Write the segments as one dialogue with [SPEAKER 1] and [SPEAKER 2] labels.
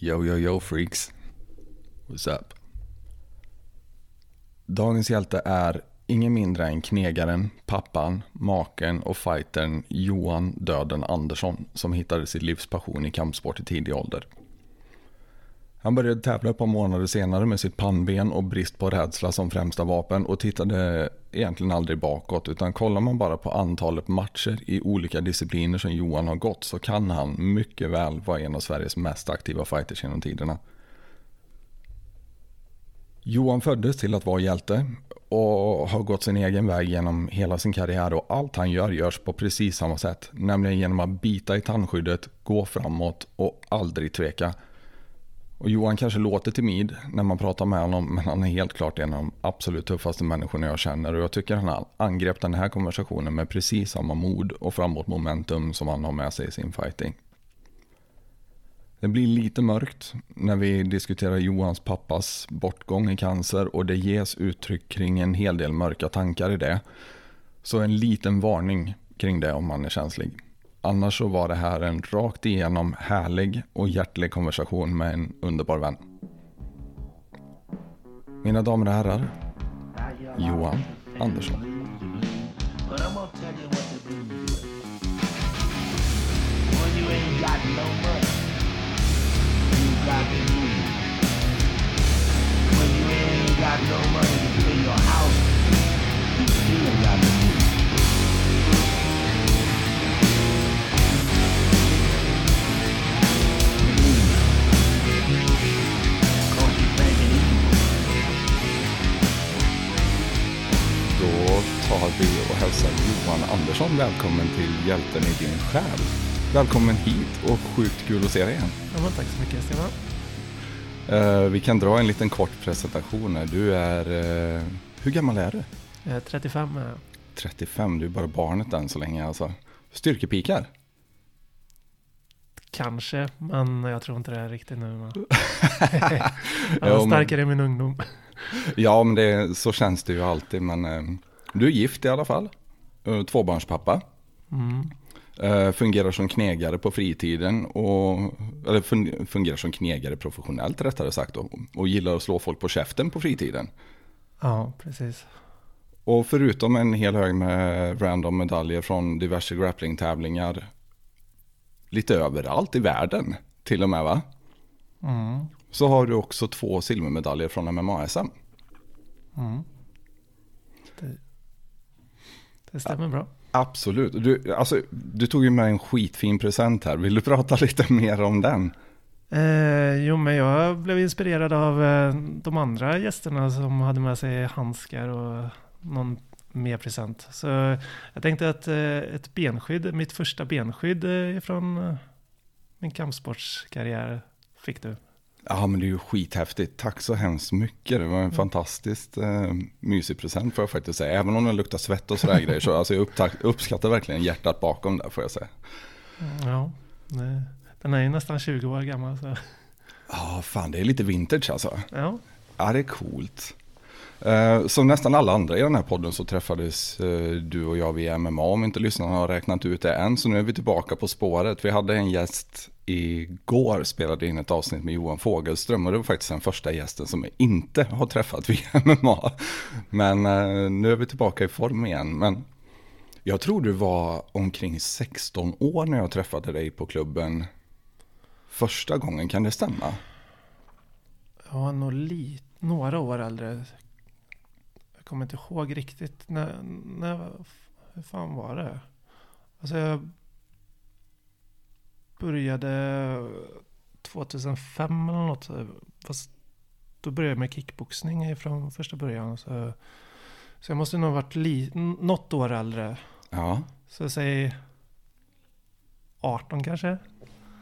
[SPEAKER 1] Yo, yo, yo freaks. What's up? Dagens hjälte är ingen mindre än knegaren, pappan, maken och fightern Johan Döden Andersson som hittade sitt livs passion i kampsport i tidig ålder. Han började tävla ett par månader senare med sitt pannben och brist på rädsla som främsta vapen och tittade egentligen aldrig bakåt utan kollar man bara på antalet matcher i olika discipliner som Johan har gått så kan han mycket väl vara en av Sveriges mest aktiva fighters genom tiderna. Johan föddes till att vara hjälte och har gått sin egen väg genom hela sin karriär och allt han gör görs på precis samma sätt. Nämligen genom att bita i tandskyddet, gå framåt och aldrig tveka. Och Johan kanske låter timid när man pratar med honom men han är helt klart en av de absolut tuffaste människorna jag känner och jag tycker han angrep den här konversationen med precis samma mod och framåt momentum som han har med sig i sin fighting. Det blir lite mörkt när vi diskuterar Johans pappas bortgång i cancer och det ges uttryck kring en hel del mörka tankar i det. Så en liten varning kring det om man är känslig. Annars så var det här en rakt igenom härlig och hjärtlig konversation med en underbar vän. Mina damer och herrar, Johan Andersson.
[SPEAKER 2] When you ain't got no money to pay your house,
[SPEAKER 1] tar vi och hälsar Johan Andersson välkommen till Hjälten i din själ. Välkommen hit och sjukt kul att se dig igen.
[SPEAKER 3] Ja, tack så mycket Stefan.
[SPEAKER 1] Eh, vi kan dra en liten kort presentation här. Du är, eh, hur gammal är du?
[SPEAKER 3] Jag är 35 är jag.
[SPEAKER 1] 35, du är bara barnet än så länge alltså. Styrkepikar?
[SPEAKER 3] Kanske, men jag tror inte det är riktigt nu. jag var starkare i min ungdom.
[SPEAKER 1] Ja, men det, så känns det ju alltid. Men eh, du är gift i alla fall. Eh, tvåbarnspappa.
[SPEAKER 3] Mm.
[SPEAKER 1] Fungerar som knegare på fritiden. Och, eller fun, fungerar som knegare professionellt rättare sagt. Och, och gillar att slå folk på käften på fritiden.
[SPEAKER 3] Ja, precis.
[SPEAKER 1] Och förutom en hel hög med random medaljer från diverse grapplingtävlingar. Lite överallt i världen till och med va?
[SPEAKER 3] Mm.
[SPEAKER 1] Så har du också två silvermedaljer från MMA-SM.
[SPEAKER 3] Mm. Det, stämmer bra.
[SPEAKER 1] Absolut. Du, alltså, du tog ju med en skitfin present här. Vill du prata lite mer om den?
[SPEAKER 3] Eh, jo, men jag blev inspirerad av eh, de andra gästerna som hade med sig handskar och någon mer present. Så jag tänkte att eh, ett benskydd, mitt första benskydd eh, från eh, min kampsportskarriär fick du.
[SPEAKER 1] Ja, men det är ju skithäftigt. Tack så hemskt mycket. Det var en fantastiskt eh, mysig present får jag faktiskt säga. Även om den luktar svett och sådär grejer. Så alltså, jag uppskattar verkligen hjärtat bakom det får jag säga.
[SPEAKER 3] Ja, det, den är ju nästan 20 år gammal. Så.
[SPEAKER 1] Ja, fan det är lite vintage alltså.
[SPEAKER 3] Ja,
[SPEAKER 1] Ja, det är coolt. Eh, Som nästan alla andra i den här podden så träffades eh, du och jag via MMA om inte lyssnarna har räknat ut det än. Så nu är vi tillbaka på spåret. Vi hade en gäst igår, spelade in ett avsnitt med Johan Fogelström och det var faktiskt den första gästen som jag inte har träffat via MMA. Men eh, nu är vi tillbaka i form igen. Men jag tror du var omkring 16 år när jag träffade dig på klubben första gången, kan det stämma?
[SPEAKER 3] jag var nog lite några år äldre. Kommer inte ihåg riktigt. När, när, hur fan var det? Alltså jag började 2005 eller något. Fast då började jag med kickboxning från första början. Så, så jag måste nog ha varit li, något år äldre.
[SPEAKER 1] Ja.
[SPEAKER 3] Så säger 18 kanske?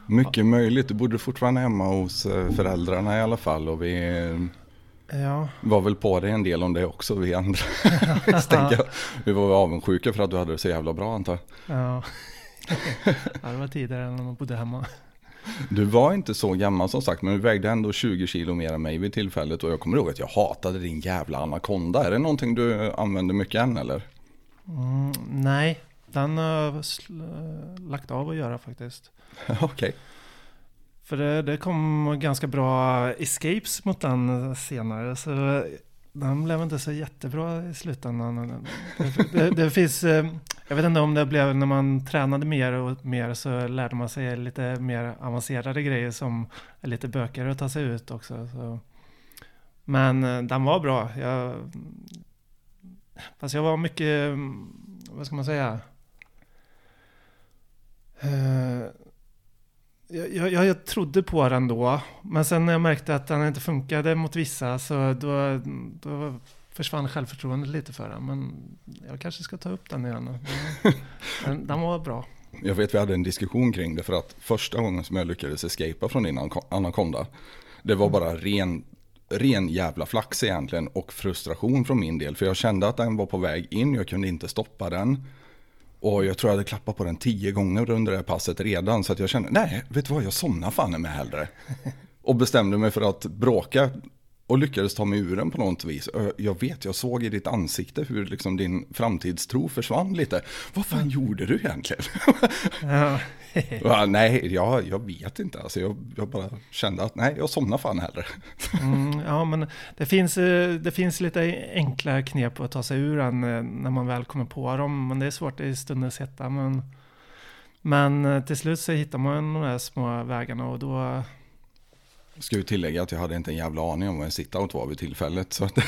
[SPEAKER 1] Mycket möjligt. Du bodde fortfarande hemma hos eh, föräldrarna i alla fall. Och vi
[SPEAKER 3] Ja,
[SPEAKER 1] var väl på dig en del om det också, vi andra. Jag. vi var avundsjuka för att du hade det så jävla bra antar jag.
[SPEAKER 3] ja. ja det var tidigare när man bodde hemma.
[SPEAKER 1] Du var inte så gammal som sagt, men du vägde ändå 20 kilo mer än mig vid tillfället. Och jag kommer ihåg att jag hatade din jävla anakonda. Är det någonting du använder mycket än eller?
[SPEAKER 3] Mm, nej, den har jag lagt av att göra faktiskt.
[SPEAKER 1] Okej.
[SPEAKER 3] För det, det kom ganska bra escapes mot den senare. Så den blev inte så jättebra i slutändan. Det, det, det finns, eh, jag vet inte om det blev när man tränade mer och mer så lärde man sig lite mer avancerade grejer som är lite bökigare att ta sig ut också. Så. Men eh, den var bra. Jag, fast jag var mycket, vad ska man säga? Eh, jag, jag, jag trodde på den då, men sen när jag märkte att den inte funkade mot vissa så då, då försvann självförtroendet lite för den. Men jag kanske ska ta upp den igen. Den, den var bra.
[SPEAKER 1] Jag vet vi hade en diskussion kring det för att första gången som jag lyckades escapa från din anakonda, det var bara ren, ren jävla flax egentligen och frustration från min del. För jag kände att den var på väg in, jag kunde inte stoppa den. Och jag tror jag hade klappat på den tio gånger under det här passet redan. Så att jag kände, nej, vet du vad, jag somnar fan med hellre. Och bestämde mig för att bråka och lyckades ta mig ur den på något vis. Jag vet, jag såg i ditt ansikte hur liksom din framtidstro försvann lite. Vad fan gjorde du egentligen? Ja. ja, nej, jag, jag vet inte. Alltså, jag, jag, bara kände att nej, jag somnar fan hellre.
[SPEAKER 3] Mm, ja, men det finns, eh, det finns lite enkla knep att ta sig ur den eh, när man väl kommer på dem. Men det är svårt i stundens hetta. Men, men eh, till slut så hittar man de här små vägarna och då
[SPEAKER 1] Ska ju tillägga att jag hade inte en jävla aning om vad en sit-out var vid tillfället. Så att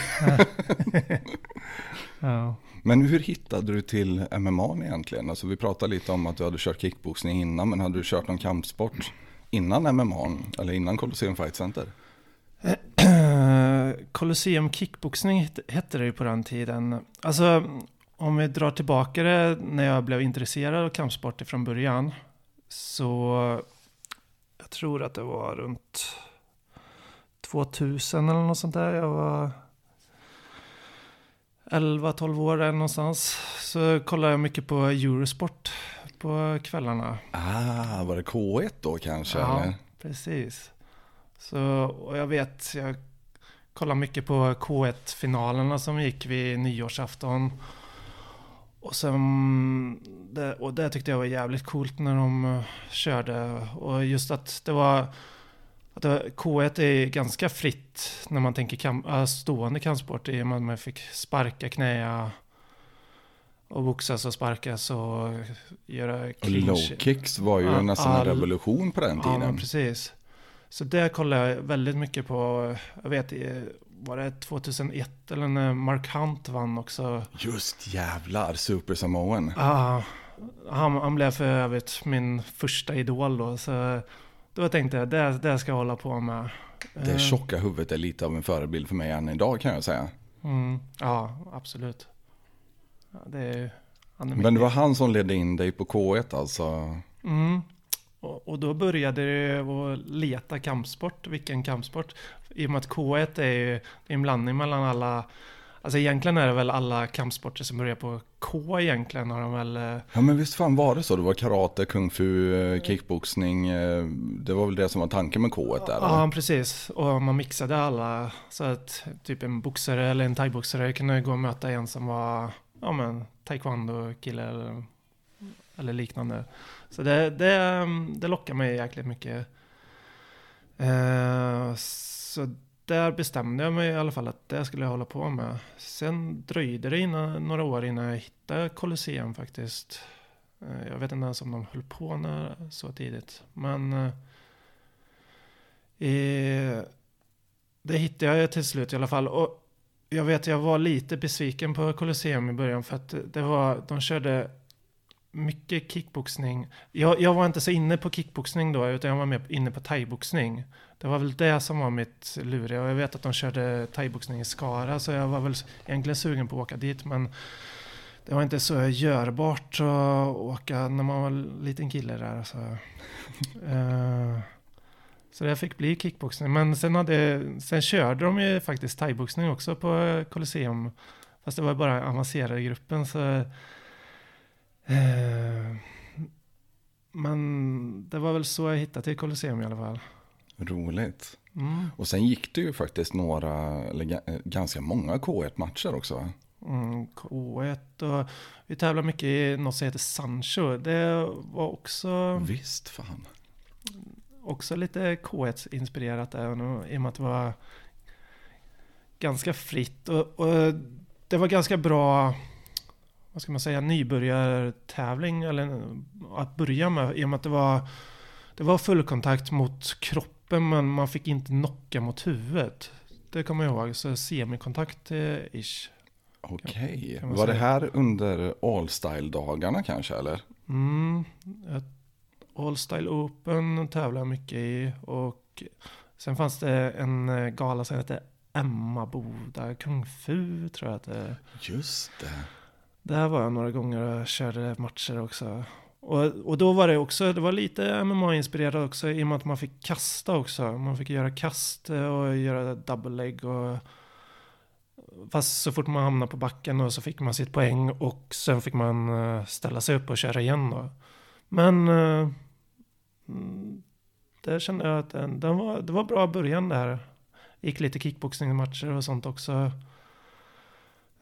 [SPEAKER 1] ja. Men hur hittade du till MMA egentligen? Alltså vi pratade lite om att du hade kört kickboxning innan, men hade du kört någon kampsport innan MMA eller innan Colosseum Fight Center?
[SPEAKER 3] Colosseum kickboxning hette det ju på den tiden. Alltså om vi drar tillbaka det när jag blev intresserad av kampsport från början. Så jag tror att det var runt 2000 eller något sånt där. Jag var 11-12 år eller någonstans. Så kollade jag mycket på Eurosport på kvällarna.
[SPEAKER 1] Ah, var det K1 då kanske?
[SPEAKER 3] Ja, eller? precis. Så, och jag vet, jag kollade mycket på K1-finalerna som gick vid nyårsafton. Och, sen, det, och det tyckte jag var jävligt coolt när de körde. Och just att det var att K1 är ganska fritt när man tänker kam stående kampsport. I och med att man fick sparka, knäa och boxas och sparkas och göra
[SPEAKER 1] clinch. Och low kicks var ju all, nästan en revolution på den tiden.
[SPEAKER 3] Ja, precis. Så det kollade jag väldigt mycket på. Jag vet, var det 2001 eller när Mark Hunt vann också?
[SPEAKER 1] Just jävlar, Super Samoan.
[SPEAKER 3] Ja, han, han blev för övrigt min första idol då. Så då tänkte jag, det, det ska jag hålla på med.
[SPEAKER 1] Det eh. tjocka huvudet är lite av en förebild för mig än idag kan jag säga.
[SPEAKER 3] Mm, ja, absolut. Ja, det är,
[SPEAKER 1] Men det var han som ledde in dig på K1 alltså?
[SPEAKER 3] Mm. Och, och då började jag att leta kampsport, vilken kampsport. I och med att K1 är ju en blandning mellan alla Alltså egentligen är det väl alla kampsporter som börjar på K egentligen har de väl... Eh,
[SPEAKER 1] ja men visst fan var det så? Det var karate, kung fu, eh, kickboxning. Eh, det var väl det som var tanken med K1 där?
[SPEAKER 3] Ja precis. Och man mixade alla. Så att typ en boxare eller en thaiboxare kunde gå och möta en som var ja men taekwondo-kille eller, eller liknande. Så det, det, det lockar mig jäkligt mycket. Uh, så där bestämde jag mig i alla fall att det skulle jag hålla på med. Sen dröjde det innan, några år innan jag hittade Colosseum faktiskt. Eh, jag vet inte ens om de höll på när, så tidigt. Men eh, det hittade jag till slut i alla fall. Och jag vet, jag var lite besviken på Colosseum i början för att det var, de körde mycket kickboxning. Jag, jag var inte så inne på kickboxning då, utan jag var mer inne på thaiboxning. Det var väl det som var mitt luriga. Och jag vet att de körde thaiboxning i Skara, så jag var väl egentligen sugen på att åka dit. Men det var inte så görbart att åka när man var en liten kille där. Så, uh, så det fick bli kickboxning. Men sen, hade, sen körde de ju faktiskt thaiboxning också på Colosseum. Fast det var bara avancerade gruppen. Så Eh, men det var väl så jag hittade till Colosseum i alla fall.
[SPEAKER 1] Roligt. Mm. Och sen gick det ju faktiskt några, eller ganska många K1-matcher också.
[SPEAKER 3] Mm, K1 och vi tävlar mycket i något som heter Sancho. Det var också...
[SPEAKER 1] Visst fan.
[SPEAKER 3] också lite K1-inspirerat där, i och med att det var ganska fritt. Och, och det var ganska bra, vad ska man säga, nybörjartävling eller att börja med. I och med att det var, det var fullkontakt mot kroppen men man fick inte knocka mot huvudet. Det kommer jag ihåg, så semikontakt eh, ish.
[SPEAKER 1] Okej, var det här under All-Style-dagarna kanske eller?
[SPEAKER 3] Mm, ett All Style Open tävlar jag mycket i och sen fanns det en gala som hette Emmaboda Kung Fu tror jag att det
[SPEAKER 1] Just det.
[SPEAKER 3] Där var jag några gånger och körde matcher också. Och, och då var det också, det var lite MMA-inspirerat också i och med att man fick kasta också. Man fick göra kast och göra double leg och Fast så fort man hamnade på backen och så fick man sitt poäng och sen fick man eh, ställa sig upp och köra igen då. Men eh, mm, där kände jag att den, den var, det var bra början där. Gick lite kickboxningsmatcher och sånt också.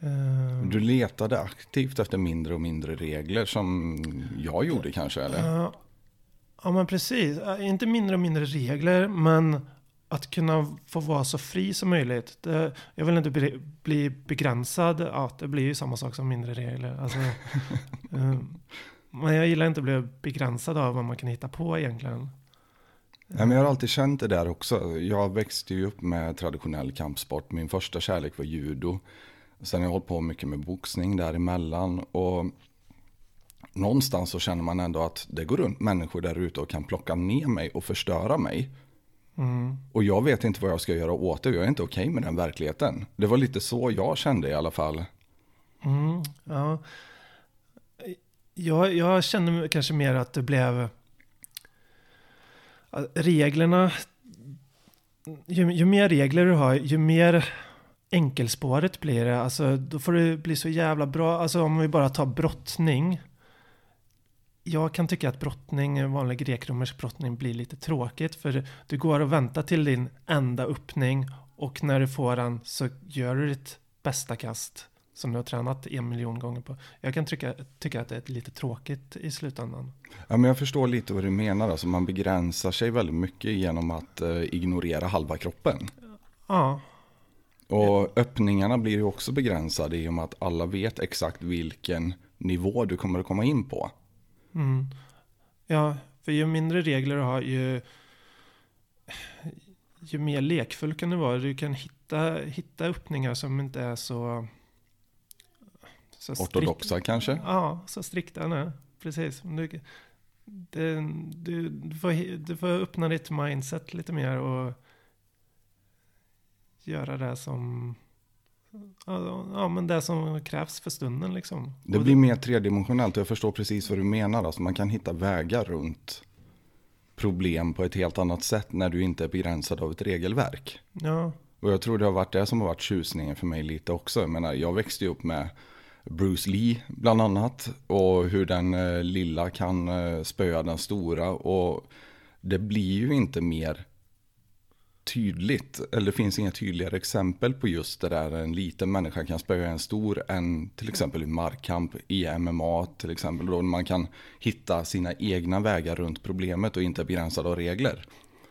[SPEAKER 3] Eh,
[SPEAKER 1] Du letade aktivt efter mindre och mindre regler som jag gjorde kanske eller?
[SPEAKER 3] Ja, men precis. Inte mindre och mindre regler, men att kunna få vara så fri som möjligt. Det, jag vill inte bli, bli begränsad. Ja, det blir ju samma sak som mindre regler. Alltså, eh, men jag gillar inte att bli begränsad av vad man kan hitta på egentligen.
[SPEAKER 1] Nej, men jag har alltid känt det där också. Jag växte ju upp med traditionell kampsport. Min första kärlek var judo. Sen har jag hållit på mycket med boxning däremellan. Och någonstans så känner man ändå att det går runt människor där ute och kan plocka ner mig och förstöra mig.
[SPEAKER 3] Mm.
[SPEAKER 1] Och jag vet inte vad jag ska göra åt det. Jag är inte okej med den verkligheten. Det var lite så jag kände i alla fall.
[SPEAKER 3] Mm, ja. Jag, jag kände kanske mer att det blev reglerna. Ju, ju mer regler du har, ju mer enkelspåret blir det. Alltså, då får det bli så jävla bra. Alltså om vi bara tar brottning. Jag kan tycka att brottning, vanlig grekromersk brottning blir lite tråkigt. För du går och väntar till din enda öppning. Och när du får den så gör du ditt bästa kast. Som du har tränat en miljon gånger på. Jag kan tycka, tycka att det är lite tråkigt i slutändan.
[SPEAKER 1] Ja, men jag förstår lite vad du menar. Alltså, man begränsar sig väldigt mycket genom att eh, ignorera halva kroppen.
[SPEAKER 3] Ja,
[SPEAKER 1] Och öppningarna blir ju också begränsade i och med att alla vet exakt vilken nivå du kommer att komma in på.
[SPEAKER 3] Mm. Ja, för ju mindre regler du har, ju, ju mer lekfull kan du vara. Du kan hitta, hitta öppningar som inte är så... så strikt-
[SPEAKER 1] Ortodoxa kanske?
[SPEAKER 3] Ja, så strikta nu. Precis. Du, det, du, du, får, du får öppna ditt mindset lite mer och göra det som... Ja, men det som krävs för stunden liksom.
[SPEAKER 1] Det blir mer tredimensionellt jag förstår precis vad du menar. Alltså, man kan hitta vägar runt problem på ett helt annat sätt när du inte är begränsad av ett regelverk.
[SPEAKER 3] Ja,
[SPEAKER 1] Och jag tror det har varit det som har varit tjusningen för mig lite också. Jag menar, jag växte ju upp med Bruce Lee bland annat. Och hur den eh, lilla kan eh, spöa den stora. Och det blir ju inte mer tydligt. Eller det finns inga tydligare exempel på just det där. En liten människa kan spöa en stor än till exempel i markkamp i MMA till exempel. Då man kan hitta sina egna vägar runt problemet och inte är begränsad av regler.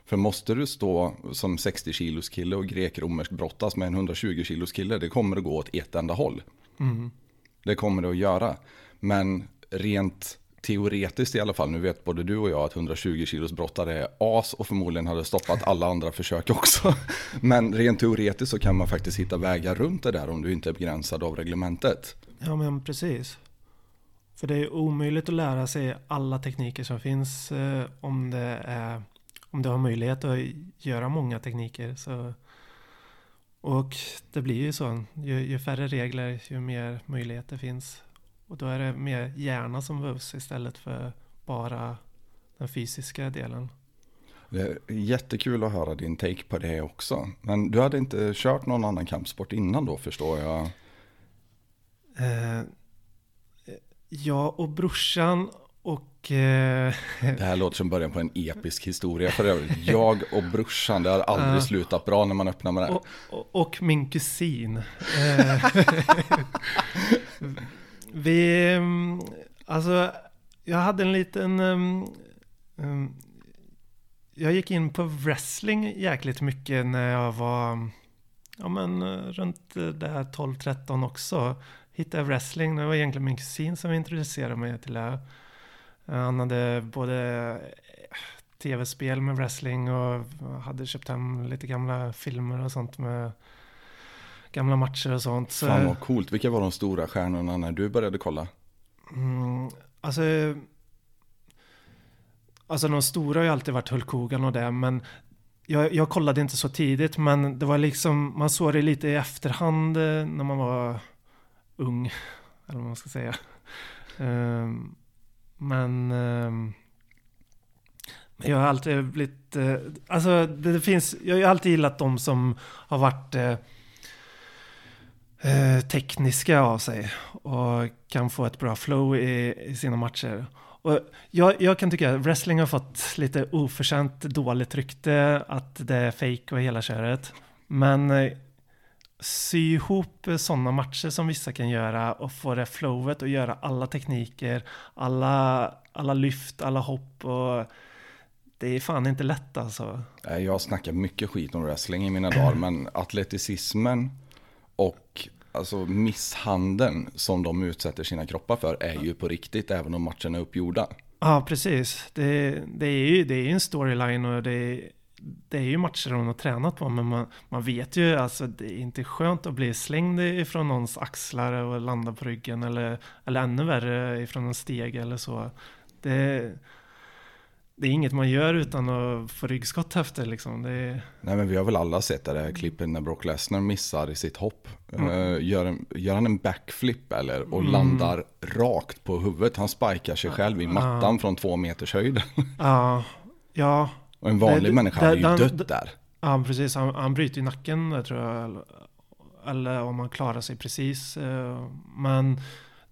[SPEAKER 1] För måste du stå som 60 kilos kille och grek-romersk brottas med en 120 kilos kille, det kommer att gå åt ett enda håll.
[SPEAKER 3] mm.
[SPEAKER 1] Det kommer det att göra. Men rent teoretiskt i alla fall, nu vet både du och jag att 120 kilos brottare är as och förmodligen hade stoppat alla andra försök också. Men rent teoretiskt så kan man faktiskt hitta vägar runt det där om du inte är begränsad av reglementet.
[SPEAKER 3] Ja men precis. För det är omöjligt att lära sig alla tekniker som finns eh, om, det är, om du har möjlighet att göra många tekniker. Så, och det blir ju så. Ju, ju färre regler, ju mer möjligheter finns. Och då är det mer hjärna som behövs istället för bara den fysiska delen.
[SPEAKER 1] Det är jättekul att höra din take på det också. Men du hade inte kört någon annan kampsport innan då förstår jag.
[SPEAKER 3] Eh, jag och brorsan och eh,
[SPEAKER 1] Det här låter som början på en episk historia för övrigt. Jag och brorsan, det har aldrig
[SPEAKER 3] Ja.
[SPEAKER 1] slutat bra när man öppnar med det.
[SPEAKER 3] Och, och, och min kusin. Eh, vi, mm, alltså, jag hade en liten, um, um, jag gick in på wrestling jäkligt mycket när jag var ja, men, runt det här 12-13 också. Hittade jag wrestling, det var egentligen min kusin som introducerade mig till det. Han hade både eh, tv-spel med wrestling och hade köpt hem lite gamla filmer och sånt med gamla matcher och sånt. Så,
[SPEAKER 1] Fan vad coolt. Vilka var de stora stjärnorna när du började kolla?
[SPEAKER 3] mm, alltså, alltså de stora har ju alltid varit Hulk Hogan och det, men jag, jag kollade inte så tidigt, men det var liksom, man såg det lite i efterhand eh, när man var ung, eller vad man ska säga. Ehm, men jag har alltid blivit, eh, alltså det, det finns, jag har alltid gillat de som har varit eh, eh, tekniska av sig och kan få ett bra flow i, i sina matcher. Och jag, jag kan tycka att wrestling har fått lite oförtjänt dåligt rykte, att det är fake och hela köret. Men eh, sy ihop sådana matcher som vissa kan göra och få det flowet och göra alla tekniker, alla, alla lyft, alla hopp och det är fan inte lätt alltså.
[SPEAKER 1] Jag snackar mycket skit om wrestling i mina dagar, men atleticismen och alltså misshandeln som de utsätter sina kroppar för är ju på riktigt, även om matcherna är uppgjorda.
[SPEAKER 3] Ja, precis. Det, det är ju det är en storyline och det, det är ju matcher de har tränat på, men man, man vet ju alltså det är inte skönt att bli slängd ifrån någons axlar och landa på ryggen eller, eller ännu värre ifrån en steg eller så. Det, det är inget man gör utan att få ryggskott efter liksom. Är,
[SPEAKER 1] Nej men vi har väl alla sett det där klippet när Brock Lesnar missar i sitt hopp.
[SPEAKER 3] Mm.
[SPEAKER 1] Eh, Gör, en, gör han en backflip eller? Och
[SPEAKER 3] Mm.
[SPEAKER 1] landar rakt på huvudet. Han spikar sig själv i mattan från två meters höjd.
[SPEAKER 3] ja, ja,
[SPEAKER 1] Och en vanlig
[SPEAKER 3] Det-
[SPEAKER 1] människa
[SPEAKER 3] det-
[SPEAKER 1] hade ju
[SPEAKER 3] den-
[SPEAKER 1] dött där.
[SPEAKER 3] Ja, precis. Han, han bryter ju nacken där, tror jag. Eller, eller om han klarar sig precis. eh, Men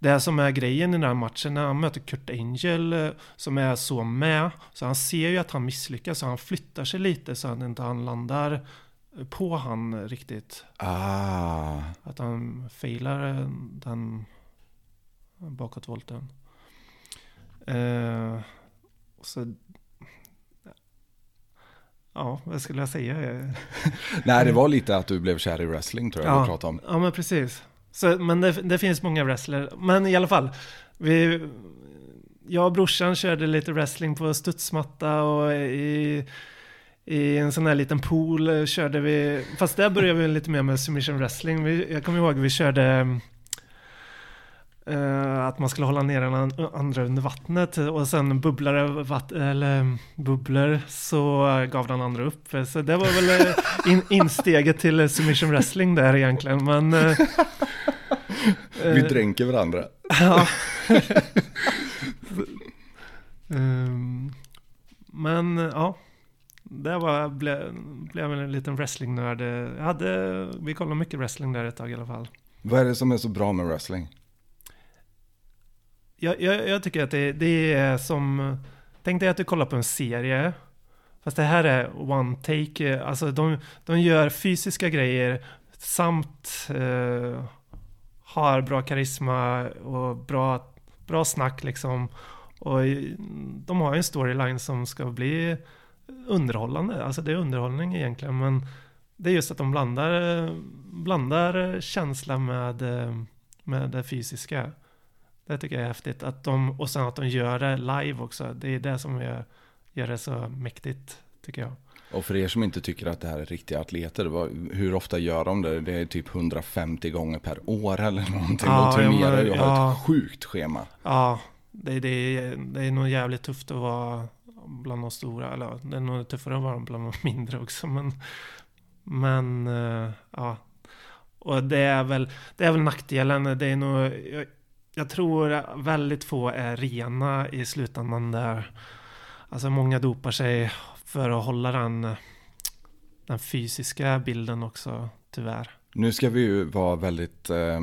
[SPEAKER 3] det som är grejen i den här matchen när han möter Kurt Angel eh, som är så med. Så han ser ju att han misslyckas så han flyttar sig lite så att inte han landar på han riktigt.
[SPEAKER 1] Ah,
[SPEAKER 3] Att han failar eh, den bakåtvolten. Eh, så, ja, vad skulle jag säga?
[SPEAKER 1] Nej det var lite att du blev kär i wrestling tror jag
[SPEAKER 3] Ja.
[SPEAKER 1] vi pratade om.
[SPEAKER 3] Ja men precis. Så, men det, det finns många wrestlare. Men i alla fall. Vi, jag och brorsan körde lite wrestling på studsmatta och i, i en sån här liten pool eh, körde vi. Fast där började vi lite mer med submission wrestling. Vi, jag kommer ihåg vi körde mm, att man skulle hålla ner den an- andra under vattnet och sen bubblare vatt, eller bubblor så gav den andra upp. Så det var väl eh, in, insteget till eh, submission wrestling där egentligen. Men, eh,
[SPEAKER 1] Vi
[SPEAKER 3] eh,
[SPEAKER 1] dränker varandra.
[SPEAKER 3] Ja. Ehm, men ja, det var, blev, blev en liten wrestlingnörd. Jag hade, vi kollade mycket wrestling där ett tag i alla fall.
[SPEAKER 1] Vad är det som är så bra med wrestling?
[SPEAKER 3] Jag, jag, jag tycker att det, det är som, tänk dig att du kollar på en serie. Fast det här är one take, eh, alltså de, de gör fysiska grejer samt eh, har bra karisma och bra, bra snack liksom. Och de har ju en storyline som ska bli underhållande, alltså det är underhållning egentligen men det är just att de blandar, blandar känsla med, eh, med det fysiska. Det tycker jag är häftigt. Att de, och sen att de gör det live också. Det är det som gör, gör det så mäktigt, tycker jag.
[SPEAKER 1] Och för er som inte tycker att det här är riktiga atleter, hur ofta gör de det? Det är typ 150 gånger per år eller någonting.
[SPEAKER 3] Ja,
[SPEAKER 1] de turnerar ju och har
[SPEAKER 3] ja.
[SPEAKER 1] ett sjukt schema.
[SPEAKER 3] Ja, det, det, är, det är nog jävligt tufft att vara bland de stora. Eller det är nog tuffare att vara bland de mindre också. Men, men eh, ja. Och det är väl, det är väl nackdelen. Det är nog, jag, tror väldigt få är rena i slutändan där. Alltså många dopar sig för att hålla den, den fysiska bilden också, tyvärr.
[SPEAKER 1] Nu ska vi ju vara väldigt, eh,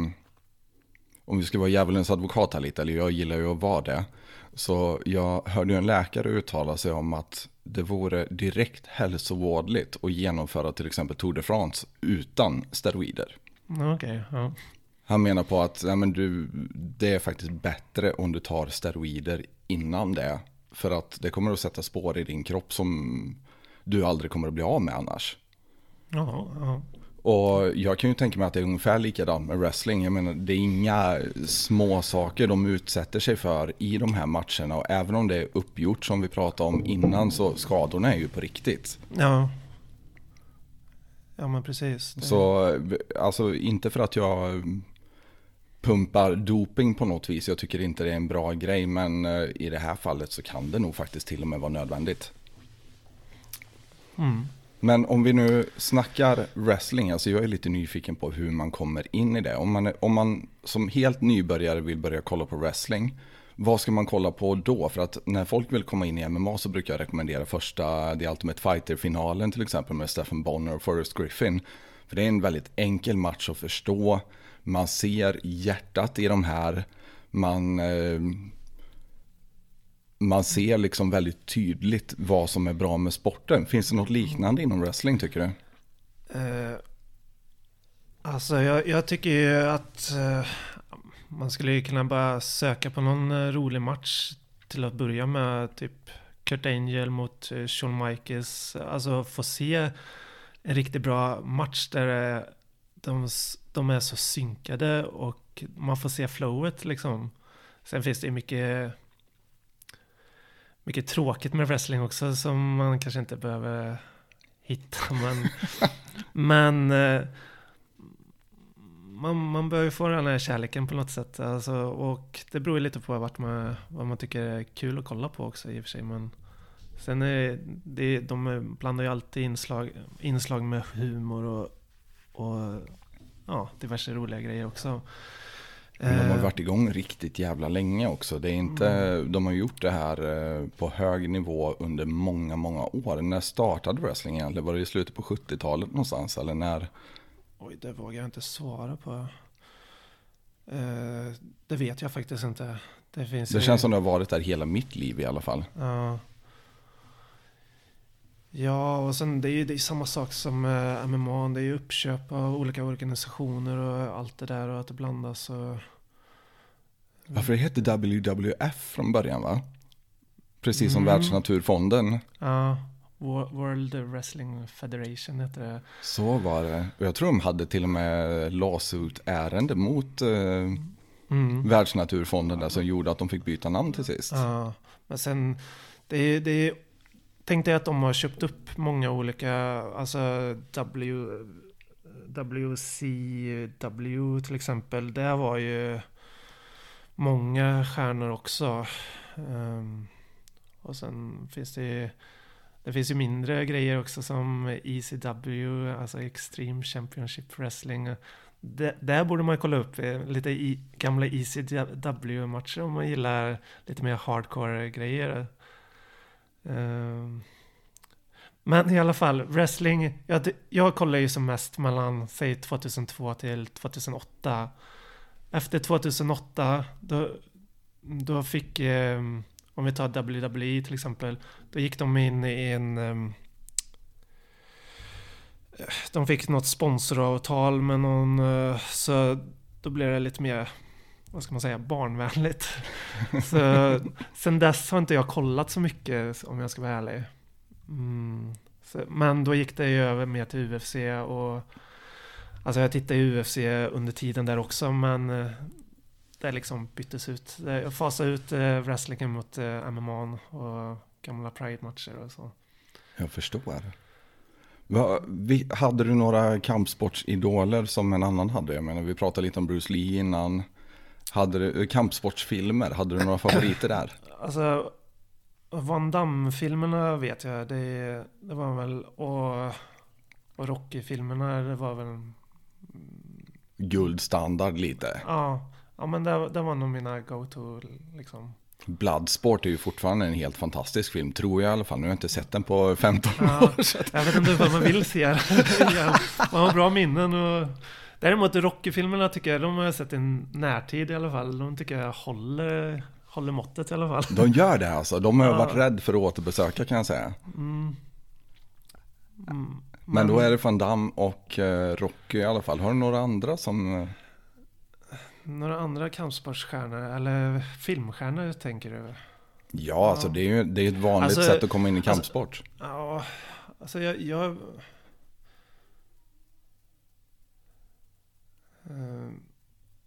[SPEAKER 1] om vi ska vara djävulens advokat här lite, eller jag gillar ju att vara det. Så jag hörde ju en läkare uttala sig om att det vore direkt hälsovådligt att genomföra till exempel Tour de France utan steroider.
[SPEAKER 3] Okej, ja.
[SPEAKER 1] Han menar på att ja, men du, det är faktiskt bättre om du tar steroider innan det. För att det kommer att sätta spår i din kropp som du aldrig kommer att bli av med annars.
[SPEAKER 3] Ja, ja.
[SPEAKER 1] Och jag kan ju tänka mig att det är ungefär likadant med wrestling. Jag menar, det är inga små saker de utsätter sig för i de här matcherna. Och även om det är uppgjort som vi pratade om innan så skadorna är ju på riktigt.
[SPEAKER 3] Ja, ja men precis.
[SPEAKER 1] Så alltså inte för att jag pumpar doping på något vis. Jag tycker inte det är en bra grej. Men eh, i det här fallet så kan det nog faktiskt till och med vara nödvändigt.
[SPEAKER 3] Mm.
[SPEAKER 1] Men om vi nu snackar wrestling, alltså jag är lite nyfiken på hur man kommer in i det. Om man, om man som helt nybörjare vill börja kolla på wrestling, vad ska man kolla på då? För att när folk vill komma in i MMA så brukar jag rekommendera första The Ultimate Fighter-finalen till exempel med Stephen Bonner och Forrest Griffin. För det är en väldigt enkel match att förstå. Man ser hjärtat i de här. Man, eh, man ser liksom väldigt tydligt vad som är bra med sporten. Finns det något liknande inom wrestling tycker du?
[SPEAKER 3] Uh, alltså jag, jag tycker ju att uh, man skulle ju kunna bara söka på någon rolig match till att börja med. Typ Kurt Angel mot Shawn Michaels. Alltså få se en riktigt bra match där eh, de, de är så synkade och man får se flowet liksom. Sen finns det ju mycket mycket tråkigt med wrestling också som man kanske inte behöver hitta. Men, men eh, man, man ju få den här kärleken på något sätt. Alltså, och det beror ju lite på vart man, vad man tycker är kul att kolla på också i och för sig. Men sen är det, de blandar ju alltid inslag, inslag med humor och, och ja, diverse roliga grejer också.
[SPEAKER 1] Men de har
[SPEAKER 3] Eh,
[SPEAKER 1] varit igång riktigt jävla länge också. Det är inte, De har gjort det här eh, på hög nivå under många, många år. När startade wrestling egentligen? Var det i slutet på 70-talet någonstans? Eller när?
[SPEAKER 3] Oj, det vågar jag inte svara på. Eh, det vet jag faktiskt inte. Det, finns
[SPEAKER 1] Det
[SPEAKER 3] ju-
[SPEAKER 1] känns som det har varit där hela mitt liv i alla fall.
[SPEAKER 3] Ja. Ja, och sen det är ju det är samma sak som eh, MMA. Det är ju uppköp av olika organisationer och allt det där och att det blandas. Och...
[SPEAKER 1] Varför det hette WWF från början va? Precis som
[SPEAKER 3] Mm.
[SPEAKER 1] Världsnaturfonden.
[SPEAKER 3] Ja, Wo- World Wrestling Federation heter det.
[SPEAKER 1] Så var det. Och jag tror de hade till och med lawsuit-ärende mot eh,
[SPEAKER 3] Mm.
[SPEAKER 1] Världsnaturfonden där som gjorde att de fick byta namn till sist.
[SPEAKER 3] Ja, men sen det är, det är, tänk dig att de har köpt upp många olika, alltså W, WCW till exempel. Där var ju många stjärnor också. Um, och sen finns det ju, det finns ju mindre grejer också som ECW, alltså Extreme Championship Wrestling. Det, där borde man kolla upp eh, lite i, gamla ECW-matcher om man gillar lite mer hardcore-grejer. Ehm, men i alla fall, wrestling. Jag, jag kollar ju som mest mellan, säg 2002 till 2008. Efter 2008, då, då fick, ehm, om vi tar WWE till exempel, då gick de in i en ehm, de fick något sponsoravtal med någon, eh, så då blev det lite mer, vad ska man säga, barnvänligt. så sen dess har inte jag kollat så mycket om jag ska vara ärlig. Mm. Så, men då gick det ju över mer till UFC och Alltså jag tittade i UFC under tiden där också men eh, Det liksom byttes ut. Jag fasade ut eh, wrestlingen mot eh, MMA och gamla Pride-matcher och så.
[SPEAKER 1] Jag förstår. Va, vi, hade du några kampsportsidoler som en annan hade? Jag menar, vi pratade lite om Bruce Lee innan. Hade du kampsportsfilmer? Hade du några favoriter där?
[SPEAKER 3] Alltså Van Damme-filmerna vet jag. Det, det var väl och, och Rocky-filmerna det var väl
[SPEAKER 1] Guldstandard lite.
[SPEAKER 3] Ja, ja men det, det var nog mina go-to liksom.
[SPEAKER 1] Bloodsport är ju fortfarande en helt fantastisk film, tror jag i alla fall. Nu har jag inte sett den på 15
[SPEAKER 3] Ja,
[SPEAKER 1] år. Så
[SPEAKER 3] jag vet inte vad man vill se. Man har bra minnen och Däremot Rocky-filmerna tycker jag, de har jag sett i närtid i alla fall. De tycker jag håller, håller måttet i alla fall.
[SPEAKER 1] de gör det alltså. De har
[SPEAKER 3] Ja.
[SPEAKER 1] varit rädd för att återbesöka kan jag säga.
[SPEAKER 3] Mm. Mm.
[SPEAKER 1] Men då är det Van Damme och eh, Rocky i alla fall. Har du några andra som... eh,
[SPEAKER 3] Några andra kampsportsstjärnor, eller filmstjärnor tänker du?
[SPEAKER 1] Ja, alltså det är ju det är ett vanligt
[SPEAKER 3] Alltså,
[SPEAKER 1] sätt att komma in i kampsport.
[SPEAKER 3] Ja, Alltså jag... jag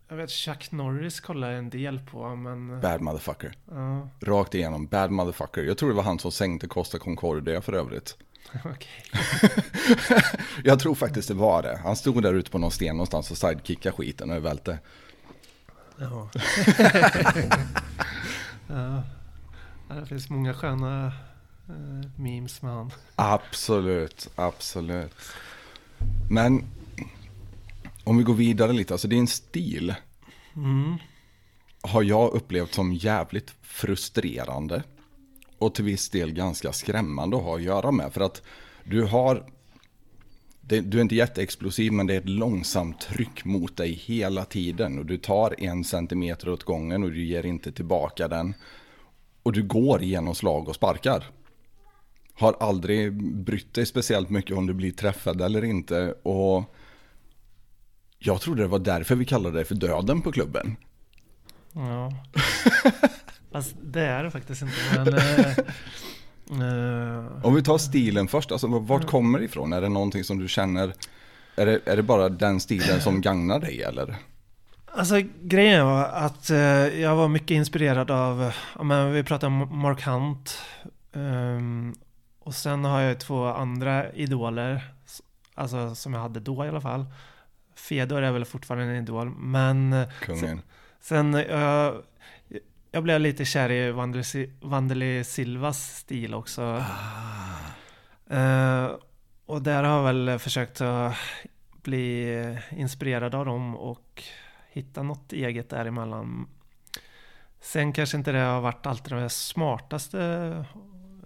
[SPEAKER 3] jag vet Chuck Norris kollar jag en del på men...
[SPEAKER 1] Bad motherfucker.
[SPEAKER 3] Ja,
[SPEAKER 1] Rakt igenom, bad motherfucker. Jag tror det var han som sänkte Costa Concordia för övrigt. Jag tror faktiskt det var det. Han stod där ute på någon sten någonstans och sidekickade skiten och välte.
[SPEAKER 3] Ja. ja. Ja, Det finns många sköna eh, memes med han.
[SPEAKER 1] Absolut, absolut. Men om vi går vidare lite, alltså din stil
[SPEAKER 3] Mm.
[SPEAKER 1] har jag upplevt som jävligt frustrerande. Och till viss del ganska skrämmande att ha att göra med. För att du har, det, du är inte jätteexplosiv men det är ett långsamt tryck mot dig hela tiden. Och du tar en centimeter åt gången och du ger inte tillbaka den. Och du går igenom slag och sparkar. Har aldrig brytt dig speciellt mycket om du blir träffad eller inte. Och jag trodde det var därför vi kallade det för döden på klubben.
[SPEAKER 3] Ja. Fast det är det faktiskt inte. Men, eh, eh,
[SPEAKER 1] Om vi tar stilen först, alltså vart kommer det ifrån? Är det någonting som du känner, är det, är det bara den stilen som gagnar dig eller?
[SPEAKER 3] Alltså grejen var att eh, jag var mycket inspirerad av, ja, men vi pratade om Mark Hunt. ehm, och sen har jag två andra idoler. Alltså som jag hade då i alla fall. Fedor är väl fortfarande en idol. Men eh,
[SPEAKER 1] Kungen.
[SPEAKER 3] sen jag, jag blev lite kär i Vandeli Silvas stil också. Eh, och där har jag väl försökt att bli inspirerad av dem och hitta något eget däremellan. Sen kanske inte det har varit alltid det smartaste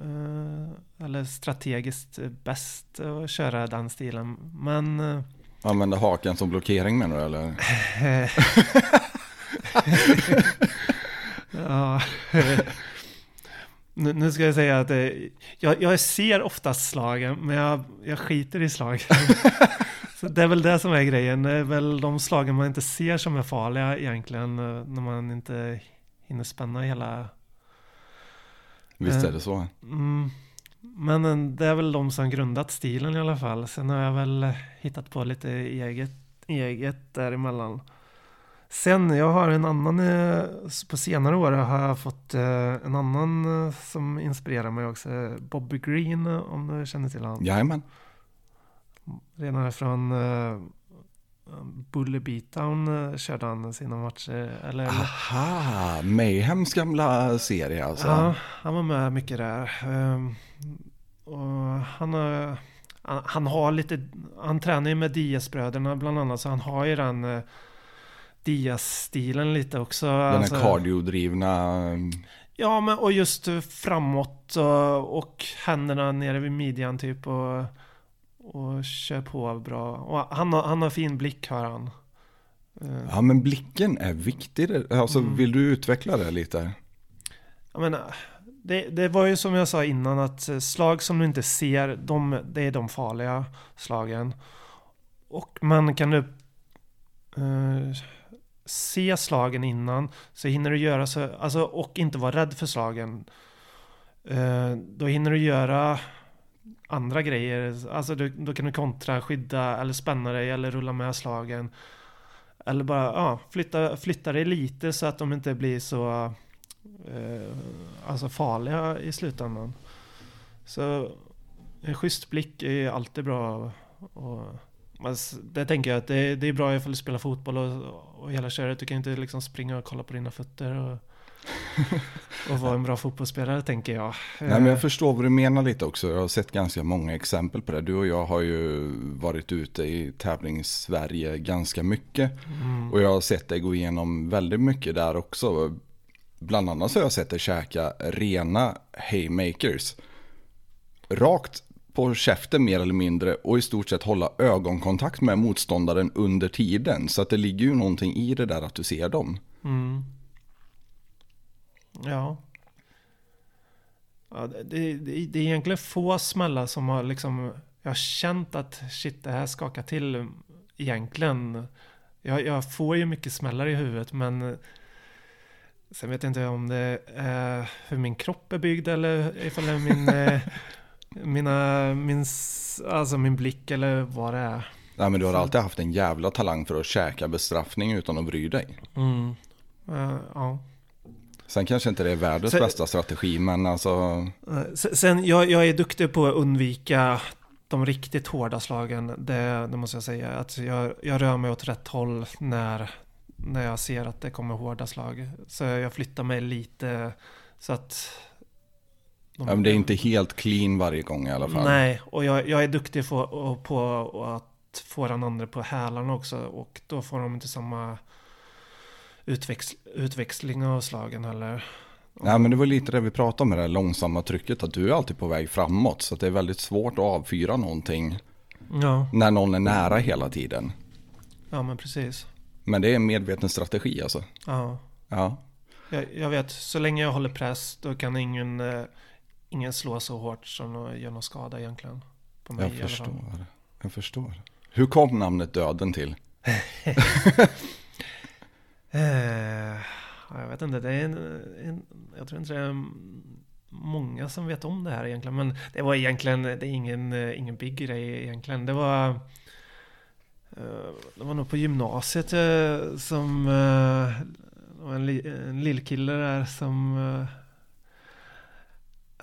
[SPEAKER 3] eh, eller strategiskt bäst att köra den stilen. Men eh,
[SPEAKER 1] Använda haken som blockering menar du eller?
[SPEAKER 3] ja. nu, ska jag säga att eh, jag, jag ser oftast slagen, men jag, jag skiter i slagen. Så det är väl det som är grejen. Det är väl de slagen man inte ser som är farliga egentligen, eh, när man inte hinner spänna hela...
[SPEAKER 1] Visst
[SPEAKER 3] Eh.
[SPEAKER 1] är det så?
[SPEAKER 3] Mm. Men eh, det är väl de som grundat stilen i alla fall. Sen har jag väl eh, hittat på lite eget, eget däremellan. Sen, jag har en annan, eh, på senare år har jag fått en annan som inspirerar mig också. Bobby Green, om du känner till honom.
[SPEAKER 1] Jajamän.
[SPEAKER 3] Redan från Bully Beatdown körde han sina matcher. Eller,
[SPEAKER 1] Aha, Mayhems gamla serie alltså.
[SPEAKER 3] Ja, han var med mycket där. Han, har, han, har lite, han tränar ju med Diaz-bröderna bland annat, så han har ju den uh, Diaz-stilen lite också.
[SPEAKER 1] Den
[SPEAKER 3] alltså-
[SPEAKER 1] här cardiodrivna,
[SPEAKER 3] Ja, men och just eh, framåt och, och händerna nere vid midjan typ och, och kör på bra. Och han, har, han har fin blick har han. Eh,
[SPEAKER 1] ja men blicken är viktig. Alltså
[SPEAKER 3] Mm.
[SPEAKER 1] vill du utveckla det lite?
[SPEAKER 3] Jag menar, det, det var ju som jag sa innan att eh, slag som du inte ser, de, det är de farliga slagen. Och man kan du eh, se slagen innan så hinner du göra så, alltså, och inte vara rädd för slagen. Eh, då hinner du göra andra grejer. Alltså du, då kan du kontra, skydda eller spänna dig eller rulla med slagen. Eller bara ja, flytta, flytta dig lite så att de inte blir så alltså farliga i slutändan. Så en schysst blick är alltid bra. Och, det tänker jag att det, det är bra ifall du spelar fotboll och, och hela köret. Du kan inte liksom springa och kolla på dina fötter och, och vara en bra fotbollsspelare tänker jag.
[SPEAKER 1] Nej men jag
[SPEAKER 3] Eh,
[SPEAKER 1] förstår vad du menar lite också. Jag har sett ganska många exempel på det. Du och jag har ju varit ute i tävlings-Sverige ganska mycket.
[SPEAKER 3] mm,
[SPEAKER 1] Och jag har sett dig gå igenom väldigt mycket där också. Bland annat så har jag sett dig käka rena haymakers. Rakt på käften mer eller mindre och i stort sett hålla ögonkontakt med motståndaren under tiden. Så att det ligger ju någonting i det där att du ser dem.
[SPEAKER 3] Mm. Ja. ja det, det, det det är egentligen få smällar som har liksom... Jag har känt att shit, det här skakar till egentligen. Jag, jag får ju mycket smällar i huvudet men... Sen vet jag inte om det är hur min kropp är byggd eller ifall det är min... eh, Mina, min, alltså min blick eller vad det är.
[SPEAKER 1] Nej men du har alltid haft en jävla talang för att käka bestraffning utan att bry dig.
[SPEAKER 3] Mm. Eh, ja.
[SPEAKER 1] Sen kanske inte det är världens
[SPEAKER 3] Sen-
[SPEAKER 1] bästa strategi men alltså
[SPEAKER 3] Eh, se- Sen, jag, jag är duktig på att undvika de riktigt hårda slagen. Det, det måste jag säga. Att jag, jag rör mig åt rätt håll när, när jag ser att det kommer hårda slag. Så jag flyttar mig lite så att... de-
[SPEAKER 1] ja, men det är inte helt clean varje gång i alla fall.
[SPEAKER 3] Nej, och jag, jag är duktig på, på att få den andra på hälarna också. Och då får de inte samma utväx, utväxling av slagen heller.
[SPEAKER 1] Nej men det var lite det vi pratade om med det här långsamma trycket. Att du är alltid på väg framåt. Så det är väldigt svårt att avfyra någonting
[SPEAKER 3] Ja,
[SPEAKER 1] när någon är nära hela tiden.
[SPEAKER 3] ja men precis.
[SPEAKER 1] Men det är en medveten strategi alltså.
[SPEAKER 3] Ja.
[SPEAKER 1] Ja.
[SPEAKER 3] Jag, jag vet, så länge jag håller press då kan ingen, eh, ingen slå så hårt som att göra någon skada egentligen. På mig
[SPEAKER 1] Jag förstår. Jag förstår. Hur kom namnet Döden till?
[SPEAKER 3] Eh, ja, jag vet inte, det är en, en, jag tror inte det är många som vet om det här egentligen. Men det var egentligen, det är ingen, eh, ingen big grej egentligen. Det var, Eh, det var nog på gymnasiet eh, som, eh, en, li, en lillkille där som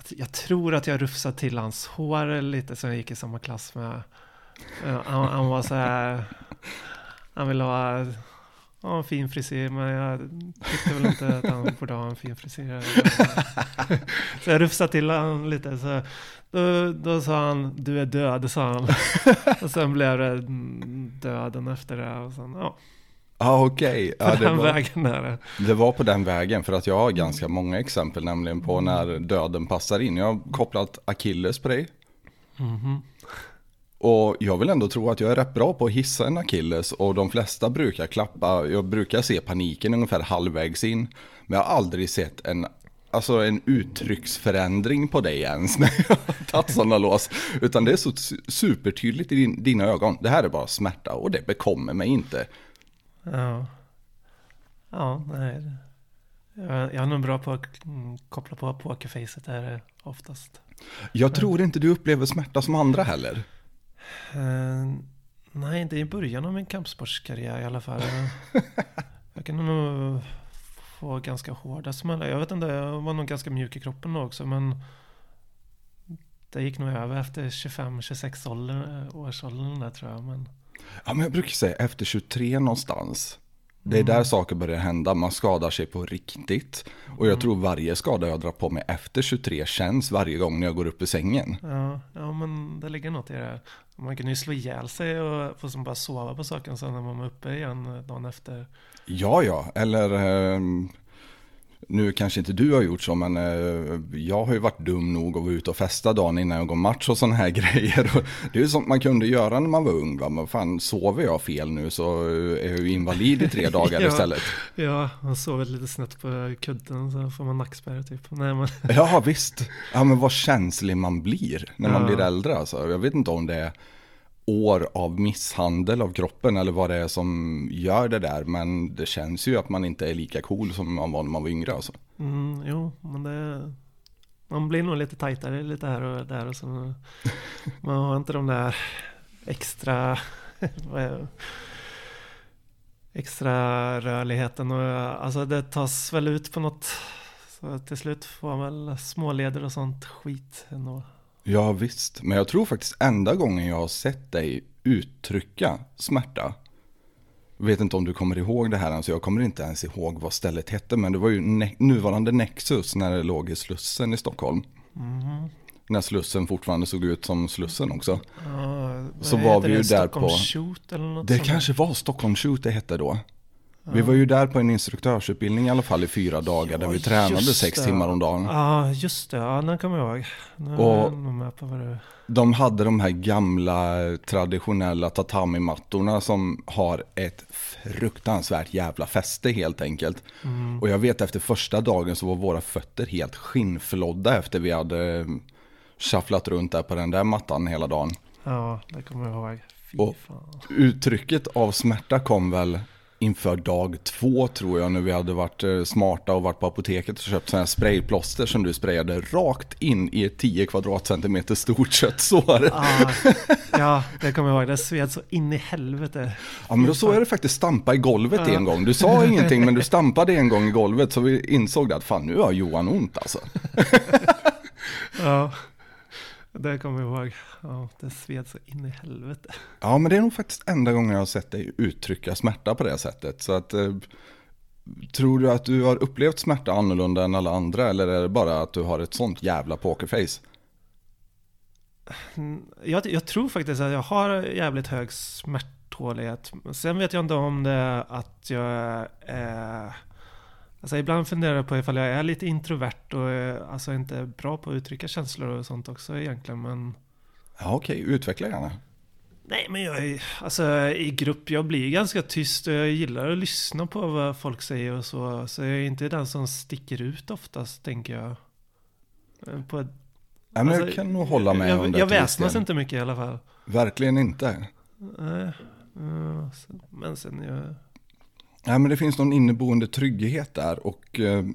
[SPEAKER 3] jag tror att jag rufsade till hans hår lite som jag gick i samma klass med. Han, han var så här, han ville ha ha en fin frisyr men jag tyckte väl inte att han borde ha en fin frisyr. Så jag rufsade till honom lite. Så då, då sa han du är död, sa han. Och sen blev det mm, döden efter det. Och sen, ja,
[SPEAKER 1] Ah, okej.
[SPEAKER 3] på
[SPEAKER 1] Ja, det,
[SPEAKER 3] den
[SPEAKER 1] var,
[SPEAKER 3] vägen är det.
[SPEAKER 1] det var på den vägen. För att jag har ganska många exempel nämligen på när döden passar in. Jag har kopplat Achilles på dig.
[SPEAKER 3] Mhm.
[SPEAKER 1] Och jag vill ändå tro att jag är rätt bra på att hissa en Achilles och de flesta brukar klappa, jag brukar se paniken ungefär halvvägs in. Men jag har aldrig sett en, alltså en uttrycksförändring på dig ens när jag har tagit sådana lås. Utan det är så su- supertydligt i din, dina ögon, det här är bara smärta och det bekommer mig inte.
[SPEAKER 3] Ja. Ja, nej. Jag, jag är nog bra på att koppla på pokerfacet där oftast.
[SPEAKER 1] Jag tror inte du upplever smärta som andra heller.
[SPEAKER 3] Eh, nej, inte i början av min kampsportskarriär i alla fall. jag kan nog få ganska hårda smällar. Jag vet inte, jag var nog ganska mjuk i kroppen då också. Men det gick nog över efter 25-26 ålder- årsåldern där tror jag. Men,
[SPEAKER 1] Ja, men jag brukar säga efter 23 någonstans. Det är där saker börjar hända, man skadar sig på riktigt. Och jag tror varje skada jag drar på mig efter 23 känns varje gång när jag går upp ur sängen.
[SPEAKER 3] ja, ja, men det ligger något i det. Man kan ju slå ihjäl sig och få som bara sova på saken sen när man är uppe igen dagen efter.
[SPEAKER 1] Ja, ja, eller ehm, nu kanske inte du har gjort så, men eh, jag har ju varit dum nog att vara ute och festa dagen innan jag går match och sådana här grejer. Det är ju sånt man kunde göra när man var ung, va? men fan sover jag fel nu så är jag ju invalid i tre dagar
[SPEAKER 3] Ja.
[SPEAKER 1] istället.
[SPEAKER 3] Ja, man sover lite snett på kudden så får man nackspärr typ. Nej, men,
[SPEAKER 1] Ja, visst. Ja, men vad känslig man blir när man
[SPEAKER 3] Ja.
[SPEAKER 1] blir äldre. Alltså. Jag vet inte om det är år av misshandel av kroppen eller vad det är som gör det där. Men det känns ju att man inte är lika cool som man var när man var yngre. Alltså.
[SPEAKER 3] mm, jo, men det... Man blir nog lite tajtare lite här och där och så. Man har inte de där extra... extra rörligheten och alltså det tas väl ut på något. Så till slut får man väl småleder och sånt skit ändå.
[SPEAKER 1] Ja, visst. Men jag tror faktiskt enda gången jag har sett dig uttrycka smärta. Vet inte om du kommer ihåg det här, alltså jag kommer inte ens ihåg vad stället hette, men det var ju ne- nuvarande Nexus när det låg i Slussen i Stockholm.
[SPEAKER 3] Mhm.
[SPEAKER 1] När Slussen fortfarande såg ut som Slussen också.
[SPEAKER 3] Ja,
[SPEAKER 1] Så var vi ju där
[SPEAKER 3] Stockholm
[SPEAKER 1] på-
[SPEAKER 3] Shoot eller något
[SPEAKER 1] Det
[SPEAKER 3] sånt
[SPEAKER 1] kanske var Stockholm Shoot det hette då. Vi var ju där på en instruktörsutbildning i alla fall i fyra dagar där vi tränade sex
[SPEAKER 3] det.
[SPEAKER 1] timmar om dagen.
[SPEAKER 3] Ja, just det. Ja, den kommer jag ihåg. Är
[SPEAKER 1] Och-
[SPEAKER 3] du...
[SPEAKER 1] De hade de här gamla traditionella tatami-mattorna som har ett fruktansvärt jävla fäste helt enkelt.
[SPEAKER 3] Mm.
[SPEAKER 1] Och jag vet efter första dagen så var våra fötter helt skinnflodda efter vi hade eh, shufflat runt där på den där mattan hela dagen.
[SPEAKER 3] Ja, det kommer jag ihåg. Fy
[SPEAKER 1] Och-
[SPEAKER 3] fan.
[SPEAKER 1] Uttrycket av smärta kom väl inför dag två tror jag, när vi hade varit eh, smarta och varit på apoteket och köpt sådana här sprayplåster som du sprayade rakt in i ett 10 kvadratcentimeter stort köttsår.
[SPEAKER 3] Ah, ja, det kommer jag ihåg. Det sved så in i helvete.
[SPEAKER 1] Ja, men då såg jag det faktiskt stampa i golvet
[SPEAKER 3] Ja.
[SPEAKER 1] en gång. Du sa ingenting, men du stampade en gång i golvet, så vi insåg det att fan, nu har Johan ont alltså.
[SPEAKER 3] Ja, det kommer jag ihåg. Ja, det sved så in i helvete.
[SPEAKER 1] Ja, men det är nog faktiskt enda gången jag har sett dig uttrycka smärta på det sättet. Så att, eh, tror du att du har upplevt smärta annorlunda än alla andra, eller är det bara att du har ett sånt jävla pokerface?
[SPEAKER 3] Mm, Jag, jag tror faktiskt att jag har jävligt hög smärttålighet. Sen vet jag inte om det är att jag är... Alltså ibland funderar jag på ifall jag är lite introvert och är, alltså inte bra på att uttrycka känslor och sånt också egentligen. Men
[SPEAKER 1] Ja, okej, utveckla gärna.
[SPEAKER 3] nej, men jag är, alltså i grupp, jag blir ganska tyst och jag gillar att lyssna på vad folk säger och så. Så jag är inte den som sticker ut oftast, tänker jag. Eh, På,
[SPEAKER 1] Ja, men jag
[SPEAKER 3] alltså,
[SPEAKER 1] kan nog hålla med
[SPEAKER 3] jag,
[SPEAKER 1] om det.
[SPEAKER 3] Jag väsnas inte mycket i alla fall.
[SPEAKER 1] Verkligen inte.
[SPEAKER 3] Nej, men sen jag...
[SPEAKER 1] Nej, men det finns någon inneboende trygghet där och eh,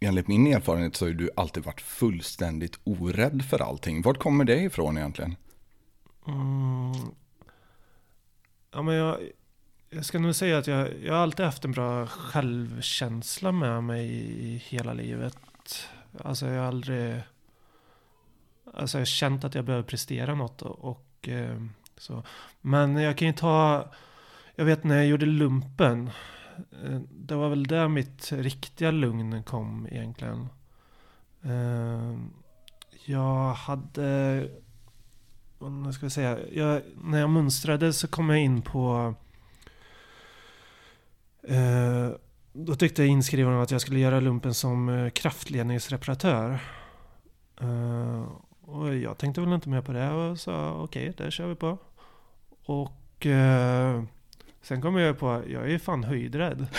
[SPEAKER 1] enligt min erfarenhet så har du alltid varit fullständigt orädd för allting. Vart kommer det ifrån egentligen?
[SPEAKER 3] Mm, ja, men jag, jag ska nog säga att jag, jag har alltid haft en bra självkänsla med mig i hela livet. Alltså jag har aldrig... Alltså jag har känt att jag behöver prestera något och, och eh, så. Men jag kan ju ta... Jag vet när jag gjorde lumpen. Eh, det var väl där mitt riktiga lugn kom egentligen. Eh, jag hade... Vad ska jag säga? Jag, när jag mönstrade så kom jag in på... Eh, då tyckte inskrivaren att jag skulle göra lumpen som kraftledningsreparatör. Och jag tänkte väl inte mer på det och sa okej, det kör vi på. Och sen kom jag på jag är fan höjdrädd.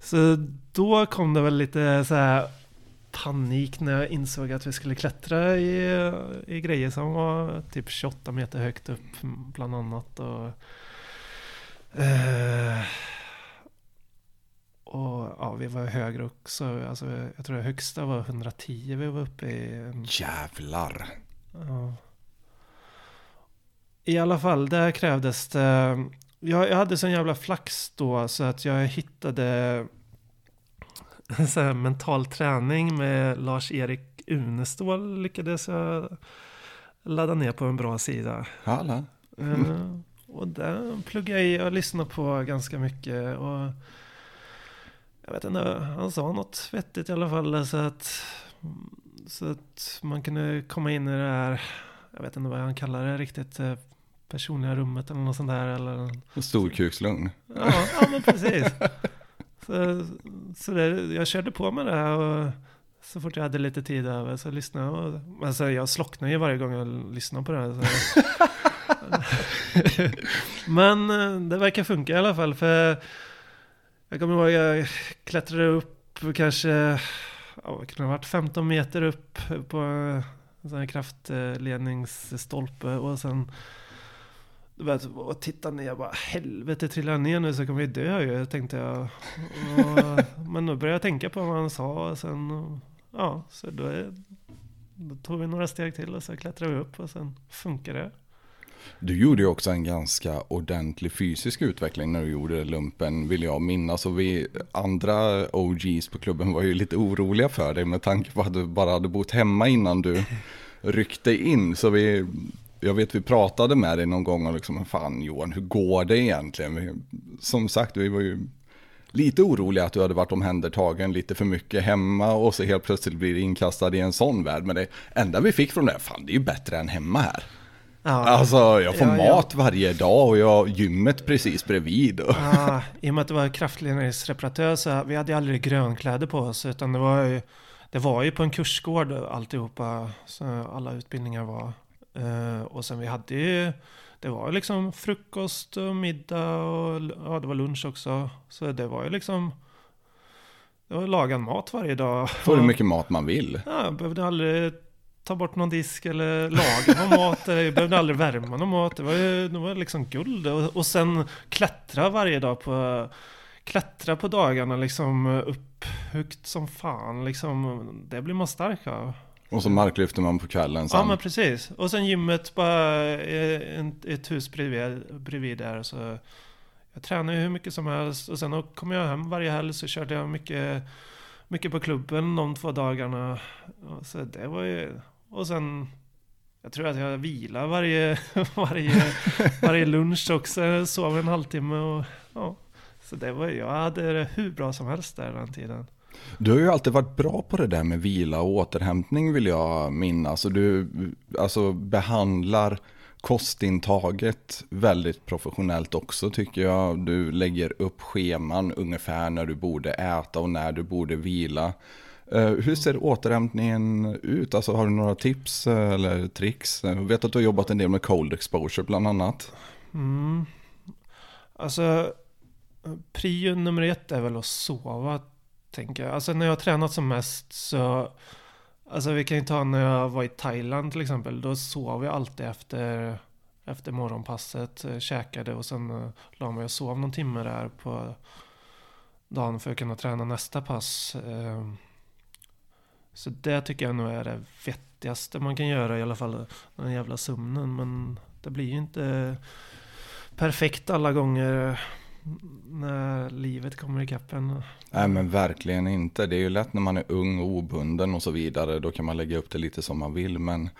[SPEAKER 3] Så då kom det väl lite så här panik när jag insåg att vi skulle klättra i, i grejer som var typ 28 meter högt upp bland annat. Och, eh, och ja, vi var högre också. Alltså, jag tror det högsta var 110 vi var uppe i.
[SPEAKER 1] Jävlar.
[SPEAKER 3] Ja. I alla fall, där krävdes det... Jag, jag hade sån jävla flax då så att jag hittade sån här mental träning med Lars-Erik Unestål lyckades jag ladda ner på en bra sida.
[SPEAKER 1] Hallå.
[SPEAKER 3] Eh, och där pluggade jag i och lyssnade på ganska mycket. Och jag vet inte, han sa något vettigt i alla fall. Så att, så att man kunde komma in i det här, jag vet inte vad han kallar det riktigt, eh, personliga rummet eller något sånt där. Eller,
[SPEAKER 1] Storkukslugn.
[SPEAKER 3] ja, ja, men precis. Så, så det, jag körde på med det här och så fort jag hade lite tid över så lyssnade jag. Och, alltså jag slocknar ju varje gång jag lyssnar på det här. Så. Men eh, det verkar funka i alla fall. För jag kommer ihåg jag klättrade upp kanske, ja, det ha varit, 15 meter upp på en sån här kraftledningsstolpe. Och sen vet, och titta ner bara helvete trillar jag ner nu så kommer jag dö ju tänkte jag. Och, men då började jag tänka på vad han sa och sen ja, så då, är, då tog vi några steg till och så klättrade vi upp och sen funkar det.
[SPEAKER 1] Du gjorde ju också en ganska ordentlig fysisk utveckling när du gjorde lumpen, vill jag minnas. Och vi andra OGs på klubben var ju lite oroliga för dig med tanke på att du bara hade bott hemma innan du ryckte in. Så vi, jag vet vi pratade med dig någon gång och liksom, fan Johan, hur går det egentligen? Som sagt, vi var ju lite oroliga att du hade varit omhändertagen lite för mycket hemma och så helt plötsligt blir du inkastad i en sån värld. Men det enda vi fick från det, fan det är ju bättre än hemma här.
[SPEAKER 3] Ja,
[SPEAKER 1] Alltså jag får
[SPEAKER 3] Ja, ja.
[SPEAKER 1] mat varje dag och jag har gymmet precis bredvid.
[SPEAKER 3] Ja, I och med att det var kraftledningsreparatör så vi hade aldrig grönkläder på oss utan det var ju, det var ju på en kursgård alltihopa, så alla utbildningar var. Eh, och sen vi hade ju, det var ju liksom frukost och middag och ja, det var lunch också. Så det var ju liksom, det var lagad mat varje dag.
[SPEAKER 1] Får hur mycket mat man vill.
[SPEAKER 3] Ja, jag behövde aldrig ta bort någon disk eller laga någon mat. Jag behövde aldrig värma någon mat. Det var ju det var liksom guld. Och, och sen klättra varje dag på klättra på dagarna liksom upp högt som fan. Liksom, det blir man stark av.
[SPEAKER 1] Och så marklyfter man på kvällen sen.
[SPEAKER 3] Ja men precis. Och sen gymmet bara eh, ett, hus bredvid, bredvid där. Så jag tränade ju hur mycket som helst. Och sen kom jag hem varje helg så körde jag mycket, mycket på klubben de två dagarna. Och så det var ju... Och sen... Jag tror att jag vilar varje, varje, varje lunch också. Sov en halvtimme och... Ja. Så det var, jag hade det hur bra som helst där den tiden.
[SPEAKER 1] Du har ju alltid varit bra på det där med vila och återhämtning vill jag minnas. Och du alltså, behandlar kostintaget väldigt professionellt också tycker jag. Du lägger upp scheman ungefär när du borde äta och när du borde vila. Eh, hur ser återhämtningen ut? Alltså, har du några tips eh, eller tricks? Jag vet att du har jobbat en del med cold exposure bland annat.
[SPEAKER 3] Mm. Alltså, prio nummer ett är väl att sova, tänker jag. Alltså när jag har tränat som mest så... Alltså vi kan ju ta när jag var i Thailand till exempel. Då sov jag alltid efter, efter morgonpasset. Eh, käkade och sen eh, la mig och sov någon timme där på dagen för att kunna träna nästa pass. Eh, så det tycker jag nog är det vettigaste man kan göra i alla fall. Den jävla sömnen. Men det blir ju inte perfekt alla gånger när livet kommer ikapp en.
[SPEAKER 1] Nej men verkligen inte. Det är ju lätt när man är ung och obunden och så vidare. Då kan man lägga upp det lite som man vill. Men...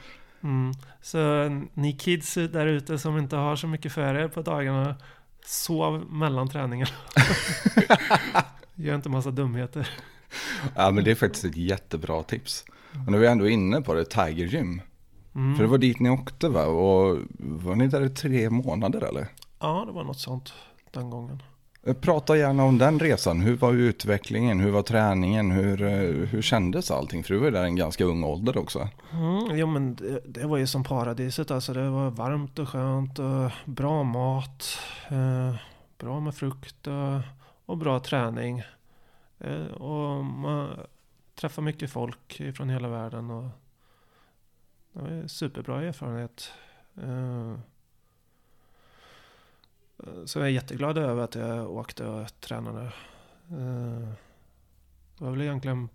[SPEAKER 3] Mm. Så ni kids där ute som inte har så mycket för er på dagarna. Sov mellan träningarna. Gör inte massa dumheter.
[SPEAKER 1] Ja men det är faktiskt ett jättebra tips. Och nu är vi ändå inne på det, Tiger Gym. Mm. För det var dit ni åkte va? Och var ni där i tre månader eller?
[SPEAKER 3] Ja det var något sånt den gången.
[SPEAKER 1] Eh, prata gärna om den resan. Hur var utvecklingen? Hur var träningen? Hur, eh, hur kändes allting? För du var där en ganska ung ålder också.
[SPEAKER 3] Mm, jo men det, det, var ju som paradiset. Alltså det var varmt och skönt och bra mat. Eh, bra med frukt och, och bra träning. Eh, och man träffade mycket folk från hela världen. Och det var en superbra erfarenhet. Eh, så jag är jätteglad över att jag åkte och tränade. Eh, det var väl egentligen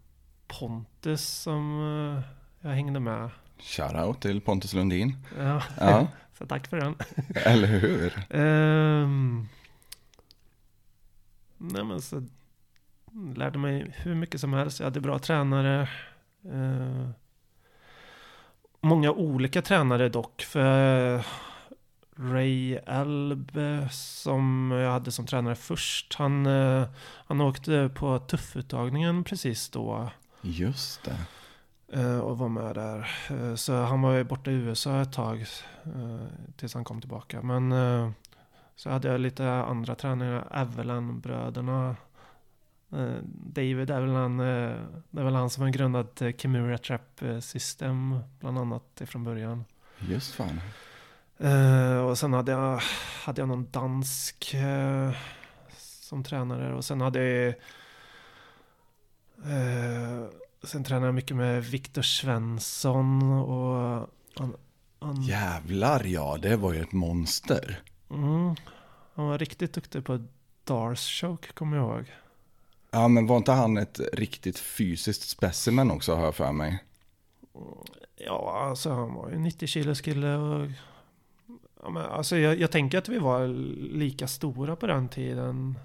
[SPEAKER 3] Pontus som eh, jag hängde med.
[SPEAKER 1] Shoutout till Pontus Lundin.
[SPEAKER 3] Ja, ja. så tack för den.
[SPEAKER 1] Eller hur?
[SPEAKER 3] um, nej men så lärde mig hur mycket som helst. Jag hade bra tränare. Uh, många olika tränare dock. För Ray Albe som jag hade som tränare först. Han, eh, han åkte på tuffuttagningen precis då.
[SPEAKER 1] Just det.
[SPEAKER 3] Eh, och var med där. Eh, så han var ju borta i USA ett tag. Tills han kom tillbaka. Men så hade jag lite andra tränare. Evelan-bröderna. David Evelan. Det är väl han som har grundat Kimura Trap System. Bland annat ifrån början.
[SPEAKER 1] Just fan.
[SPEAKER 3] Uh, och sen hade jag, hade jag någon dansk uh, som tränare. Och sen hade jag... Uh, sen tränade jag mycket med Viktor Svensson och... Han,
[SPEAKER 1] han, Jävlar ja, det var ju ett monster.
[SPEAKER 3] Mm, han var riktigt duktig på Dars choke, kommer jag ihåg.
[SPEAKER 1] Ja, men var inte han ett riktigt fysiskt specimen också, har jag för mig?
[SPEAKER 3] Ja, alltså han var ju 90 kilos kille och Ja, men alltså jag, jag, tänker att vi var lika stora på den tiden.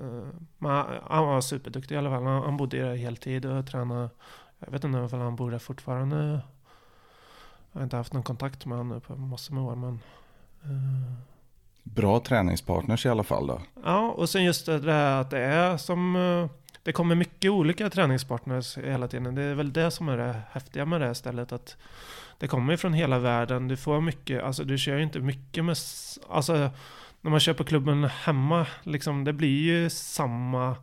[SPEAKER 3] Uh, men han var superduktig i alla fall. Han, han bodde där heltid och tränade. Jag vet inte om han bor där fortfarande. Jag har inte haft någon kontakt med honom på massor med år. Men, uh.
[SPEAKER 1] Bra träningspartners i alla fall då.
[SPEAKER 3] Ja, och sen just det där att det är som... Uh, det kommer mycket olika träningspartners hela tiden. Det är väl det som är det häftiga med det här stället. Att det kommer ju från hela världen. Du får mycket, alltså du kör ju inte mycket med, alltså när man kör på klubben hemma, liksom det blir ju samma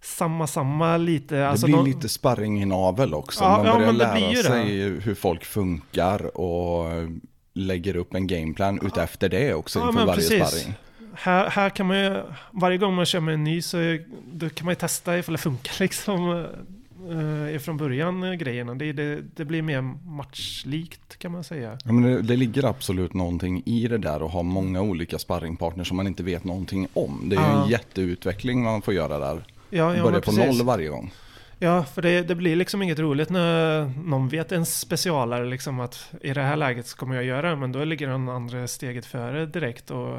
[SPEAKER 3] samma, samma lite.
[SPEAKER 1] Det
[SPEAKER 3] alltså
[SPEAKER 1] blir någon... lite navel också. Ja, man börjar ja, lära sig det. hur folk funkar och lägger upp en gameplan ja. utefter det också ja, inför varje precis. sparring.
[SPEAKER 3] Här, här kan man ju, varje gång man kör med en ny så kan man ju testa ifall det funkar liksom. Eh, ifrån början eh, grejerna. Det, det, det blir mer matchlikt kan man säga.
[SPEAKER 1] Ja, men det, det ligger absolut någonting i det där att ha många olika sparringpartners som man inte vet någonting om. Det är
[SPEAKER 3] Ja.
[SPEAKER 1] en jätteutveckling man får göra där.
[SPEAKER 3] Ja, ja,
[SPEAKER 1] Börja på
[SPEAKER 3] precis.
[SPEAKER 1] noll varje gång.
[SPEAKER 3] Ja, för det, det blir liksom inget roligt när någon vet en specialare liksom att i det här läget så kommer jag göra men då ligger den andra steget före direkt och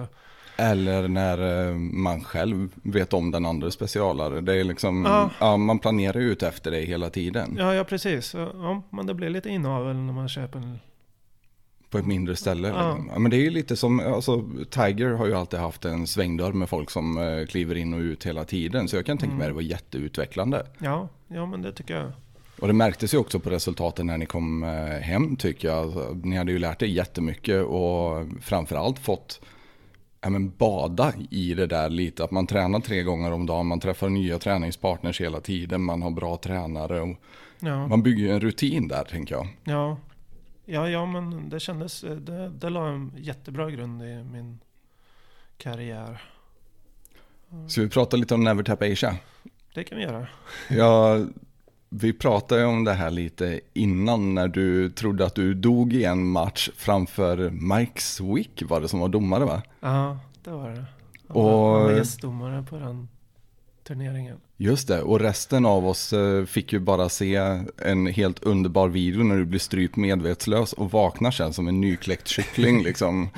[SPEAKER 1] Eller när eh, man själv vet om den andra specialare. Det är liksom,
[SPEAKER 3] Ja.
[SPEAKER 1] ja. man planerar ut efter det hela tiden.
[SPEAKER 3] ja, ja precis. Ja, men det blir lite inavel när man köper en...
[SPEAKER 1] På ett mindre ställe.
[SPEAKER 3] Ja.
[SPEAKER 1] liksom. Ja, men det är ju lite som, alltså Tiger har ju alltid haft en svängdörr med folk som eh, kliver in och ut hela tiden. Så jag kan tänka
[SPEAKER 3] Mm.
[SPEAKER 1] mig att det var jätteutvecklande.
[SPEAKER 3] Ja, ja, men det tycker jag.
[SPEAKER 1] Och det märktes ju också på resultaten när ni kom eh, hem tycker jag. Alltså, Ni hade ju lärt er jättemycket och framförallt fått ja, men bada i det där lite. Att man tränar tre gånger om dagen, man träffar nya träningspartners hela tiden, man har bra tränare. Och
[SPEAKER 3] Ja,
[SPEAKER 1] man bygger ju en rutin där tänker jag.
[SPEAKER 3] ja, ja, ja, men det kändes, det, det la en jättebra grund i min karriär.
[SPEAKER 1] Så vi pratar lite om Never Tap Asia.
[SPEAKER 3] Det kan vi göra.
[SPEAKER 1] Ja, vi pratade ju om det här lite innan när du trodde att du dog i en match framför Mike Swick var det som var domare va?
[SPEAKER 3] Ja, det var det. Han
[SPEAKER 1] Och-
[SPEAKER 3] var, gästdomare på den turneringen.
[SPEAKER 1] Just det, och resten av oss eh, fick ju bara se en helt underbar video när du blir strypt medvetslös och vaknar sen som en nykläckt kyckling liksom.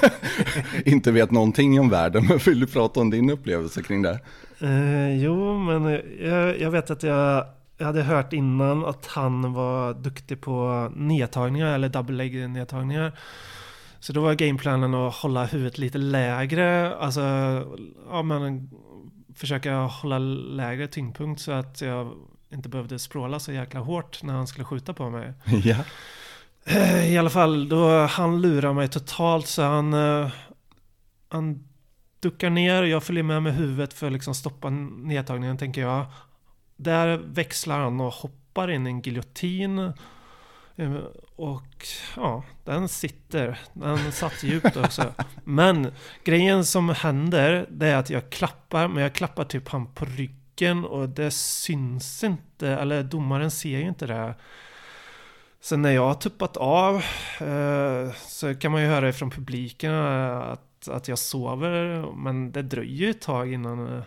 [SPEAKER 1] Inte vet någonting om världen, men vill du prata om din upplevelse kring det?
[SPEAKER 3] Eh, jo, men eh, jag, jag vet att jag, jag hade hört innan att han var duktig på nedtagningar eller double leg nedtagningar. Så då var gameplanen att hålla huvudet lite lägre, alltså ja, men, försöka hålla lägre tyngdpunkt så att jag inte behövde språla så jäkla hårt när han skulle skjuta på mig.
[SPEAKER 1] Ja,
[SPEAKER 3] I alla fall, då han lurar mig totalt så han, eh, han duckar ner och jag följer med med huvudet för att liksom stoppa nedtagningen tänker jag. Där växlar han och hoppar in i en giljotin. Eh, och ja, den sitter. Den satt djupt också. Men grejen som händer det är att jag klappar, men jag klappar typ han på ryggen och det syns inte, eller domaren ser ju inte det. Sen när jag har tuppat av eh, så kan man ju höra ifrån publiken att, att jag sover. Men det dröjer ju ett tag innan, eh,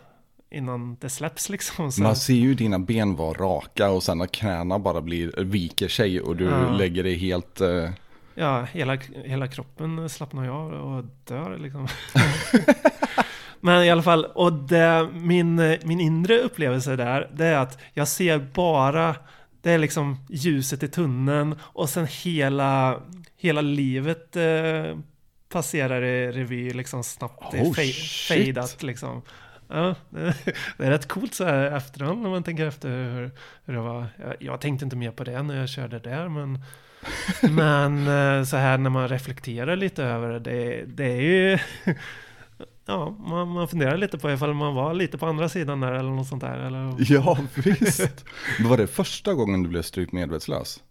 [SPEAKER 3] innan det släpps liksom. Så,
[SPEAKER 1] man ser ju dina ben vara raka och sen att knäna bara blir, viker sig och du
[SPEAKER 3] Ja.
[SPEAKER 1] lägger dig helt... eh,
[SPEAKER 3] ja, hela, hela kroppen slappnar ju av och dör liksom. Men i alla fall, och det, min, min inre upplevelse där, det är att jag ser bara, det är liksom ljuset i tunneln och sen hela, hela livet eh, passerar i revy liksom snabbt.
[SPEAKER 1] Oh,
[SPEAKER 3] fadat liksom. Ja, det, är rätt coolt så här efterhand när man tänker efter hur, hur det var. Jag, jag tänkte inte mer på det när jag körde där men men eh, så här när man reflekterar lite över det, det, det är ju Ja, man, man funderar lite på ifall man var lite på andra sidan där eller något sånt där eller
[SPEAKER 1] Ja, visst. var det första gången du blev strypt medvetslös?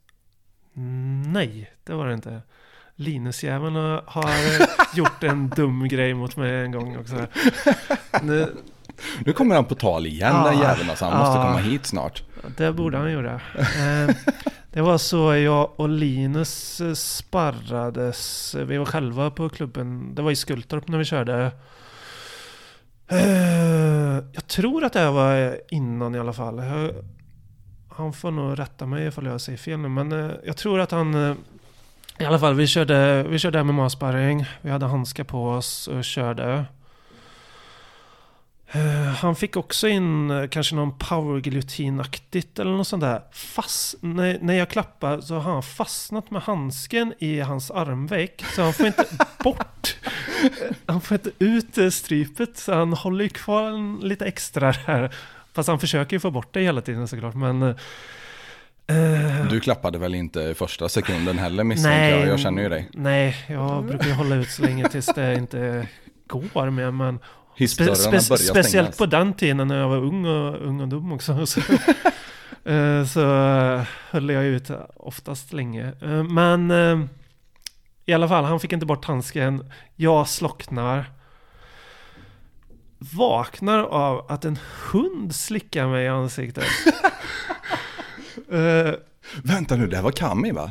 [SPEAKER 3] Nej, det var det inte. Linusjäveln har- gjort en dum grej mot mig en gång också. Nu,
[SPEAKER 1] Nu kommer han på tal igen
[SPEAKER 3] Ja,
[SPEAKER 1] den jäveln, alltså han måste
[SPEAKER 3] ja.
[SPEAKER 1] komma hit snart.
[SPEAKER 3] det borde han göra. Eh, Det var så jag och Linus eh, sparrades. Vi var själva på klubben. Det var i Skultorp när vi körde. Eh, Jag tror att det var innan i alla fall. Han får nog rätta mig ifall jag säger fel nu. Men eh, jag tror att han... I alla fall, vi körde, vi körde MMA-sparring. Vi hade handskar på oss och körde. Eh, Han fick också in eh, kanske någon power-giljotinaktigt eller något sånt där. Fast, när, när jag klappar så har han fastnat med handsken i hans armveck. Så han får inte bort, han får inte ut eh, strypet. Så han håller ju kvar lite extra där. Fast han försöker ju få bort det hela tiden såklart. Men... eh,
[SPEAKER 1] Du klappade väl inte första sekunden heller misstänker jag, jag känner ju dig.
[SPEAKER 3] Nej, jag brukar ju hålla ut så länge tills det inte går mer. Men spe, spe, speciellt
[SPEAKER 1] stängas.
[SPEAKER 3] på den tiden när jag var ung och, ung och dum också. Så, eh, så eh, höll jag ut oftast länge. Men i alla fall, han fick inte bort handsken. Jag slocknar. Vaknar av att en hund slickar mig i ansiktet. Eh,
[SPEAKER 1] Vänta nu, det här var Kami va?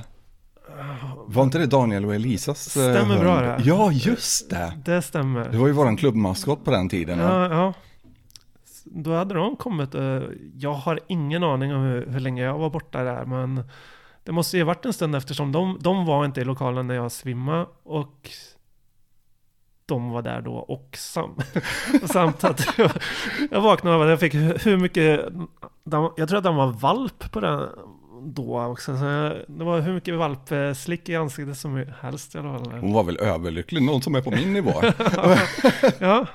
[SPEAKER 1] Var inte det Daniel och Elisas? eh,
[SPEAKER 3] Stämmer bra
[SPEAKER 1] hund?
[SPEAKER 3] det.
[SPEAKER 1] Ja, just det.
[SPEAKER 3] det stämmer.
[SPEAKER 1] Det var ju våran klubbmaskot på den tiden. Ja.
[SPEAKER 3] Ja. Då hade de kommit. eh, Jag har ingen aning om hur, hur länge jag var borta där. Men det måste ju ha varit en stund eftersom de, de var inte i lokalen när jag svimmade. Och de var där då och sam, samt att jag, jag vaknade av att jag fick hur mycket, jag tror att de var valp på den då också. Så det var hur mycket valpslick i ansiktet som helst i alla fall.
[SPEAKER 1] Hon var väl överlycklig, någon som är på min nivå.
[SPEAKER 3] Ja.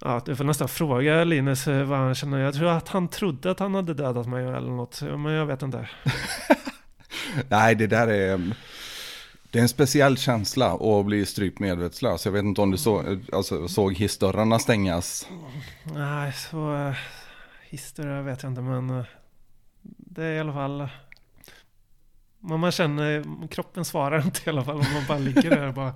[SPEAKER 3] Ja, du får nästan fråga Linus vad han känner. Jag tror att han trodde att han hade dödat mig eller något. Men jag vet inte.
[SPEAKER 1] Nej, det där är... Det är en speciell känsla att bli strypt medvetslös. Jag vet inte om du så, alltså, såg hissdörrarna stängas.
[SPEAKER 3] Nej, så... Uh, historia vet jag inte men... eh, det är i alla fall... Men man känner, kroppen svarar inte i alla fall om man bara ligger där och bara...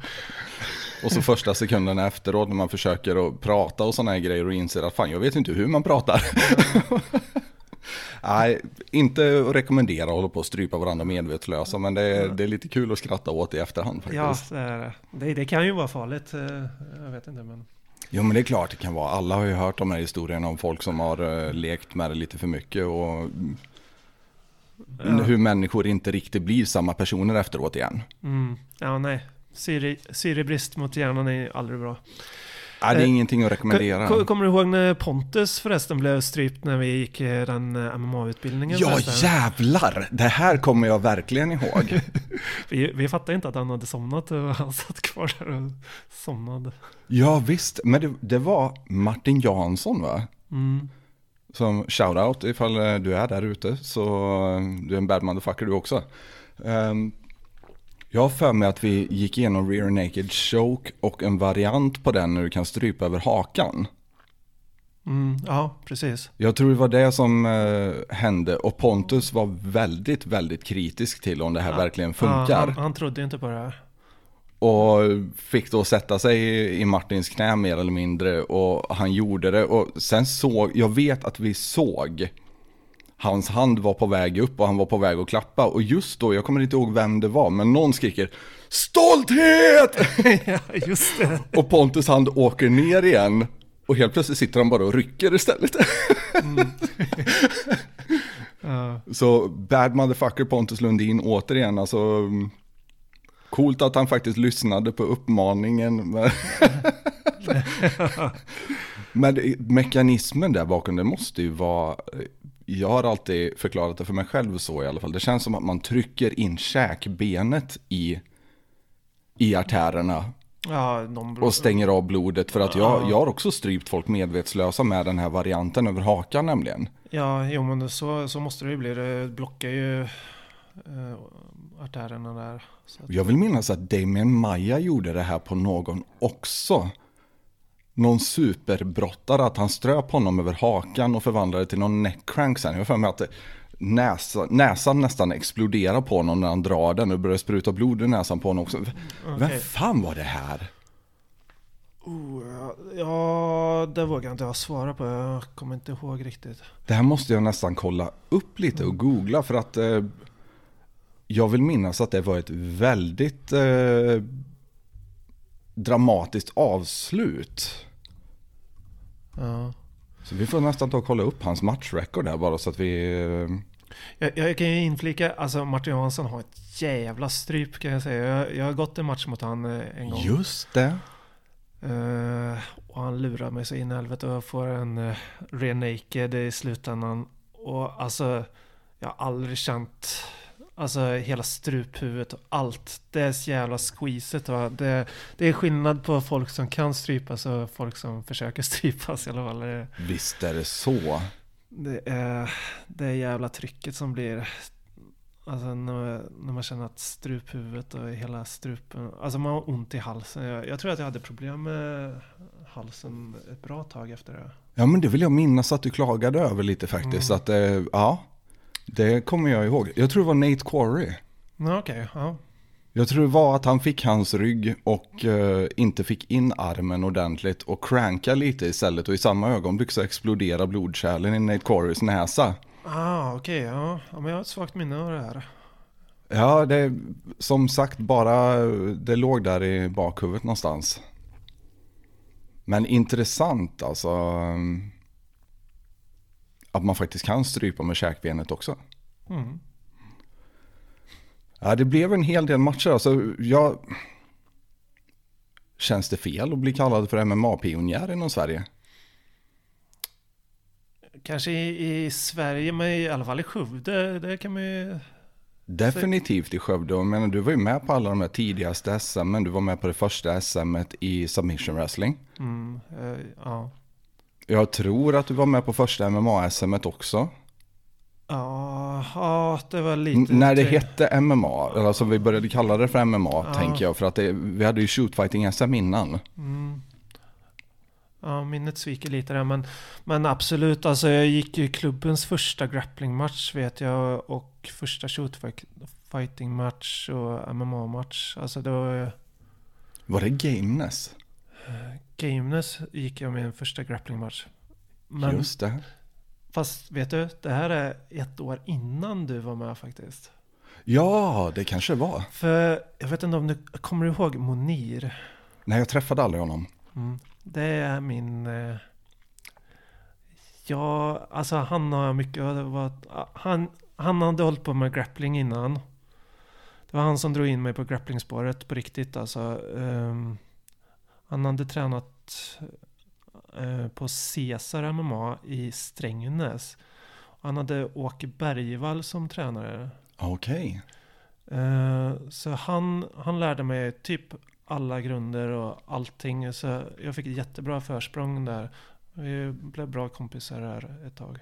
[SPEAKER 1] Och så första sekunderna efteråt när man försöker att prata och sådana här grejer och inser att fan jag vet inte hur man pratar. Nej, inte att rekommendera att hålla på och strypa varandra medvetslösa men det är, det är lite kul att skratta åt i efterhand
[SPEAKER 3] Ja,
[SPEAKER 1] faktiskt.
[SPEAKER 3] det, är det. det, kan ju vara farligt. eh, Jag vet inte men...
[SPEAKER 1] Jo men det är klart det kan vara. Alla har ju hört de här historierna om folk som har eh, lekt med det lite för mycket och
[SPEAKER 3] Ja.
[SPEAKER 1] hur människor inte riktigt blir samma personer efteråt igen.
[SPEAKER 3] Mm, ja, nej. Syre, syrebrist mot hjärnan är aldrig bra.
[SPEAKER 1] Nej, det är
[SPEAKER 3] Eh,
[SPEAKER 1] ingenting att rekommendera.
[SPEAKER 3] Ko- Kommer du ihåg när Pontus förresten blev strypt när vi gick eh, den eh, MMA-utbildningen?
[SPEAKER 1] Ja
[SPEAKER 3] förresten?
[SPEAKER 1] jävlar, det här kommer jag verkligen ihåg.
[SPEAKER 3] Vi, vi fattade inte att han hade somnat och han satt kvar där och somnade.
[SPEAKER 1] Ja visst, men det, det var Martin Jansson va?
[SPEAKER 3] Mm.
[SPEAKER 1] Som shoutout ifall du är där ute så du är en bad motherfucker du också. Ehm, jag har för mig att vi gick igenom rear naked choke och en variant på den när du kan strypa över hakan.
[SPEAKER 3] Mm, ja, precis.
[SPEAKER 1] Jag tror det var det som eh, hände och Pontus var väldigt, väldigt kritisk till om det här verkligen funkar.
[SPEAKER 3] Ja, han, han trodde inte på det här.
[SPEAKER 1] Och fick då sätta sig i Martins knä mer eller mindre och han gjorde det och sen såg, jag vet att vi såg Hans hand var på väg upp och han var på väg att klappa och just då, jag kommer inte ihåg vem det var, men någon skriker Stolthet!
[SPEAKER 3] ja, just det.
[SPEAKER 1] Och Pontus hand åker ner igen och helt plötsligt sitter han bara och rycker istället.
[SPEAKER 3] Ja,
[SPEAKER 1] Så bad motherfucker Pontus Lundin återigen, alltså mm, Coolt att han faktiskt lyssnade på uppmaningen. Men, mekanismen där bakom det måste ju vara, jag har alltid förklarat det för mig själv så i alla fall. Det känns som att man trycker in käkbenet i, i artärerna
[SPEAKER 3] ja
[SPEAKER 1] och stänger av blodet. För att jag, jag har också strypt folk medvetslösa med den här varianten över hakan nämligen.
[SPEAKER 3] Ja, jo men så, så måste det ju bli. Det blockar ju eh, artärerna där. Att,
[SPEAKER 1] Jag vill minnas att Damien Maya gjorde det här på någon också. Någon superbrottare, att han ströp honom över hakan och förvandlade till någon neckcrank sen. Jag för mig att det- näsa, näsan nästan exploderar på honom när han drar den och börjar spruta blod i näsan på honom också. Vem
[SPEAKER 3] Okej.
[SPEAKER 1] fan var det här?
[SPEAKER 3] oh, ja, ja, det vågar jag inte jag svara på. Jag kommer inte ihåg riktigt.
[SPEAKER 1] Det här måste jag nästan kolla upp lite och googla för att eh, jag vill minnas att det var ett väldigt eh, dramatiskt avslut.
[SPEAKER 3] Ja.
[SPEAKER 1] Så vi får nästan ta och kolla upp hans matchrecord där bara så att vi... eh,
[SPEAKER 3] Jag, jag kan ju inflika, alltså Martin Jansson har ett jävla stryp kan jag säga. Jag, jag har gått en match mot han eh, en gång.
[SPEAKER 1] Just det.
[SPEAKER 3] Eh, och han lurar mig så in i helvete och jag får en uh, rear naked i slutändan. Och alltså, jag har aldrig känt Alltså hela struphuvudet och allt. Det är så jävla squeezet. Va? Det, det är skillnad på folk som kan strypas och folk som försöker strypas i alla fall. Det,
[SPEAKER 1] Visst är det så.
[SPEAKER 3] det är det jävla trycket som blir. Alltså när, när man känner att struphuvudet och hela strupen. Alltså man har ont i halsen. Jag, jag tror att jag hade problem med halsen ett bra tag efter det.
[SPEAKER 1] Ja men det vill jag minnas att du klagade över lite faktiskt.
[SPEAKER 3] Mm.
[SPEAKER 1] Att, eh, ja, det kommer jag ihåg. Jag tror det var Nate Quarry.
[SPEAKER 3] Okej, ja.
[SPEAKER 1] Jag tror det var att han fick hans rygg och eh, inte fick in armen ordentligt och cranka lite istället och i samma ögonblick så exploderar blodkärlen i Nate Quarrys näsa.
[SPEAKER 3] Ah, okej. ja. ja, men jag har ett svagt minne av det här.
[SPEAKER 1] Ja, det är som sagt bara, det låg där i bakhuvudet någonstans. Men intressant alltså. Att man faktiskt kan strypa med käkbenet också.
[SPEAKER 3] Mm.
[SPEAKER 1] Ja, det blev en hel del matcher. Alltså, jag... Känns det fel att bli kallad för MMA-pionjär inom Sverige?
[SPEAKER 3] Kanske i, i Sverige, men i alla fall i Skövde. Det kan man ju...
[SPEAKER 1] Definitivt i Skövde. Jag menar, du var ju med på alla de här tidigaste SM, men du var med på det första SM i submission wrestling.
[SPEAKER 3] Mm, eh, ja.
[SPEAKER 1] Jag tror att du var med på första MMA-SM också.
[SPEAKER 3] Ja, ja, det var
[SPEAKER 1] N-
[SPEAKER 3] lite...
[SPEAKER 1] när det hette MMA, eller alltså vi började kalla det för MMA,
[SPEAKER 3] Ja.
[SPEAKER 1] tänker jag. För att det, vi hade ju shootfighting-SM innan.
[SPEAKER 3] Mm. Ja, minnet sviker lite där, men, men absolut. Alltså jag gick ju klubbens första grapplingmatch vet jag och första shootfighting-match och MMA-match. Alltså då...
[SPEAKER 1] Var det Gameness?
[SPEAKER 3] Gameness gick jag med en första grapplingmatch. Men
[SPEAKER 1] Just det.
[SPEAKER 3] fast vet du, det här är ett år innan du var med faktiskt.
[SPEAKER 1] Ja, det kanske var.
[SPEAKER 3] För jag vet inte om du kommer du ihåg Monir?
[SPEAKER 1] Nej, jag träffade aldrig honom.
[SPEAKER 3] Mm. Det är min... Eh, ja, alltså han har mycket... var- Han, han hade hållit på med grappling innan. Det var han som drog in mig på grapplingspåret på riktigt alltså. Ehm, han hade tränat eh, på Cesar MMA i Strängnäs. Han hade Åke Bergvall som tränare.
[SPEAKER 1] Okej.
[SPEAKER 3] Eh, Så han, han lärde mig typ alla grunder och allting. Så jag fick ett jättebra försprång där. Vi blev bra kompisar där ett tag.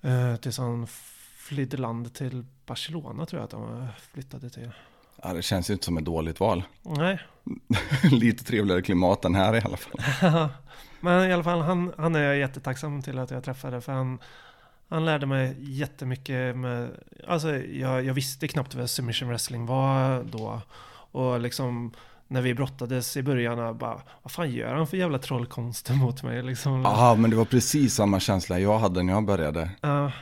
[SPEAKER 3] Eh, Tills han flydde land till Barcelona tror jag att han flyttade till.
[SPEAKER 1] Ja, det känns ju inte som ett dåligt val.
[SPEAKER 3] Nej,
[SPEAKER 1] Lite trevligare klimat än här i alla fall.
[SPEAKER 3] men i alla fall han, han är jag jättetacksam till att jag träffade. För han, han lärde mig jättemycket med, alltså jag, jag visste knappt vad submission wrestling var då. Och liksom när vi brottades i början, bara, vad fan gör han för jävla trollkonster mot mig liksom?
[SPEAKER 1] Ja, men det var precis samma känsla jag hade när jag började.
[SPEAKER 3] Ja,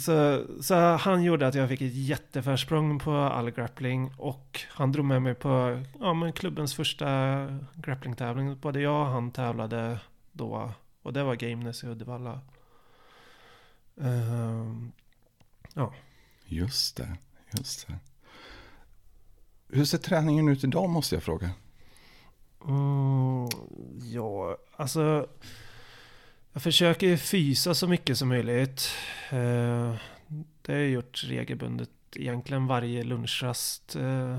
[SPEAKER 3] så, så han gjorde att jag fick ett jätteförsprång på all grappling och han drog med mig på ja, men klubbens första grapplingtävling. Både jag och han tävlade då och det var Gameness i Uddevalla. Ehm,
[SPEAKER 1] Just det, just det. Hur ser träningen ut idag måste jag fråga?
[SPEAKER 3] mm, ja, alltså jag försöker fysa så mycket som möjligt. Eh, det har jag gjort regelbundet egentligen varje lunchrast eh,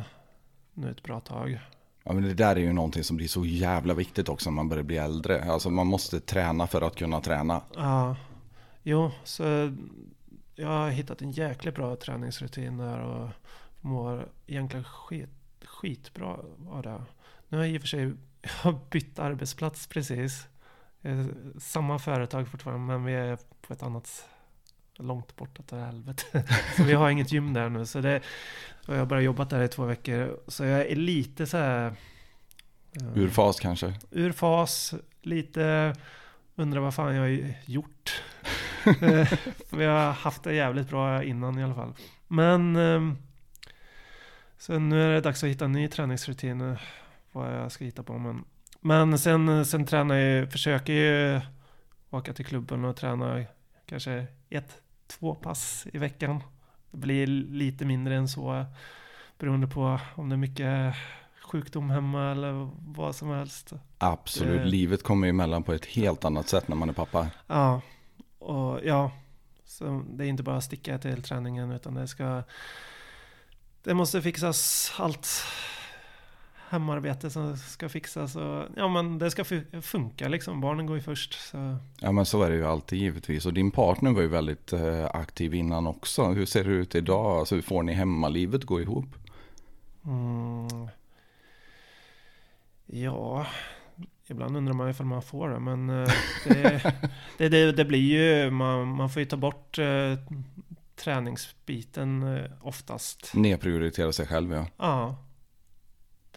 [SPEAKER 3] nu ett bra tag.
[SPEAKER 1] Ja, men det där är ju någonting som blir så jävla viktigt också när man börjar bli äldre. Alltså man måste träna för att kunna träna.
[SPEAKER 3] Ja, jo, så jag har hittat en jäkligt bra träningsrutin där och mår egentligen skit, skitbra av det. Nu har jag i och för sig jag bytt arbetsplats precis. Eh, Samma företag fortfarande, men vi är på ett annat långt borta till helvete. Så vi har inget gym där nu. Så det, och jag har bara jobbat där i två veckor. Så jag är lite så här... eh,
[SPEAKER 1] Ur fas kanske.
[SPEAKER 3] ur fas, lite undrar vad fan jag har gjort. Eh, Vi har haft det jävligt bra innan i alla fall. Men ehm, så nu är det dags att hitta en ny träningsrutin. Vad jag ska hitta på. Men, men sen, sen tränar jag, försöker jag åka till klubben och träna kanske ett, två pass i veckan. Det blir lite mindre än så beroende på om det är mycket sjukdom hemma eller vad som helst.
[SPEAKER 1] Absolut,
[SPEAKER 3] Eh.
[SPEAKER 1] livet kommer emellan på ett helt annat sätt när man är pappa.
[SPEAKER 3] Ja, och ja. Så det är inte bara att sticka till träningen utan det ska... Det måste fixas allt hemarbete som ska fixas och ja men det ska fu- funka liksom. Barnen går ju först. Så.
[SPEAKER 1] Ja men så är det ju alltid givetvis. Och din partner var ju väldigt eh, aktiv innan också. Hur ser det ut idag? Alltså hur får ni hemmalivet gå ihop?
[SPEAKER 3] Mm. Ja, ibland undrar man ifall man får det men eh, det, det, det, det blir ju, man, man får ju ta bort eh, träningsbiten oftast.
[SPEAKER 1] Nedprioritera sig själv ja.
[SPEAKER 3] Ja.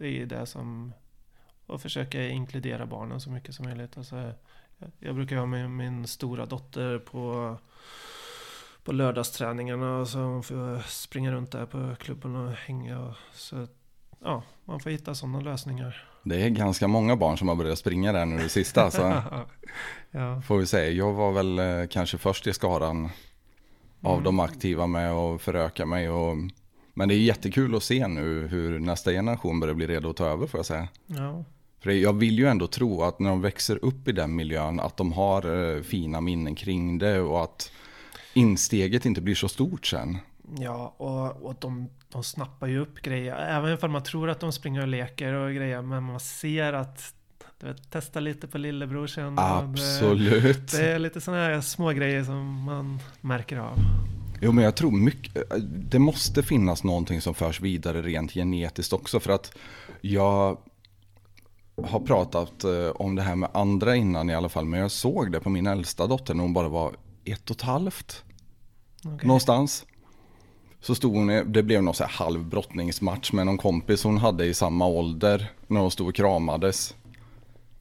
[SPEAKER 3] Det är det som... Och försöka inkludera barnen så mycket som möjligt. Alltså, Jag brukar ha med min stora dotter på, på lördagsträningarna och så får jag springa runt där på klubben och hänga. Och, så ja, man får hitta sådana lösningar.
[SPEAKER 1] Det är ganska många barn som har börjat springa där nu det sista. Så
[SPEAKER 3] ja.
[SPEAKER 1] får vi säga. Jag var väl eh, kanske först i skaran av
[SPEAKER 3] Mm.
[SPEAKER 1] de aktiva med att föröka mig. Och, men det är jättekul att se nu hur nästa generation börjar bli redo att ta över får jag säga.
[SPEAKER 3] ja.
[SPEAKER 1] För jag vill ju ändå tro att när de växer upp i den miljön att de har eh, fina minnen kring det och att insteget inte blir så stort sen.
[SPEAKER 3] Ja, och, och de, de snappar ju upp grejer. Även om man tror att de springer och leker och grejer. Men man ser att, du vet, testa lite på lillebror sen.
[SPEAKER 1] Absolut.
[SPEAKER 3] Det, det är lite sådana här små grejer som man märker av.
[SPEAKER 1] Jo men jag tror mycket, det måste finnas någonting som förs vidare rent genetiskt också för att jag har pratat eh, om det här med andra innan i alla fall men jag såg det på min äldsta dotter när hon bara var ett och ett halvt
[SPEAKER 3] Okej.
[SPEAKER 1] någonstans. Så stod hon, det blev någon så här halv brottningsmatch med någon kompis hon hade i samma ålder när de stod och kramades.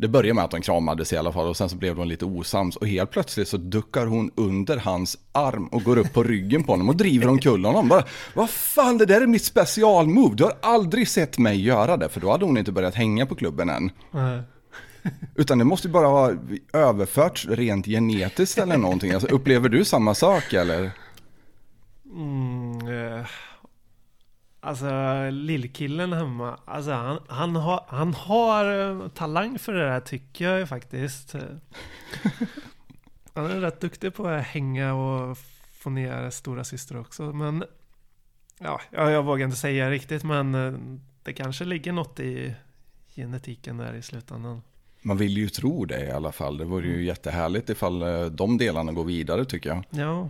[SPEAKER 1] Det började med att de kramades i alla fall och sen så blev de lite osams och helt plötsligt så duckar hon under hans arm och går upp på ryggen på honom och driver omkull honom. Bara, vad fan det där är mitt specialmove, du har aldrig sett mig göra det för då hade hon inte börjat hänga på klubben än.
[SPEAKER 3] Nej.
[SPEAKER 1] Utan det måste ju bara ha överförts rent genetiskt eller någonting. Alltså, upplever du samma sak eller?
[SPEAKER 3] Mm, eh, alltså lillkillen hemma, alltså han, han, har, han har eh, talang för det där tycker jag ju faktiskt. Han är rätt duktig på att hänga och få ner stora syster också. Men ja, jag, vågar inte säga riktigt men eh, det kanske ligger något i genetiken där i slutändan.
[SPEAKER 1] Man vill ju tro det i alla fall. Det vore ju jättehärligt ifall eh, de delarna går vidare tycker jag.
[SPEAKER 3] Ja,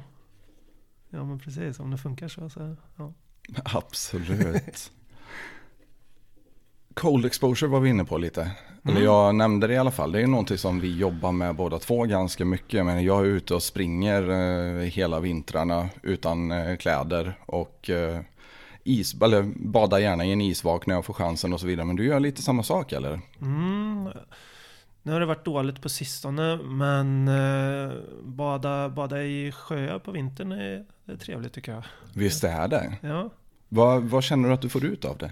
[SPEAKER 3] ja men precis om det funkar så. så ja.
[SPEAKER 1] Absolut. Cold exposure var vi inne på lite. Eller
[SPEAKER 3] Mm.
[SPEAKER 1] jag nämnde det i alla fall. Det är någonting som vi jobbar med båda två ganska mycket. Men jag är ute och springer eh, hela vintrarna utan eh, kläder. Och eh, is, eller badar gärna i en isvak när jag får chansen och så vidare. Men du gör lite samma sak eller?
[SPEAKER 3] Mm. Nu har det varit dåligt på sistone men eh, bada, bada i sjöar på vintern är, är trevligt tycker jag.
[SPEAKER 1] Visst är det.
[SPEAKER 3] Ja.
[SPEAKER 1] Vad, vad känner du att du får ut av det?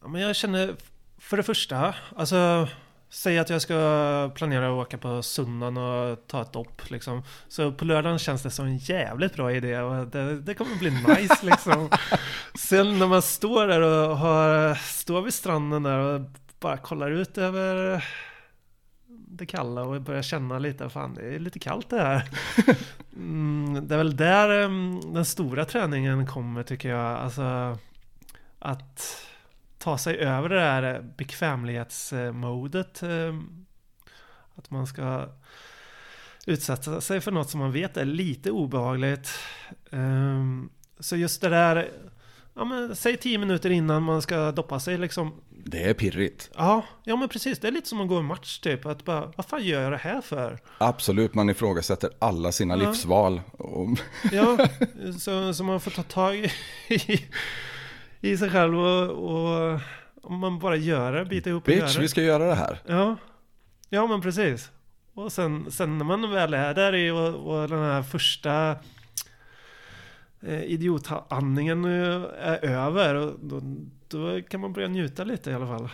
[SPEAKER 3] ja, men jag känner för det första, alltså Säg att jag ska planera att åka på Sunnan och ta ett dopp liksom. Så på lördagen känns det som en jävligt bra idé och det, det kommer bli nice liksom. Sen när man står där och har, står vid stranden där och bara kollar ut över det kalla och börjar känna lite, fan det är lite kallt det här. Mm, det är väl där ehm, den stora träningen kommer tycker jag. Alltså att ta sig över det där bekvämlighetsmodet. Ehm, att man ska utsätta sig för något som man vet är lite obehagligt. Ehm, så just det där, ja men säg tio minuter innan man ska doppa sig liksom.
[SPEAKER 1] Det är pirrigt.
[SPEAKER 3] Ja, ja men precis. Det är lite som att gå en match typ. Att bara, vad fan gör jag det här för?
[SPEAKER 1] Absolut, man ifrågasätter alla sina
[SPEAKER 3] Ja.
[SPEAKER 1] livsval.
[SPEAKER 3] Ja, så, så man får ta tag i, i sig själv och, och om man bara gör det, bita ihop och
[SPEAKER 1] Bitch,
[SPEAKER 3] göra
[SPEAKER 1] vi ska göra det här.
[SPEAKER 3] Ja, ja men precis. Och sen, sen när man väl är där i och, och den här första eh, idiotandningen eh, är över, och då, då kan man börja njuta lite i alla fall.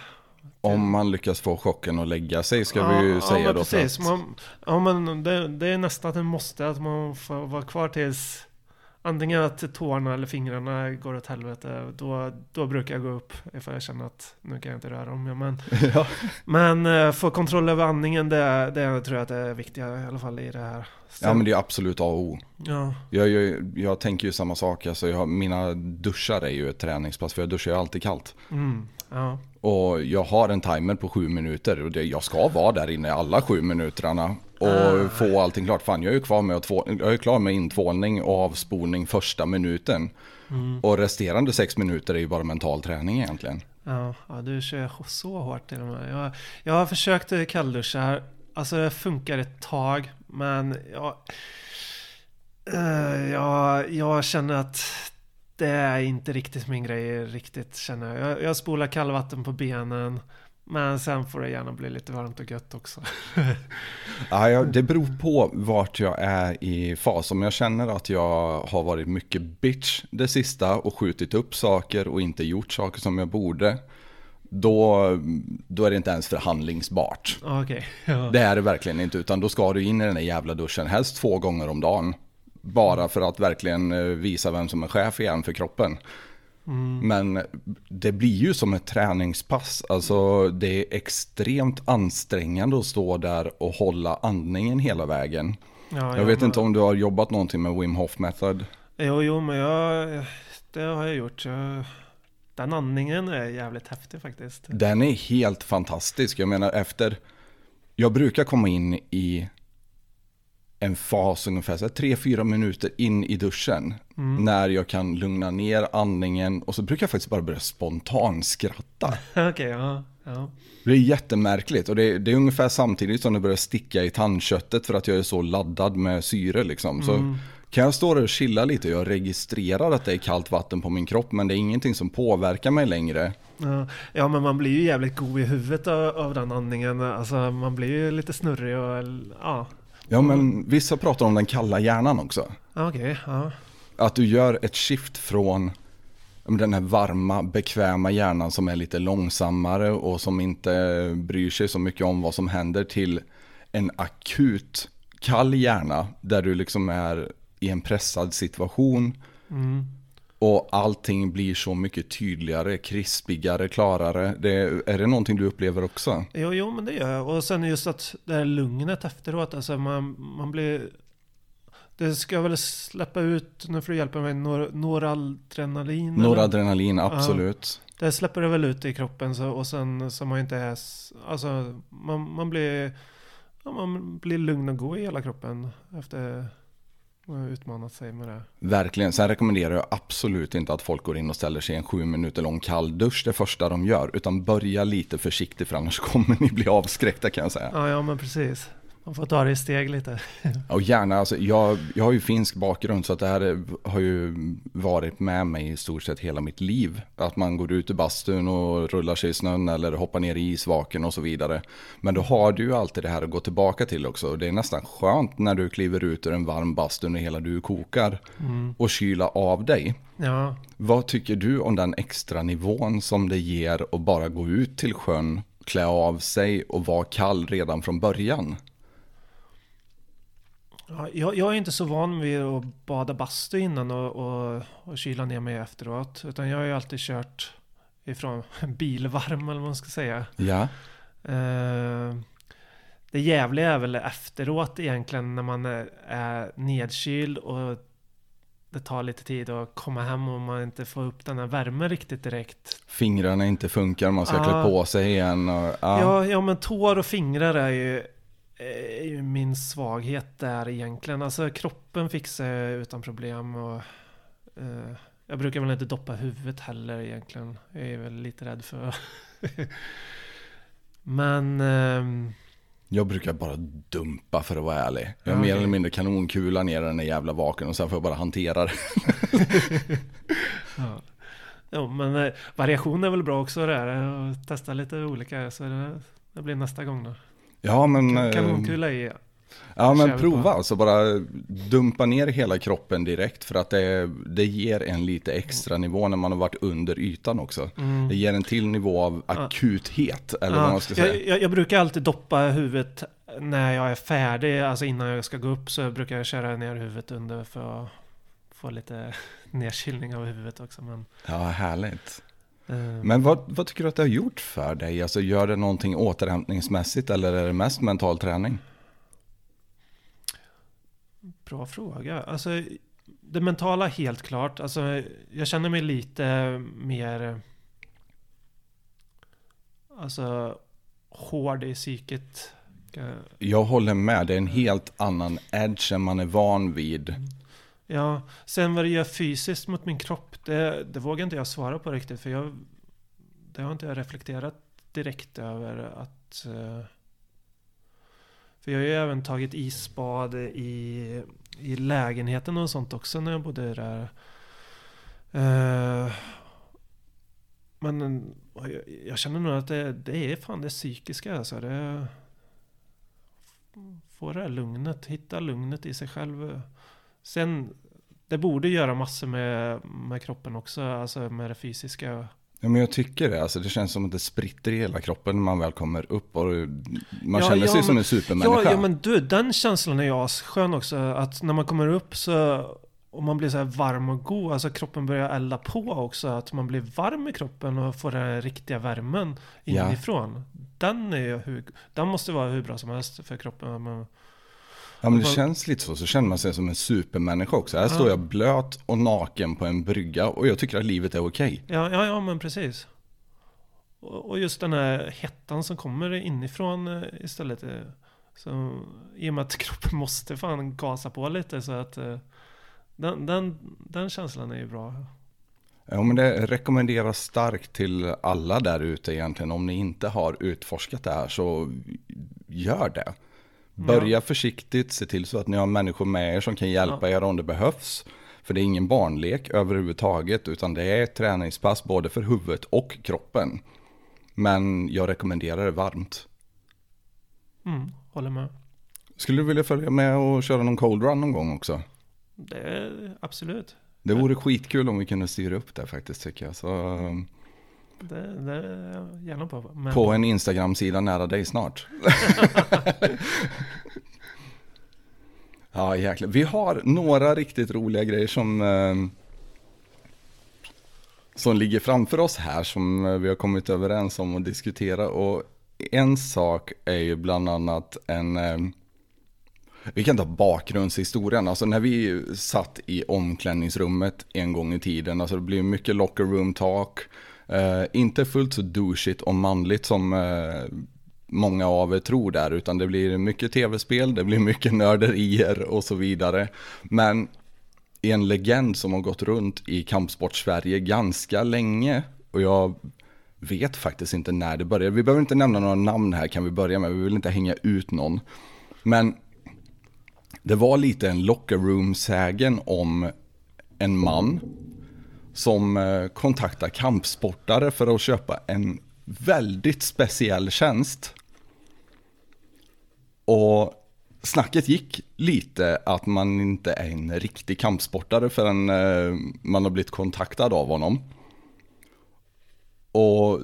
[SPEAKER 1] Om man lyckas få chocken att lägga sig ska vi ju säga
[SPEAKER 3] ja, men
[SPEAKER 1] då.
[SPEAKER 3] precis.
[SPEAKER 1] att-
[SPEAKER 3] Man, ja, men det, det är nästan ett måste att man får vara kvar tills antingen att tårna eller fingrarna går åt helvete. Då, då brukar jag gå upp ifall jag känner att nu kan jag inte röra om mig. Men,
[SPEAKER 1] ja.
[SPEAKER 3] men eh, få kontroll över andningen, det, det tror jag att det är viktiga i alla fall i det här. Sen-
[SPEAKER 1] ja, men det är absolut A och O.
[SPEAKER 3] ja,
[SPEAKER 1] Jag, jag, jag tänker ju samma sak. Alltså jag, mina duschar är ju ett träningspass för jag duschar ju alltid kallt.
[SPEAKER 3] mm, ja,
[SPEAKER 1] Och jag har en timer på sju minuter och det, jag ska vara där inne alla sju minuterna och
[SPEAKER 3] Ah.
[SPEAKER 1] få allting klart. Fan, jag är ju kvar med två, jag är klar med intvålning och avspolning första minuten.
[SPEAKER 3] mm,
[SPEAKER 1] Och resterande sex minuter är ju bara mental träning egentligen.
[SPEAKER 3] ja, ja, du kör så hårt till och med. Jag, jag har försökt kallduscha. Alltså det funkar ett tag, men jag, eh, jag, jag känner att det är inte riktigt min grej riktigt känner jag. Jag, jag spolar kallvatten på benen. Men sen får det gärna bli lite varmt och gött också.
[SPEAKER 1] Ja, det beror på vart jag är i fas. Om jag känner att jag har varit mycket bitch det sista och skjutit upp saker och inte gjort saker som jag borde. Då, då är det inte ens förhandlingsbart.
[SPEAKER 3] Ja.
[SPEAKER 1] Det är det verkligen inte, utan då ska du in i den där jävla duschen, helst två gånger om dagen. Bara för att verkligen eh, visa vem som är chef igen för kroppen. Men det blir ju som ett träningspass. Alltså det är extremt ansträngande att stå där och hålla andningen hela vägen.
[SPEAKER 3] Ja,
[SPEAKER 1] Jag vet
[SPEAKER 3] men-
[SPEAKER 1] inte om du har jobbat någonting med Wim Hof Method.
[SPEAKER 3] Jo, jo, men jag, det har jag gjort. Jag, den andningen är jävligt häftig faktiskt.
[SPEAKER 1] Den är helt fantastisk. Jag menar efter, jag brukar komma in i en fas ungefär så här, tre, fyra minuter in i duschen. När jag kan lugna ner andningen och så brukar jag faktiskt bara börja spontant skratta.
[SPEAKER 3] Okej, ja. ja.
[SPEAKER 1] Det är jättemärkligt och det, det är ungefär samtidigt som det börjar sticka i tandköttet för att jag är så laddad med syre liksom. Så kan jag stå där och chilla lite och jag registrerar att det är kallt vatten på min kropp men det är ingenting som påverkar mig längre.
[SPEAKER 3] Ja, men man blir ju jävligt god i huvudet av, av den andningen. Alltså, man blir ju lite snurrig och ja.
[SPEAKER 1] Ja men vissa pratar om den kalla hjärnan också.
[SPEAKER 3] Okej, ja.
[SPEAKER 1] Att du gör ett shift från den här varma, bekväma hjärnan som är lite långsammare och som inte bryr sig så mycket om vad som händer till en akut kall hjärna där du liksom är i en pressad situation
[SPEAKER 3] Mm.
[SPEAKER 1] Och allting blir så mycket tydligare, krispigare, klarare. Det, är det någonting du upplever också?
[SPEAKER 3] Jo, jo, men det gör jag. Och sen just att det här lugnet efteråt. Alltså man, man blir... Det ska väl släppa ut, nu får du hjälpa mig, nor, noradrenalin? eller?
[SPEAKER 1] Noradrenalin, absolut.
[SPEAKER 3] Det släpper det väl ut i kroppen så, och sen så man inte är... Alltså man, man blir... Ja, man blir lugn och god i hela kroppen efter utmanat sig med det.
[SPEAKER 1] Verkligen. Sen rekommenderar jag absolut inte att folk går in och ställer sig i en sju minuter lång kall dusch det första de gör. Utan börja lite försiktigt för annars kommer ni bli avskräckta kan jag säga.
[SPEAKER 3] Ja, ja men precis. Man får ta det i steg lite.
[SPEAKER 1] Och gärna, alltså, jag, jag har ju finsk bakgrund så att det här är- har ju varit med mig i stort sett hela mitt liv. Att man går ut ur bastun och rullar sig i snön eller hoppar ner i isvaken och så vidare. Men då har du ju alltid det här att gå tillbaka till också. Och Det är nästan skönt när du kliver ut ur en varm bastu när hela du kokar och kyla av dig.
[SPEAKER 3] Ja,
[SPEAKER 1] Vad tycker du om den extra nivån som det ger att bara gå ut till sjön, klä av sig och vara kall redan från början?
[SPEAKER 3] Ja, jag, jag är inte så van vid att bada bastu innan och, och, och kyla ner mig efteråt. Utan jag har ju alltid kört ifrån bilvarm eller vad man ska säga.
[SPEAKER 1] Ja,
[SPEAKER 3] Eh, det jävliga är väl efteråt egentligen när man är, är nedkyld och det tar lite tid att komma hem och man inte får upp den här värmen riktigt direkt.
[SPEAKER 1] fingrarna inte funkar, man ska klä
[SPEAKER 3] Ah.
[SPEAKER 1] på sig igen. Och, ja.
[SPEAKER 3] Ja, ja men tår och fingrar är ju, är ju min svaghet där egentligen. Alltså kroppen fixar jag utan problem och eh, jag brukar väl inte doppa huvudet heller egentligen. Jag är väl lite rädd för Men ehm,
[SPEAKER 1] Jag brukar bara dumpa för att vara ärlig. Jag
[SPEAKER 3] Ja,
[SPEAKER 1] mer
[SPEAKER 3] okej.
[SPEAKER 1] eller mindre kanonkula ner den där jävla vaken och sen får jag bara hantera det.
[SPEAKER 3] ja. Jo, men eh, variation är väl bra också där. Och testa lite olika så det, det blir nästa gång då.
[SPEAKER 1] Ja men,
[SPEAKER 3] Kan,
[SPEAKER 1] eh,
[SPEAKER 3] kanonkula i.
[SPEAKER 1] ja, men prova alltså bara dumpa ner hela kroppen direkt för att det, det ger en lite extra nivå när man har varit under ytan också.
[SPEAKER 3] Mm.
[SPEAKER 1] Det ger en till nivå av akuthet eller vad man ska säga.
[SPEAKER 3] jag, jag, jag brukar alltid doppa huvudet när jag är färdig, alltså innan jag ska gå upp så brukar jag köra ner huvudet under för att få lite nedkylning av huvudet också. Men,
[SPEAKER 1] Ja, härligt.
[SPEAKER 3] Eh,
[SPEAKER 1] Men vad, vad tycker du att det har gjort för dig? Alltså gör det någonting återhämtningsmässigt eller är det mest mental träning?
[SPEAKER 3] Bra fråga. Alltså, det mentala helt klart. Alltså, jag känner mig lite mer alltså, hård i psyket.
[SPEAKER 1] Jag håller med, det är en helt annan edge än man är van vid.
[SPEAKER 3] Ja, sen vad det gör fysiskt mot min kropp, det, det vågar inte jag svara på riktigt. För jag, det har inte jag reflekterat direkt över att... Eh, för jag har ju även tagit isbad i, i lägenheten och sånt också när jag bodde där. Eh, men jag, jag känner nog att det, det är fan det psykiska alltså. Det, få det här lugnet, hitta lugnet i sig själv. Sen, det borde göra massor med, med kroppen också, alltså med det fysiska.
[SPEAKER 1] Ja, men jag tycker det. Alltså, det känns som att det spritter i hela kroppen när man väl kommer upp. Och man
[SPEAKER 3] Ja,
[SPEAKER 1] känner
[SPEAKER 3] ja,
[SPEAKER 1] sig som
[SPEAKER 3] men-
[SPEAKER 1] en supermänniska.
[SPEAKER 3] Ja, ja, men du, den känslan är ju asskön också. Att när man kommer upp så, och man blir så varm och god, alltså kroppen börjar elda på också. Att man blir varm i kroppen och får den riktiga värmen
[SPEAKER 1] Ja.
[SPEAKER 3] inifrån. Den, är ju hur, den måste vara hur bra som helst för kroppen.
[SPEAKER 1] Ja, men det känns lite så. Så känner man sig som en supermänniska också. Här
[SPEAKER 3] Ja.
[SPEAKER 1] står jag blöt och naken på en brygga och jag tycker att livet är okej.
[SPEAKER 3] ja, ja, ja, men precis. Och, och just den här hettan som kommer inifrån eh, istället. eh, Så, I och med att kroppen måste fan gasa på lite så att eh, den, den, den känslan är ju bra.
[SPEAKER 1] Ja, men det rekommenderas starkt till alla där ute egentligen. Om ni inte har utforskat det här så gör det. Börja försiktigt, se till så att ni har människor med er som kan hjälpa er om det behövs. För det är ingen barnlek överhuvudtaget, utan det är träningspass både för huvudet och kroppen. Men jag rekommenderar det varmt.
[SPEAKER 3] Mm, håller med.
[SPEAKER 1] Skulle du vilja följa med och köra någon cold run någon gång också?
[SPEAKER 3] Det absolut.
[SPEAKER 1] Det vore skitkul om vi kunde styra upp det faktiskt tycker jag. Så,
[SPEAKER 3] Det, det är gärna på. Men,
[SPEAKER 1] på en Instagram-sida nära dig snart. ja, jäklar. Vi har några riktigt roliga grejer som, eh, som ligger framför oss här som eh, vi har kommit överens om att diskutera. Och en sak är ju bland annat en... Eh, vi kan ta bakgrundshistorien. Alltså när vi satt i omklädningsrummet en gång i tiden. Alltså det blir mycket locker room talk. Eh, inte fullt så douchigt och manligt som eh, många av er tror där. Utan det blir mycket tv-spel, det blir mycket nörderier och så vidare. Men en legend som har gått runt i kampsport-Sverige ganska länge. Och jag vet faktiskt inte när det började. Vi behöver inte nämna några namn här kan vi börja med. Vi vill inte hänga ut någon. Men det var lite en locker room-sägen om en man som eh, kontaktar kampsportare för att köpa en väldigt speciell tjänst. Och snacket gick lite att man inte är en riktig kampsportare förrän eh, man har blivit kontaktad av honom. Och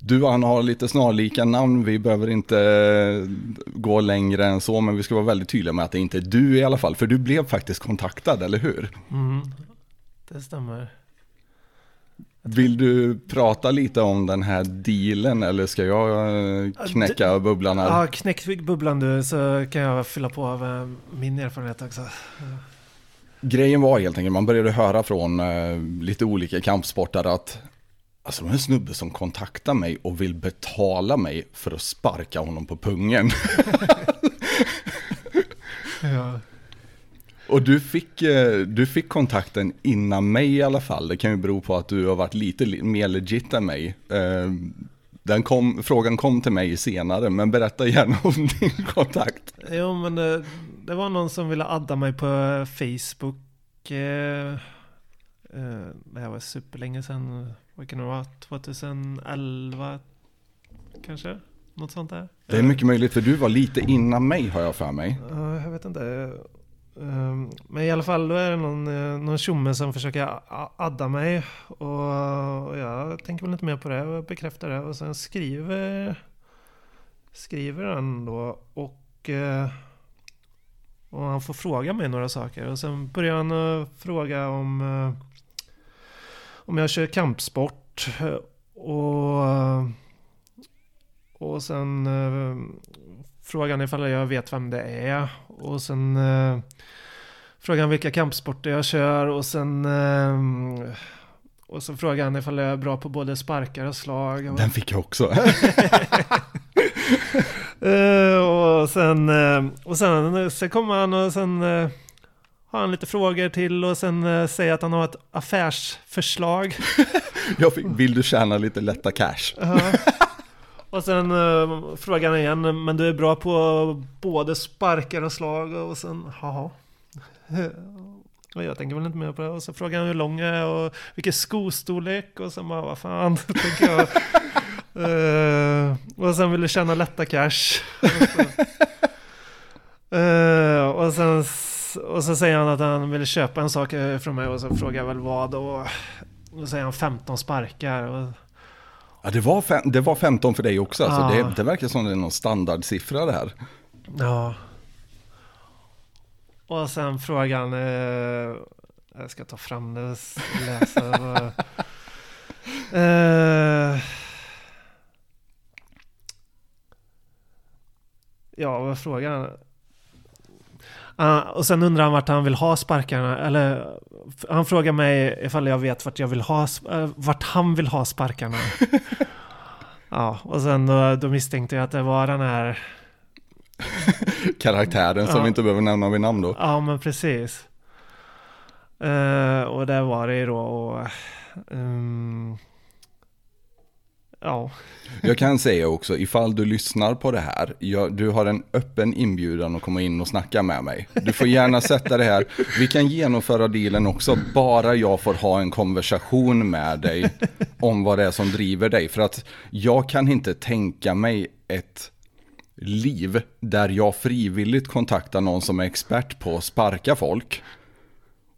[SPEAKER 1] du och han har lite snarlika namn, vi behöver inte eh, gå längre än så, men vi ska vara väldigt tydliga med att det inte är du i alla fall, för du blev faktiskt kontaktad, eller hur?
[SPEAKER 3] Mm, det stämmer.
[SPEAKER 1] Vill du prata lite om den här dealen, eller ska jag eh, knäcka bubblan här?
[SPEAKER 3] Ja, knäck bubblan du så kan jag fylla på av eh, min erfarenhet också.
[SPEAKER 1] Grejen var helt enkelt, man började höra från eh, lite olika kampsportare att Alltså det är en snubbe som kontaktar mig och vill betala mig för att sparka honom på pungen.
[SPEAKER 3] Ja.
[SPEAKER 1] Och du fick, eh, du fick kontakten innan mig i alla fall. Det kan ju bero på att du har varit lite li- mer legit än mig. Eh, Den kom, frågan kom till mig senare, men berätta gärna om din kontakt.
[SPEAKER 3] Jo men det, det var någon som ville adda mig på Facebook. Eh, eh, det här var superlänge sedan. Vad kan det vara? 2011 kanske? Något sånt där.
[SPEAKER 1] Det är mycket möjligt, för du var lite innan mig har jag för mig.
[SPEAKER 3] Ja, jag vet inte. Ehm, men i alla fall då är det någon, eh, någon tjomme som försöker adda mig. Och jag tänker väl inte mer på det och bekräftar det. Och sen skriver, skriver han då. Och, eh, och han får fråga mig några saker. Och sen börjar han fråga om, eh, om jag kör kampsport. Och, och sen frågar han ifall jag vet vem det är. Och sen eh, frågan vilka kampsporter jag kör. Och sen eh, och så frågar han ifall jag är bra på både sparkar och slag.
[SPEAKER 1] Den fick jag också.
[SPEAKER 3] Eh, och sen, eh, och sen, sen kommer han och sen eh, har han lite frågor till och sen säger att han har ett affärsförslag.
[SPEAKER 1] Jag fick, vill du tjäna lite lätta cash?
[SPEAKER 3] Och sen uh, frågar han igen, men du är bra på både sparkar och slag och sen, jaha. Och jag tänker väl inte mer på det. Och så frågar han hur lång jag är och vilken skostorlek. Och sen bara, vad fan, tänker jag. uh, och sen vill du tjäna lätta cash. Och eh, och, sen, och så säger han att han vill köpa en sak från mig. Och så frågar jag väl vad. Och så säger han 15 sparkar. Och,
[SPEAKER 1] Ja, det var, fem, det var 15 för dig också. Alltså,
[SPEAKER 3] Ja.
[SPEAKER 1] det, det verkar som det är någon standardsiffra det här.
[SPEAKER 3] Ja. Och sen frågan, eh, jag ska ta fram det läsa. eh, ja, vad frågar Ah, och sen undrar han vart han vill ha sparkarna. Eller han frågar mig ifall jag vet vart, jag vill ha, eh, vart han vill ha sparkarna. ja, och sen då, då misstänkte jag att det var den här
[SPEAKER 1] Karaktären som vi inte behöver nämna vid namn då.
[SPEAKER 3] Ja, men precis. Eh, och där var det ju då och... ehm, ja,
[SPEAKER 1] Jag kan säga också, ifall du lyssnar på det här, jag, du har en öppen inbjudan att komma in och snacka med mig. Du får gärna sätta det här. Vi kan genomföra dealen också, bara jag får ha en konversation med dig om vad det är som driver dig. För att jag kan inte tänka mig ett liv där jag frivilligt kontaktar någon som är expert på att sparka folk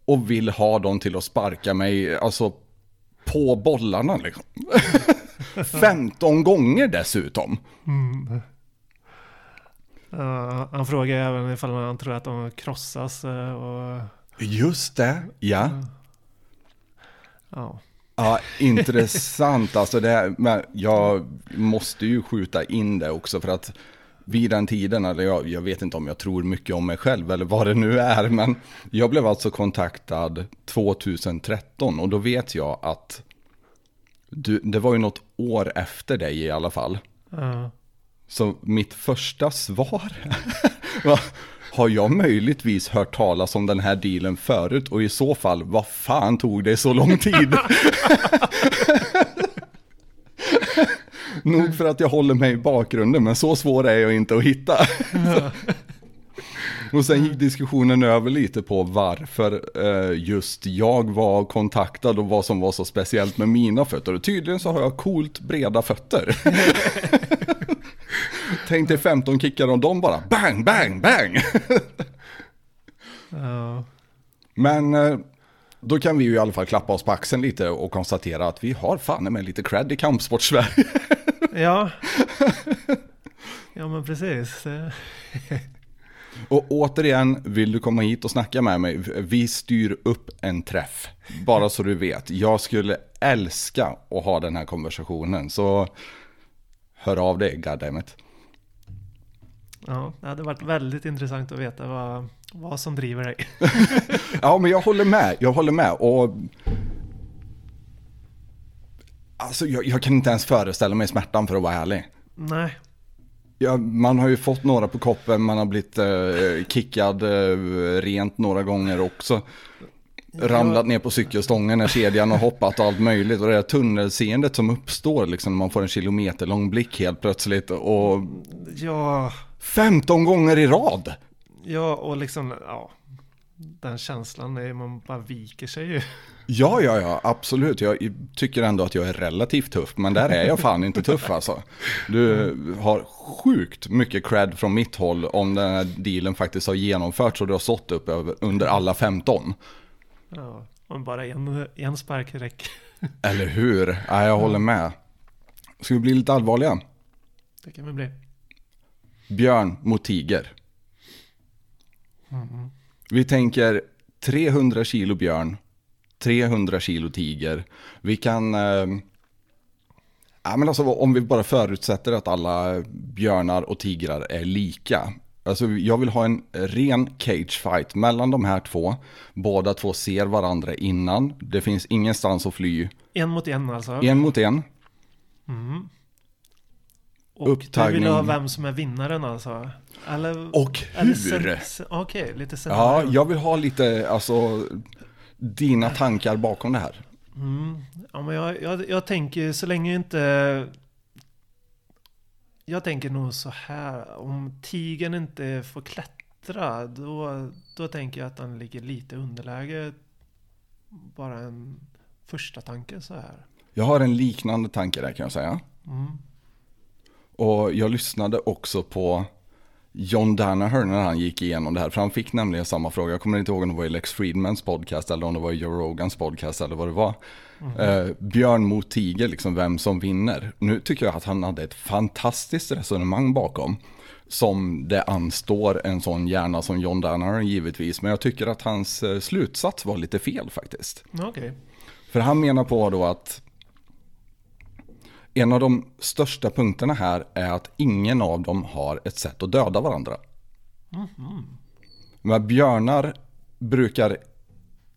[SPEAKER 1] och vill ha dem till att sparka mig, alltså på bollarna liksom. 15 gånger dessutom.
[SPEAKER 3] eh, han frågar även ifall han tror att de krossas eh, och...
[SPEAKER 1] Just det, ja.
[SPEAKER 3] Ja,
[SPEAKER 1] Ja, intressant. Alltså det, men jag måste ju skjuta in det också för att vid den tiden, eller jag, jag vet inte om jag tror mycket om mig själv eller vad det nu är, men jag blev alltså kontaktad 2013 och då vet jag att du, det var ju något år efter dig i alla fall.
[SPEAKER 3] ja.
[SPEAKER 1] Så mitt första svar var, har jag möjligtvis hört talas om den här dealen förut och i så fall, vad fan tog det så lång tid? Nog för att jag håller mig i bakgrunden, men så svår är jag inte att hitta. och sen gick diskussionen över lite på varför eh, just jag var kontaktad och vad som var så speciellt med mina fötter. Och tydligen så har jag coolt breda fötter. Tänk dig 15 kickar och de bara bang, bang, bang.
[SPEAKER 3] ja.
[SPEAKER 1] Men eh, då kan vi ju i alla fall klappa oss på axeln lite och konstatera att vi har fan med lite cred i kampsport-Sverige.
[SPEAKER 3] ja. Ja, men precis.
[SPEAKER 1] Och återigen, vill du komma hit och snacka med mig, vi styr upp en träff. Bara så du vet, jag skulle älska att ha den här konversationen. Så hör av dig, goddammit.
[SPEAKER 3] Ja, det hade varit väldigt intressant att veta vad, vad som driver dig.
[SPEAKER 1] Ja, men jag håller med. Jag håller med. Och... Alltså, jag, jag kan inte ens föreställa mig smärtan för att vara ärlig.
[SPEAKER 3] Nej,
[SPEAKER 1] Ja, man har ju fått några på koppen, man har blivit eh, kickad eh, rent några gånger också. Ramlat ner på cykelstången när kedjan har hoppat och allt möjligt. Och det där tunnelseendet som uppstår liksom när man får en kilometerlång blick helt plötsligt. Och
[SPEAKER 3] ja,
[SPEAKER 1] 15 gånger i rad!
[SPEAKER 3] ja och liksom, ja. Den känslan är man bara viker sig ju.
[SPEAKER 1] Ja, ja, ja, absolut. Jag tycker ändå att jag är relativt tuff, men där är jag fan inte tuff alltså. Du har sjukt mycket cred från mitt håll om den här dealen faktiskt har genomförts och du har stått upp under alla 15.
[SPEAKER 3] Ja, om bara en, en spark räcker.
[SPEAKER 1] Eller hur? Ja, jag håller med. Ska vi bli lite allvarliga?
[SPEAKER 3] Det kan väl bli.
[SPEAKER 1] Björn mot tiger. Vi tänker 300 kilo björn, 300 kilo tiger. Vi kan... Eh, ja, men alltså, om vi bara förutsätter att alla björnar och tigrar är lika. Alltså, jag vill ha en ren cage fight mellan de här två. Båda två ser varandra innan. Det finns ingenstans att fly.
[SPEAKER 3] En mot en alltså.
[SPEAKER 1] En mot en.
[SPEAKER 3] Och du
[SPEAKER 1] upptagning.
[SPEAKER 3] vill ha vem som är vinnaren alltså? Eller,
[SPEAKER 1] Och hur?
[SPEAKER 3] Okej, lite
[SPEAKER 1] Ja,
[SPEAKER 3] scenario.
[SPEAKER 1] jag vill ha lite, alltså, dina tankar bakom det här.
[SPEAKER 3] Mm. Ja, men jag, jag, jag tänker så länge inte... Jag tänker nog så här, om tigern inte får klättra då, då tänker jag att han ligger lite underläge. Bara en första tanke så här.
[SPEAKER 1] Jag har en liknande tanke där kan jag säga.
[SPEAKER 3] Mm.
[SPEAKER 1] Och jag lyssnade också på John Danaher när han gick igenom det här. För han fick nämligen samma fråga. Jag kommer inte ihåg om det var i Lex Friedmans podcast eller om det var i Joe Rogans podcast eller vad det var. Eh, björn mot tiger, liksom vem som vinner. Nu tycker jag att han hade ett fantastiskt resonemang bakom. Som det anstår en sån hjärna som John Danaher givetvis. Men jag tycker att hans eh, slutsats var lite fel faktiskt.
[SPEAKER 3] Okej.
[SPEAKER 1] För han menar på då att en av de största punkterna här är att ingen av dem har ett sätt att döda varandra. Men björnar brukar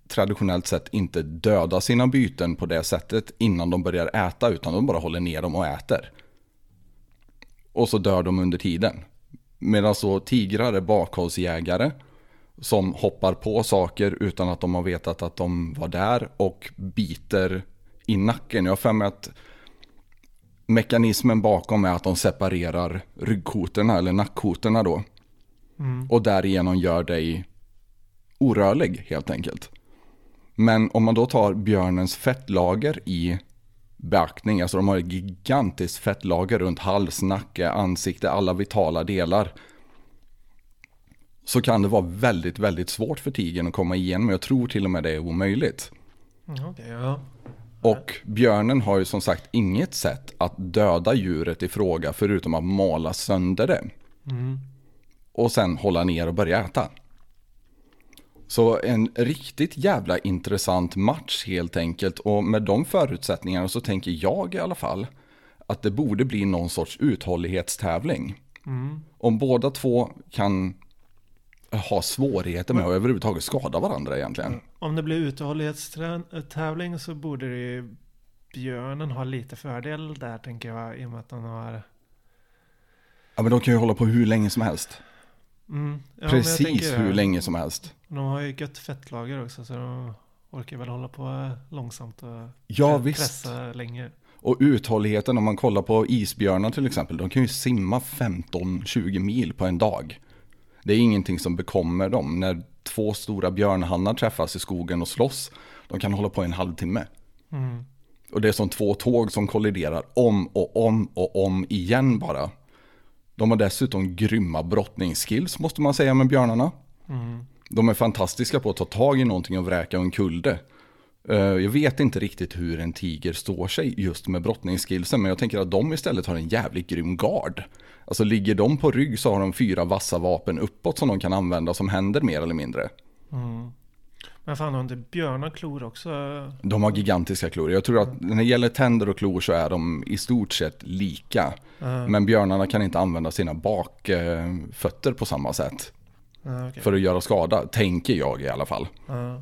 [SPEAKER 1] traditionellt sett inte döda sina byten på det sättet innan de börjar äta utan de bara håller ner dem och äter. Och så dör de under tiden. Medan så tigrar är bakhållsjägare som hoppar på saker utan att de har vetat att de var där och biter i nacken. Jag har för mig att mekanismen bakom är att de separerar ryggkotorna eller nackkotorna då. Och därigenom gör dig orörlig helt enkelt. Men om man då tar björnens fettlager i beaktning, alltså de har ett gigantiskt fettlager runt hals, nacke, ansikte, alla vitala delar. Så kan det vara väldigt, väldigt svårt för tigern att komma igenom. Jag tror till och med det är omöjligt.
[SPEAKER 3] Mm, ja.
[SPEAKER 1] Och björnen har ju som sagt inget sätt att döda djuret i fråga förutom att mala sönder det. Och sen hålla ner och börja äta. Så en riktigt jävla intressant match helt enkelt. Och med de förutsättningarna så tänker jag i alla fall att det borde bli någon sorts uthållighetstävling. Om båda två kan ha svårigheter med att överhuvudtaget skada varandra egentligen.
[SPEAKER 3] Om det blir uthållighetstävling så borde det ju björnen ha lite fördel där tänker jag. I och med att han har...
[SPEAKER 1] Ja men de kan ju hålla på hur länge som helst.
[SPEAKER 3] Mm, ja,
[SPEAKER 1] Precis hur
[SPEAKER 3] det.
[SPEAKER 1] länge som helst.
[SPEAKER 3] De har ju gött fettlager också så de orkar väl hålla på långsamt och
[SPEAKER 1] Ja,
[SPEAKER 3] pre-
[SPEAKER 1] visst.
[SPEAKER 3] pressa länge.
[SPEAKER 1] Och uthålligheten om man kollar på isbjörnar till exempel. De kan ju simma 15-20 mil på en dag. Det är ingenting som bekommer dem. När två stora björnhannar träffas i skogen och slåss. De kan hålla på en halvtimme.
[SPEAKER 3] Mm.
[SPEAKER 1] Och det är som två tåg som kolliderar om och om och om igen bara. De har dessutom grymma brottningsskills måste man säga med björnarna.
[SPEAKER 3] Mm.
[SPEAKER 1] De är fantastiska på att ta tag i någonting och vräka omkull det. Eh, Jag vet inte riktigt hur en tiger står sig just med brottningsskillsen, men jag tänker att de istället har en jävligt grym gard. Alltså ligger de på rygg så har de fyra vassa vapen uppåt som de kan använda som händer mer eller mindre.
[SPEAKER 3] Mm. Men fan har inte björnar klor också?
[SPEAKER 1] De har gigantiska klor. Jag tror att när det gäller tänder och klor så är de i stort sett lika.
[SPEAKER 3] Ja,
[SPEAKER 1] Men björnarna kan inte använda sina bakfötter på samma sätt.
[SPEAKER 3] ja, okej.
[SPEAKER 1] För att göra skada, tänker jag i alla fall.
[SPEAKER 3] Ja.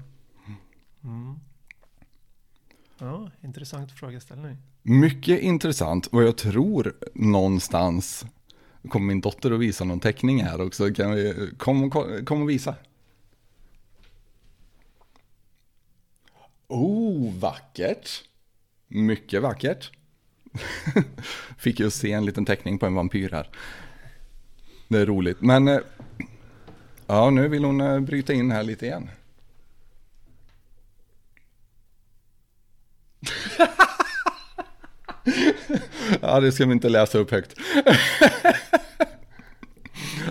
[SPEAKER 3] Mm. Ja, intressant frågeställning.
[SPEAKER 1] Mycket intressant och jag tror någonstans kommer min dotter att visa någon teckning här också. Kan vi, kom, kom, kom och visa. Oh, vackert. Mycket vackert. Fick just se en liten teckning på en vampyr här. Det är roligt. Men eh, ja, nu vill hon eh, bryta in här lite igen. Ja, det ska vi inte läsa upp högt.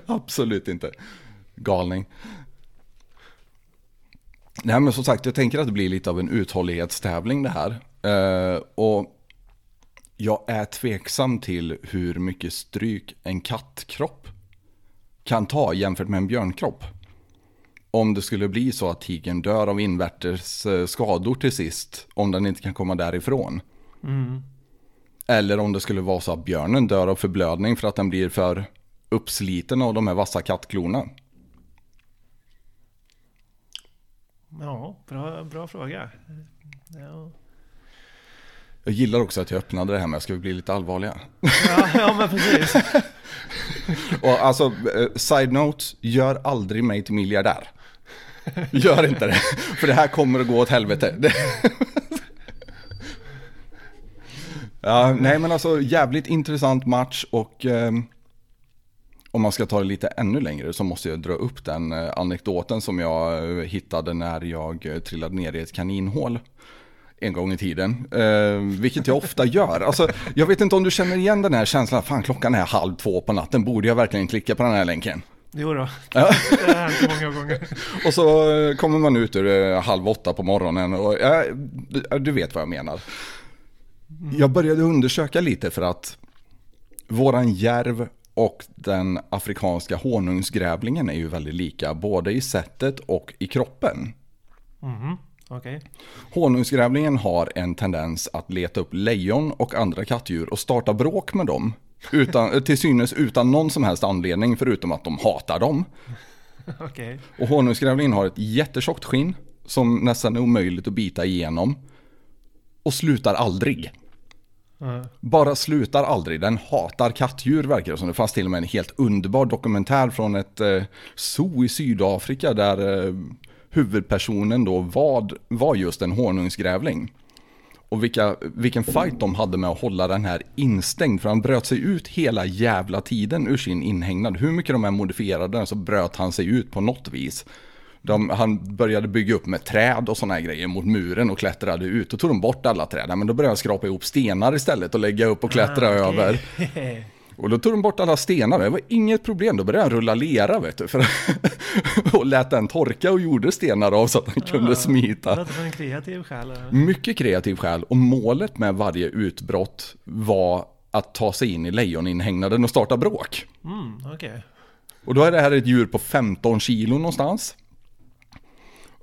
[SPEAKER 1] Absolut inte. Galning. Nej men som sagt, jag tänker att det blir lite av en uthållighetstävling det här. Eh, och jag är tveksam till hur mycket stryk en kattkropp kan ta jämfört med en björnkropp. Om det skulle bli så att tigern dör av invärtes eh, skador till sist, om den inte kan komma därifrån.
[SPEAKER 3] Mm.
[SPEAKER 1] Eller om det skulle vara så att björnen dör av förblödning för att den blir för uppsliten av de här vassa kattklorna.
[SPEAKER 3] Ja, bra, bra fråga. Ja.
[SPEAKER 1] Jag gillar också att jag öppnade det här med, ska vi bli lite allvarliga?
[SPEAKER 3] Ja, ja, men precis.
[SPEAKER 1] Och alltså, eh, side note, gör aldrig mig till miljardär. Gör inte det, för det här kommer att gå åt helvete. Ja, nej men alltså jävligt intressant match och ehm, om man ska ta det lite ännu längre så måste jag dra upp den eh, anekdoten som jag eh, hittade när jag eh, trillade ner i ett kaninhål en gång i tiden. Eh, vilket jag ofta gör. Alltså, jag vet inte om du känner igen den här känslan, fan klockan är halv två på natten, borde jag verkligen klicka på den här länken?
[SPEAKER 3] Jo då,
[SPEAKER 1] Ja.
[SPEAKER 3] det har hänt många gånger.
[SPEAKER 1] Och så kommer man ut ur halv åtta på morgonen och ja, du vet vad jag menar. Jag började undersöka lite för att våran järv och den afrikanska honungsgrävlingen är ju väldigt lika, både i sättet och i kroppen.
[SPEAKER 3] Mhm, Okej.
[SPEAKER 1] Honungsgrävlingen har en tendens att leta upp lejon och andra kattdjur och starta bråk med dem. Utan, till synes utan någon som helst anledning förutom att de hatar dem.
[SPEAKER 3] Okej.
[SPEAKER 1] Och honungsgrävlingen har ett jättetjockt skinn som nästan är omöjligt att bita igenom. Och slutar aldrig.
[SPEAKER 3] Ja.
[SPEAKER 1] Bara slutar aldrig. Den hatar kattdjur verkar det som. Det fanns till och med en helt underbar dokumentär från ett eh, zoo i Sydafrika där eh, huvudpersonen då var, var just en honungsgrävling. Och vilka, vilken fight de hade med att hålla den här instängd. För han bröt sig ut hela jävla tiden ur sin inhägnad. Hur mycket de än modifierade den så bröt han sig ut på något vis. De, han började bygga upp med träd och sådana grejer mot muren och klättrade ut. Då tog de bort alla träden, men då började han skrapa ihop stenar istället och lägga upp och klättra
[SPEAKER 3] Ah, okej.
[SPEAKER 1] över. Och då tog de bort alla stenar, det var inget problem, då började han rulla lera vet du. För och lät den torka och gjorde stenar av så att han kunde
[SPEAKER 3] Det
[SPEAKER 1] smita.
[SPEAKER 3] låter som en kreativ själ.
[SPEAKER 1] Mycket kreativ själ och målet med varje utbrott var att ta sig in i lejoninhägnaden och starta bråk.
[SPEAKER 3] Mm, Okej.
[SPEAKER 1] Och då är det här ett djur på 15 kilo någonstans.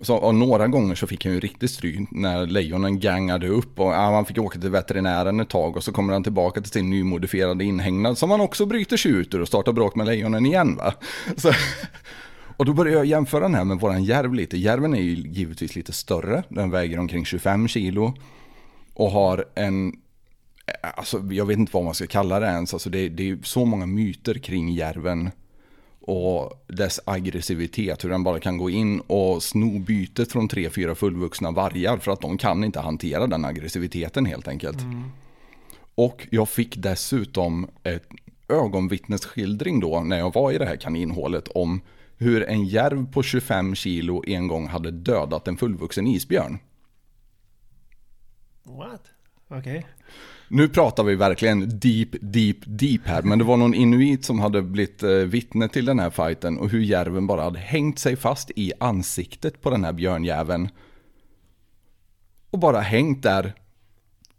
[SPEAKER 1] Så, och några gånger så fick han ju riktigt stryk när lejonen gangade upp och ja, han fick åka till veterinären ett tag och så kommer han tillbaka till sin nymodifierade inhägnad som han också bryter sig ut ur och startar bråk med lejonen igen va. Så, och då börjar jag jämföra den här med våran järv lite. Järven är ju givetvis lite större, den väger omkring 25 kilo och har en Alltså, jag vet inte vad man ska kalla det ens. Alltså, det, det är så många myter kring järven och dess aggressivitet. Hur den bara kan gå in och sno bytet från tre, fyra fullvuxna vargar för att de kan inte hantera den aggressiviteten helt enkelt. Och jag fick dessutom ett ögonvittnesskildring då när jag var i det här kaninhålet om hur en järv på 25 kilo en gång hade dödat en fullvuxen isbjörn.
[SPEAKER 3] What? Okej.
[SPEAKER 1] Nu pratar vi verkligen deep, deep, deep här, men det var någon inuit som hade blivit eh, vittne till den här fighten och hur järven bara hade hängt sig fast i ansiktet på den här björnjäveln. Och bara hängt där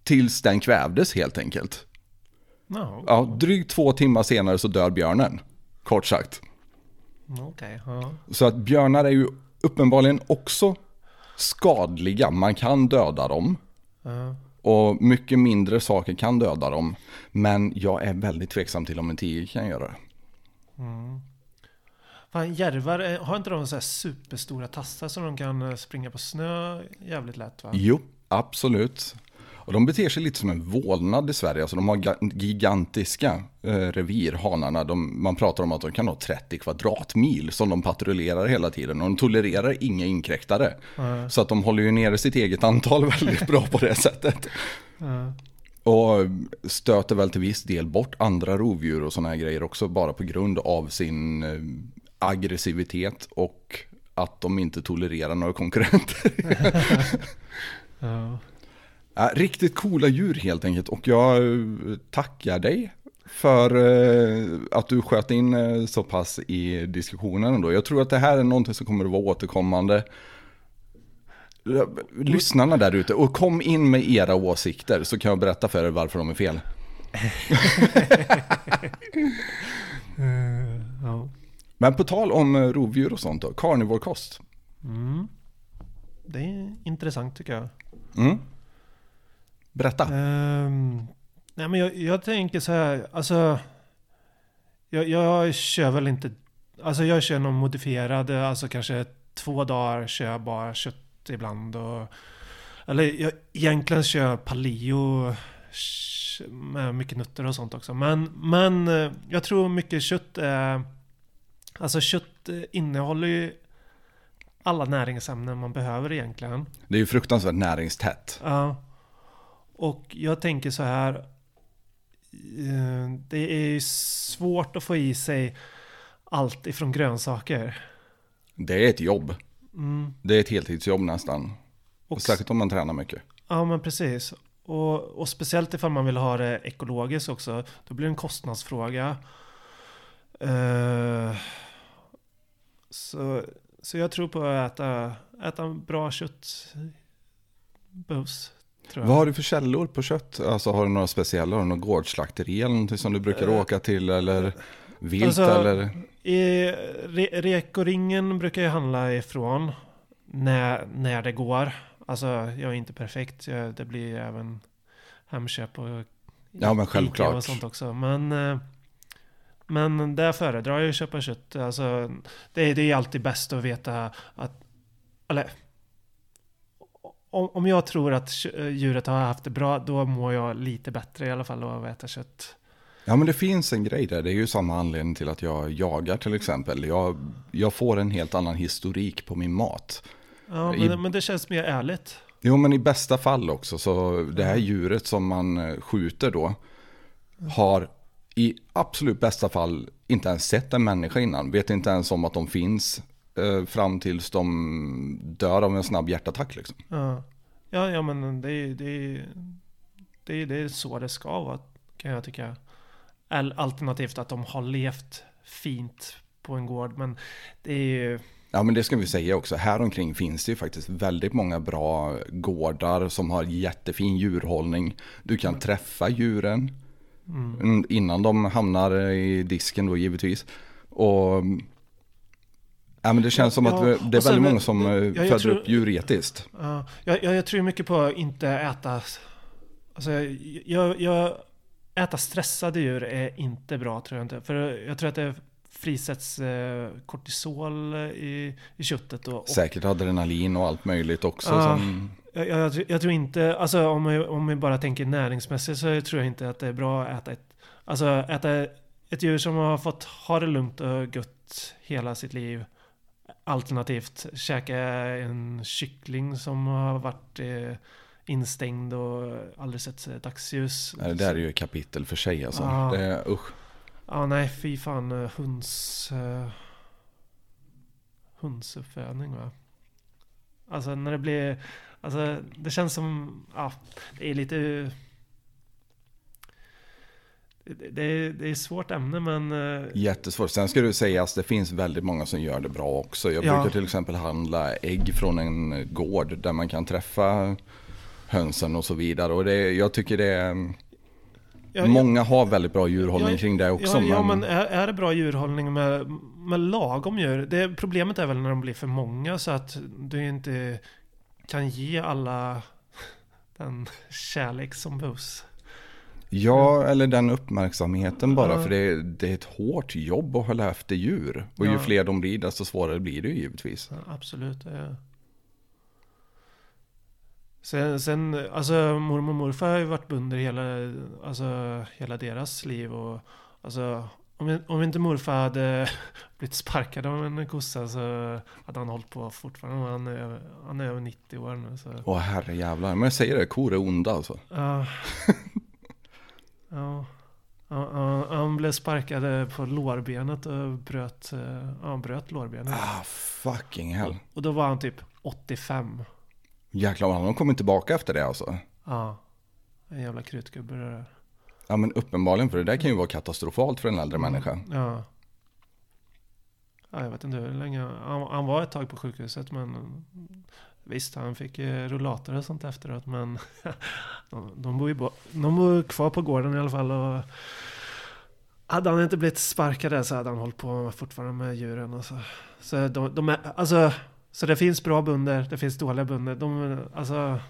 [SPEAKER 1] tills den kvävdes helt enkelt.
[SPEAKER 3] No.
[SPEAKER 1] Ja, drygt två timmar senare så dör björnen, kort sagt.
[SPEAKER 3] Okej. ja.
[SPEAKER 1] Så att björnar är ju uppenbarligen också skadliga, man kan döda dem.
[SPEAKER 3] Ja.
[SPEAKER 1] Och mycket mindre saker kan döda dem. Men jag är väldigt tveksam till om en tiger kan göra det.
[SPEAKER 3] Fan, järvar, har inte de så här superstora tassar som de kan eh, springa på snö jävligt lätt va?
[SPEAKER 1] Jo, absolut. Och de beter sig lite som en vålnad i Sverige. Alltså de har ga- gigantiska eh, revir, hanarna. De, man pratar om att de kan ha 30 kvadratmil som de patrullerar hela tiden. Och de tolererar inga inkräktare.
[SPEAKER 3] Ja.
[SPEAKER 1] Så att de håller ju nere sitt eget antal väldigt bra på det sättet.
[SPEAKER 3] Ja.
[SPEAKER 1] Och stöter väl till viss del bort andra rovdjur och sådana här grejer också bara på grund av sin eh, aggressivitet och att de inte tolererar några konkurrenter.
[SPEAKER 3] Ja.
[SPEAKER 1] Ja, riktigt coola djur helt enkelt och jag eh, tackar dig för eh, att du sköt in eh, så pass i diskussionen ändå. Jag tror att det här är någonting som kommer att vara återkommande. Lyssnarna där ute, och kom in med era åsikter så kan jag berätta för er varför de är fel.
[SPEAKER 3] Eh, ja.
[SPEAKER 1] Men på tal om rovdjur och sånt då, carnivorekost.
[SPEAKER 3] Mm. Det är intressant tycker jag.
[SPEAKER 1] Mm. Berätta.
[SPEAKER 3] Ehm, nej men jag, jag tänker så här, alltså. Jag, jag kör väl inte, alltså jag kör någon modifierad, alltså kanske två dagar kör jag bara kött ibland och eller jag egentligen kör paleo med mycket nötter och sånt också. Men, men jag tror mycket kött är, alltså kött eh, innehåller ju alla näringsämnen man behöver egentligen.
[SPEAKER 1] Det är ju fruktansvärt näringstätt.
[SPEAKER 3] Ja. Och jag tänker så här. eh, Det är ju svårt att få i sig allt ifrån grönsaker.
[SPEAKER 1] Det är ett jobb.
[SPEAKER 3] Mm.
[SPEAKER 1] Det är ett heltidsjobb nästan.
[SPEAKER 3] Och,
[SPEAKER 1] Särskilt om man tränar mycket.
[SPEAKER 3] ja men precis. Och, och speciellt ifall man vill ha det ekologiskt också. Då blir det en kostnadsfråga. Eh, så, så jag tror på att äta, äta bra kött. Behövs.
[SPEAKER 1] Vad har du för källor på kött? Alltså har du några speciella? Har du något gårdsslakteri eller någonting som du brukar
[SPEAKER 3] Eh,
[SPEAKER 1] åka till? Eller vilt
[SPEAKER 3] alltså,
[SPEAKER 1] eller?
[SPEAKER 3] I re, Rekoringen brukar jag handla ifrån när, när det går. Alltså jag är inte perfekt. Jag, det blir även Hemköp och
[SPEAKER 1] Ja, men självklart.
[SPEAKER 3] Och sånt också. Men, eh, men där föredrar jag att köpa kött. Alltså, det, är- det är alltid bäst att veta att... Eller, om, jag tror att kö- djuret har haft det bra, då mår jag lite bättre i alla fall av att äta kött.
[SPEAKER 1] Ja men det finns en grej där. Det är ju samma anledning till att jag jagar till exempel. Jag, jag får en helt annan historik på min mat.
[SPEAKER 3] Ja,
[SPEAKER 1] I-
[SPEAKER 3] men, men det känns mer ärligt.
[SPEAKER 1] Jo men i bästa fall också så det här djuret som man eh, skjuter då har i absolut bästa fall inte ens sett en människa innan. Vet inte ens om att de finns eh, fram tills de dör av en snabb hjärtattack liksom.
[SPEAKER 3] Ja, ja, ja men det är, det, är, det, är, det är så det ska vara kan jag tycka. Al- Alternativt att de har levt fint på en gård. Men det är ju...
[SPEAKER 1] Ja men det ska vi säga också. Här omkring finns det ju faktiskt väldigt många bra gårdar som har jättefin djurhållning. Du kan träffa djuren mm, innan de hamnar i disken då givetvis. Och ja, men det känns som
[SPEAKER 3] Ja,
[SPEAKER 1] att det är
[SPEAKER 3] sen-
[SPEAKER 1] väldigt många som eh,
[SPEAKER 3] jag
[SPEAKER 1] föder
[SPEAKER 3] tror-
[SPEAKER 1] upp djur etiskt.
[SPEAKER 3] Ja, jag, jag, tror mycket på att inte äta... Alltså, jag, jag, äta stressade djur är inte bra tror jag inte. För jag tror att det frisätts eh, kortisol i, i köttet. Och, och
[SPEAKER 1] Säkert adrenalin och allt möjligt också.
[SPEAKER 3] Ja.
[SPEAKER 1] Som,
[SPEAKER 3] jag, jag, tror- jag tror inte, alltså om vi, om vi bara tänker näringsmässigt så tror jag inte att det är bra att äta ett, alltså äta ett djur som har fått ha det lugnt och gött hela sitt liv. Alternativt käka en kyckling som har varit eh, instängd och aldrig sett eh, dagsljus.
[SPEAKER 1] det där är ju ett kapitel för sig alltså.
[SPEAKER 3] Ja.
[SPEAKER 1] Det är, usch.
[SPEAKER 3] Ja, nej, fy fan. eh, Hunds... Uh, hundsuppfödning, va? Alltså, när det blir... Alltså, det känns som... Ja, det är lite... Det, är, det är ett svårt ämne, men... eh,
[SPEAKER 1] Jättesvårt. Sen ska du säga att det finns väldigt många som gör det bra också. Jag
[SPEAKER 3] Ja.
[SPEAKER 1] brukar till exempel handla ägg från en gård där man kan träffa hönsen och så vidare. Och det, jag tycker det är...
[SPEAKER 3] ja,
[SPEAKER 1] många har väldigt bra djurhållning
[SPEAKER 3] Ja,
[SPEAKER 1] kring det också.
[SPEAKER 3] Ja, ja
[SPEAKER 1] men,
[SPEAKER 3] men är, är det bra djurhållning med, med lagom djur? Det, problemet är väl när de blir för många så att du inte kan ge alla den kärlek som behövs.
[SPEAKER 1] Ja, eller den uppmärksamheten bara.
[SPEAKER 3] Ja.
[SPEAKER 1] För det, det är ett hårt jobb att hålla efter djur. Och ju
[SPEAKER 3] Ja.
[SPEAKER 1] fler de blir, desto svårare blir det ju givetvis.
[SPEAKER 3] Ja, absolut. Ja. Sen, sen, alltså mormor och morfar har ju varit bönder hela, alltså, hela deras liv. Och, alltså, om, om inte morfar hade blivit sparkad av en kossa så hade han hållit på fortfarande. Han är, han är över 90 år nu. Så.
[SPEAKER 1] Åh herre jävlar. Men jag säger det, kor är onda alltså.
[SPEAKER 3] Ja. ja. Ja, Han blev sparkad på lårbenet och bröt, eh, han bröt lårbenet.
[SPEAKER 1] Ah, fucking hell.
[SPEAKER 3] Och då var han typ 85.
[SPEAKER 1] Jäklar, han har kommit tillbaka efter det alltså.
[SPEAKER 3] Ja. En jävla krutgubbe det där.
[SPEAKER 1] Ja men uppenbarligen, för det där kan ju vara katastrofalt för en äldre
[SPEAKER 3] Mm.
[SPEAKER 1] människa.
[SPEAKER 3] Ja. ja. Jag vet inte hur länge. Han, han var ett tag på sjukhuset men visst han fick eh, rullator och sånt efteråt men de, de, bor ju bo, de bor kvar på gården i alla fall och hade han inte blivit sparkad där så hade han hållit på fortfarande med djuren och så. Så, de, de är, alltså, så det finns bra bönder, det finns dåliga bönder. De, alltså,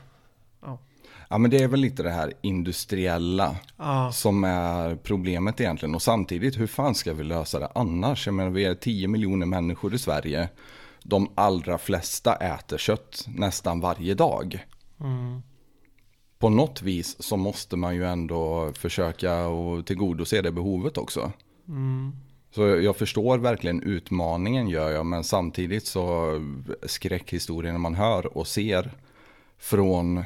[SPEAKER 1] Ja men det är väl lite det här industriella
[SPEAKER 3] ja.
[SPEAKER 1] som är problemet egentligen. Och samtidigt, hur fan ska vi lösa det annars? Jag menar, vi är 10 miljoner människor i Sverige. De allra flesta äter kött nästan varje dag.
[SPEAKER 3] Mm,
[SPEAKER 1] På något vis så måste man ju ändå försöka och tillgodose det behovet också.
[SPEAKER 3] mm,
[SPEAKER 1] Så jag förstår verkligen utmaningen gör jag, men samtidigt så skräckhistorierna man hör och ser från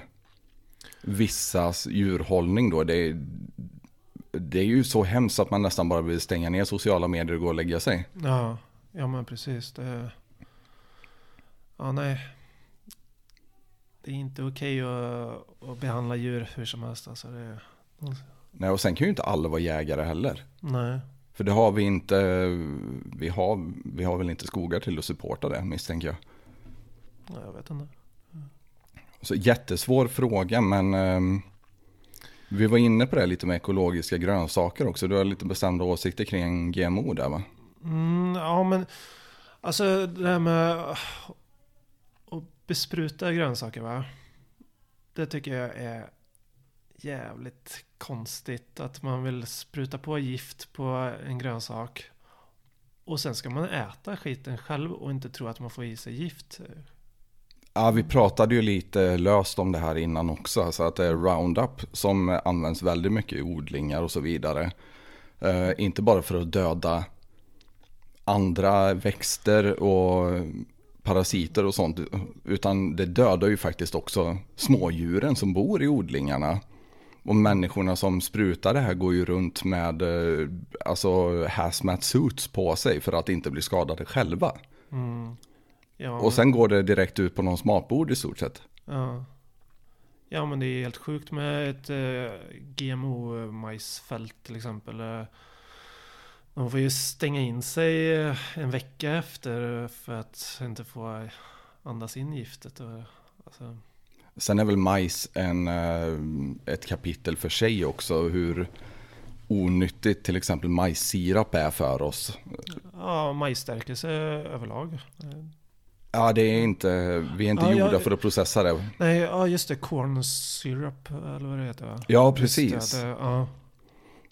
[SPEAKER 1] vissas djurhållning då, det är, det är ju så hemskt att man nästan bara vill stänga ner sociala medier och gå och lägga sig.
[SPEAKER 3] Ja, ja men precis. Det... Ja, nej. Det är inte okej att, att behandla djur hur som helst. Alltså det...
[SPEAKER 1] Nej, och sen kan ju inte alla vara jägare heller.
[SPEAKER 3] Nej.
[SPEAKER 1] För det har vi inte, vi har, vi har väl inte skogar till att supporta det misstänker jag.
[SPEAKER 3] Ja, jag vet inte.
[SPEAKER 1] Så jättesvår fråga men eh, vi var inne på det lite med ekologiska grönsaker också. Du har lite bestämda åsikter kring GMO där va?
[SPEAKER 3] Mm, ja, men alltså det här med bespruta grönsaker va. Det tycker jag är jävligt konstigt att man vill spruta på gift på en grönsak. Och sen ska man äta skiten själv och inte tro att man får i sig gift.
[SPEAKER 1] Ja, vi pratade ju lite löst om det här innan också. Alltså att det är Roundup som används väldigt mycket i odlingar och så vidare. Eh, inte bara för att döda andra växter och parasiter och sånt. Utan det dödar ju faktiskt också smådjuren som bor i odlingarna. Och människorna som sprutar det här går ju runt med eh, alltså hazmat suits på sig för att inte bli skadade själva.
[SPEAKER 3] Mm. Ja,
[SPEAKER 1] Och sen går det direkt ut på någons matbord i stort sett.
[SPEAKER 3] Ja. ja, men det är helt sjukt med ett eh, GMO-majsfält till exempel. De får ju stänga in sig eh, en vecka efter för att inte få andas in giftet. Alltså,
[SPEAKER 1] Sen är väl majs en, eh, ett kapitel för sig också. Hur onyttigt till exempel majssirap är för oss.
[SPEAKER 3] ja, majsstärkelse överlag.
[SPEAKER 1] Ja, det är inte, vi är inte
[SPEAKER 3] Ja,
[SPEAKER 1] gjorda
[SPEAKER 3] jag-
[SPEAKER 1] för att processa det.
[SPEAKER 3] Nej, ja just det, corn syrup eller vad det heter?
[SPEAKER 1] Ja, precis.
[SPEAKER 3] Det, ja.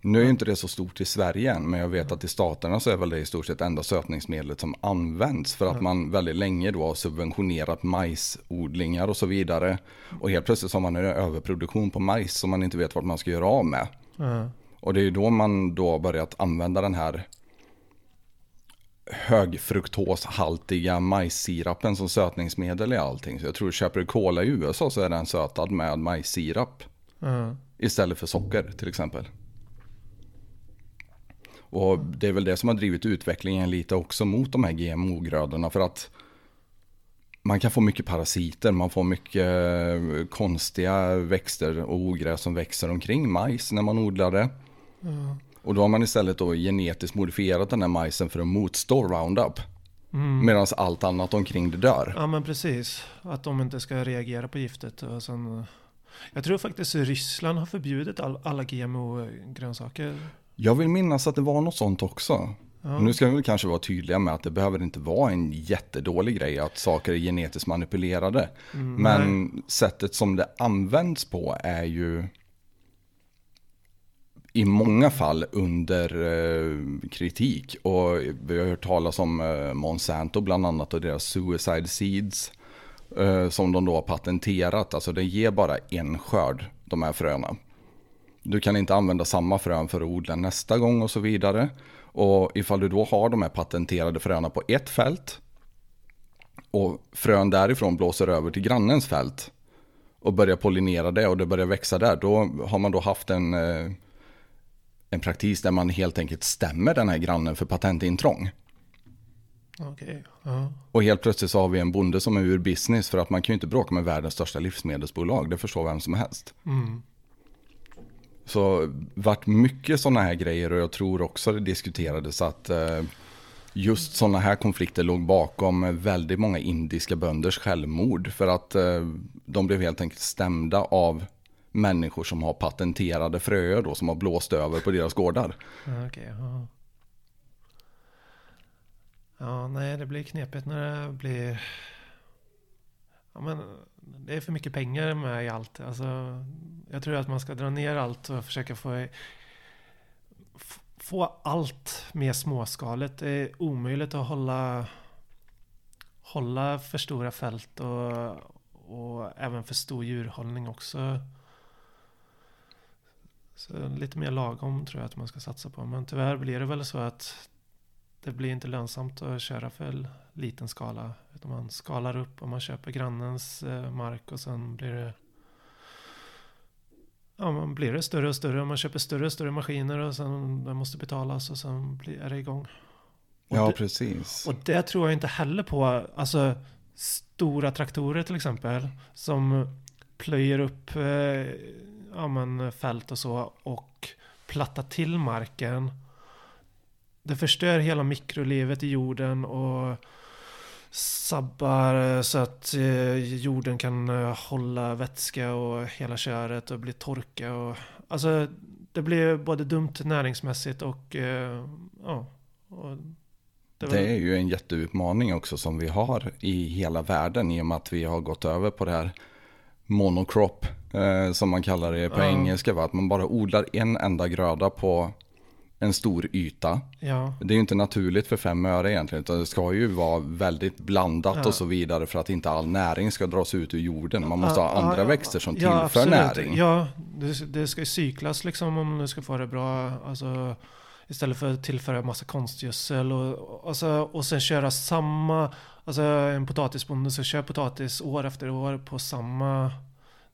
[SPEAKER 1] Nu är ju inte det så stort i Sverige än, men jag vet att i staterna så är väl det i stort sett enda sötningsmedlet som används för att man väldigt länge då har subventionerat majsodlingar och så vidare. Och helt plötsligt så har man en överproduktion på majs som man inte vet vart man ska göra av med.
[SPEAKER 3] Ja.
[SPEAKER 1] Och det är ju då man då har börjat använda den här högfruktoshaltiga majssirapen som sötningsmedel i allting. Så jag tror köper du cola i USA så är den sötad med majssirap
[SPEAKER 3] Ja.
[SPEAKER 1] istället för socker till exempel. Och det är väl det som har drivit utvecklingen lite också mot de här GMO-grödorna för att man kan få mycket parasiter, man får mycket eh, konstiga växter och ogräs som växer omkring majs när man odlar det.
[SPEAKER 3] Ja.
[SPEAKER 1] Och då har man istället då genetiskt modifierat den här majsen för att motstå Roundup.
[SPEAKER 3] Mm.
[SPEAKER 1] Medan allt annat omkring det dör.
[SPEAKER 3] Ja men precis. Att de inte ska reagera på giftet. Och sen, jag tror faktiskt att Ryssland har förbjudit all, alla GMO-grönsaker.
[SPEAKER 1] Jag vill minnas att det var något sånt också.
[SPEAKER 3] Ja.
[SPEAKER 1] Nu ska vi kanske vara tydliga med att det behöver inte vara en jättedålig grej att saker är genetiskt manipulerade.
[SPEAKER 3] Mm,
[SPEAKER 1] Men
[SPEAKER 3] nej.
[SPEAKER 1] sättet som det används på är ju i många fall under eh, kritik. Och vi har hört talas om eh, Monsanto bland annat och deras suicide seeds. Eh, som de då har patenterat. Alltså det ger bara en skörd, de här fröna. Du kan inte använda samma frön för att odla nästa gång och så vidare. Och ifall du då har de här patenterade fröna på ett fält och frön därifrån blåser över till grannens fält och börjar pollinera det och det börjar växa där, då har man då haft en, eh, en praktis där man helt enkelt stämmer den här grannen för patentintrång.
[SPEAKER 3] Okej. Ja.
[SPEAKER 1] Och helt plötsligt så har vi en bonde som är ur business för att man kan ju inte bråka med världens största livsmedelsbolag, det förstår vem som helst.
[SPEAKER 3] Mm.
[SPEAKER 1] Så vart mycket sådana här grejer och jag tror också det diskuterades att eh, just sådana här konflikter låg bakom väldigt många indiska bönders självmord. För att eh, de blev helt enkelt stämda av människor som har patenterade fröer då som har blåst över på deras gårdar.
[SPEAKER 3] Ja, ja. ja, nej det blir knepigt när det blir... Ja, men det är för mycket pengar med i allt. Alltså, jag tror att man ska dra ner allt och försöka få, få allt mer småskaligt. Det är omöjligt att hålla, hålla för stora fält och, och även för stor djurhållning också. Så lite mer lagom tror jag att man ska satsa på. Men tyvärr blir det väl så att det blir inte lönsamt att köra för liten skala. Utan man skalar upp och man köper grannens eh, mark och sen blir det ja, man blir det större och större. Man köper större och större maskiner och sen det måste betalas och sen blir, är det igång. Och
[SPEAKER 1] Ja,
[SPEAKER 3] det-
[SPEAKER 1] precis.
[SPEAKER 3] Och det tror jag inte heller på. Alltså stora traktorer till exempel. Som plöjer upp eh, ja, men, fält och så. Och plattar till marken. Det förstör hela mikrolivet i jorden. Och sabbar eh, så att eh, jorden kan eh, hålla vätska och hela köret och bli torka. Och, alltså det blir både dumt näringsmässigt och ja. Och det
[SPEAKER 1] Det är ju en jätteutmaning också som vi har i hela världen i och med att vi har gått över på det här monocrop eh, som man kallar det på
[SPEAKER 3] Ja.
[SPEAKER 1] engelska. Va? Att man bara odlar en enda gröda på en stor yta.
[SPEAKER 3] Ja,
[SPEAKER 1] Det är ju inte naturligt för fem öre egentligen utan det ska ju vara väldigt blandat
[SPEAKER 3] Ja.
[SPEAKER 1] och så vidare för att inte all näring ska dras ut ur jorden. Man måste
[SPEAKER 3] Ja,
[SPEAKER 1] ha andra växter som tillför
[SPEAKER 3] absolut.
[SPEAKER 1] näring.
[SPEAKER 3] Ja, det, det ska ju cyklas liksom om du ska få det bra. Alltså, istället för att tillföra massa konstgödsel och, alltså, och sen köra samma, alltså en potatisbonde så kör potatis år efter år på samma,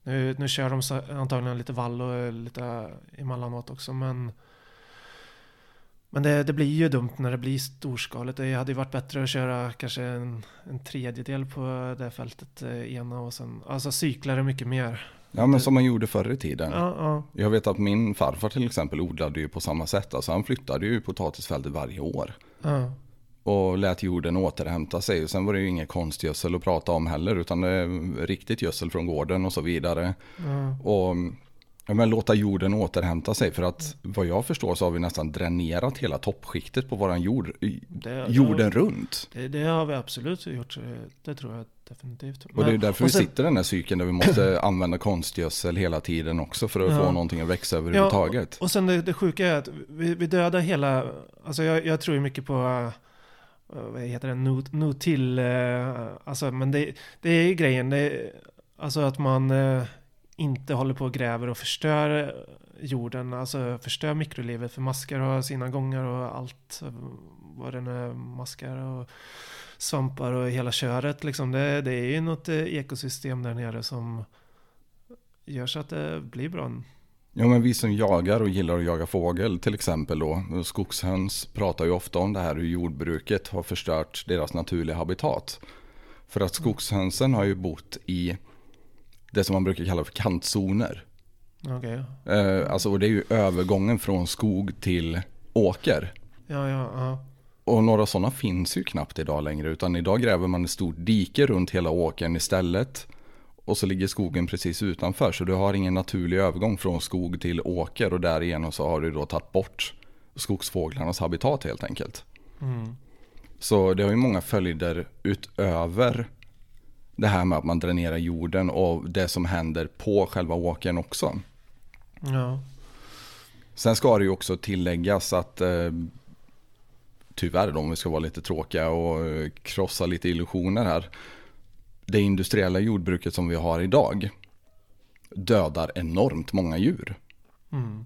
[SPEAKER 3] nu, nu kör de antagligen lite vall och lite emellanåt också men men det, det blir ju dumt när det blir storskaligt. Det hade ju varit bättre att köra kanske en, en tredjedel på det fältet eh, ena och sen, alltså cykla det mycket mer.
[SPEAKER 1] Ja men som man gjorde förr i tiden.
[SPEAKER 3] Ja, ja.
[SPEAKER 1] Jag vet att min farfar till exempel odlade ju på samma sätt. Alltså han flyttade ju potatisfältet varje år.
[SPEAKER 3] Ja,
[SPEAKER 1] Och lät jorden återhämta sig. Och sen var det ju ingen konstgödsel att prata om heller. Utan det är riktigt gödsel från gården och så vidare. Och ja, men låta jorden återhämta sig. För att vad jag förstår så har vi nästan dränerat hela toppskiktet på våran jord.
[SPEAKER 3] det,
[SPEAKER 1] Jorden
[SPEAKER 3] det,
[SPEAKER 1] runt.
[SPEAKER 3] det, det har vi absolut gjort. Det tror jag definitivt.
[SPEAKER 1] Och det är
[SPEAKER 3] Men-
[SPEAKER 1] därför
[SPEAKER 3] och
[SPEAKER 1] vi
[SPEAKER 3] sen-
[SPEAKER 1] sitter i den här cykeln där vi måste använda konstgödsel hela tiden också. För att
[SPEAKER 3] Ja.
[SPEAKER 1] få någonting att växa överhuvudtaget.
[SPEAKER 3] Och sen det, det sjuka är att vi, vi dödar hela, alltså jag, jag tror mycket på, eh, vad heter det, no, no till, eh, alltså men det, det är ju grejen, det alltså att man eh, inte håller på och gräver och förstör jorden, alltså förstör mikrolivet, för maskar har sina gångar och allt, vad det nu är, maskar och svampar och hela köret liksom, det, det är ju något eh, ekosystem där nere som gör så att det blir bra.
[SPEAKER 1] Ja men vi som jagar och gillar att jaga fågel till exempel då. Skogshöns pratar ju ofta om det här hur jordbruket har förstört deras naturliga habitat. För att skogshönsen har ju bott i det som man brukar kalla för kantzoner.
[SPEAKER 3] Okej.
[SPEAKER 1] Eh, alltså och det är ju övergången från skog till åker.
[SPEAKER 3] Ja, ja, ja.
[SPEAKER 1] Och några sådana finns ju knappt idag längre. Utan idag gräver man ett stort dike runt hela åkern istället. Och så ligger skogen precis utanför. Så du har ingen naturlig övergång från skog till åker. Och därigenom så har du då tagit bort skogsfåglarnas habitat helt enkelt.
[SPEAKER 3] Mm.
[SPEAKER 1] Så det har ju många följder utöver det här med att man dränerar jorden och det som händer på själva åkern också.
[SPEAKER 3] Ja.
[SPEAKER 1] Sen ska det ju också tilläggas att eh, tyvärr då, om vi ska vara lite tråkiga och eh, krossa lite illusioner här. Det industriella jordbruket som vi har idag dödar enormt många djur.
[SPEAKER 3] Mm.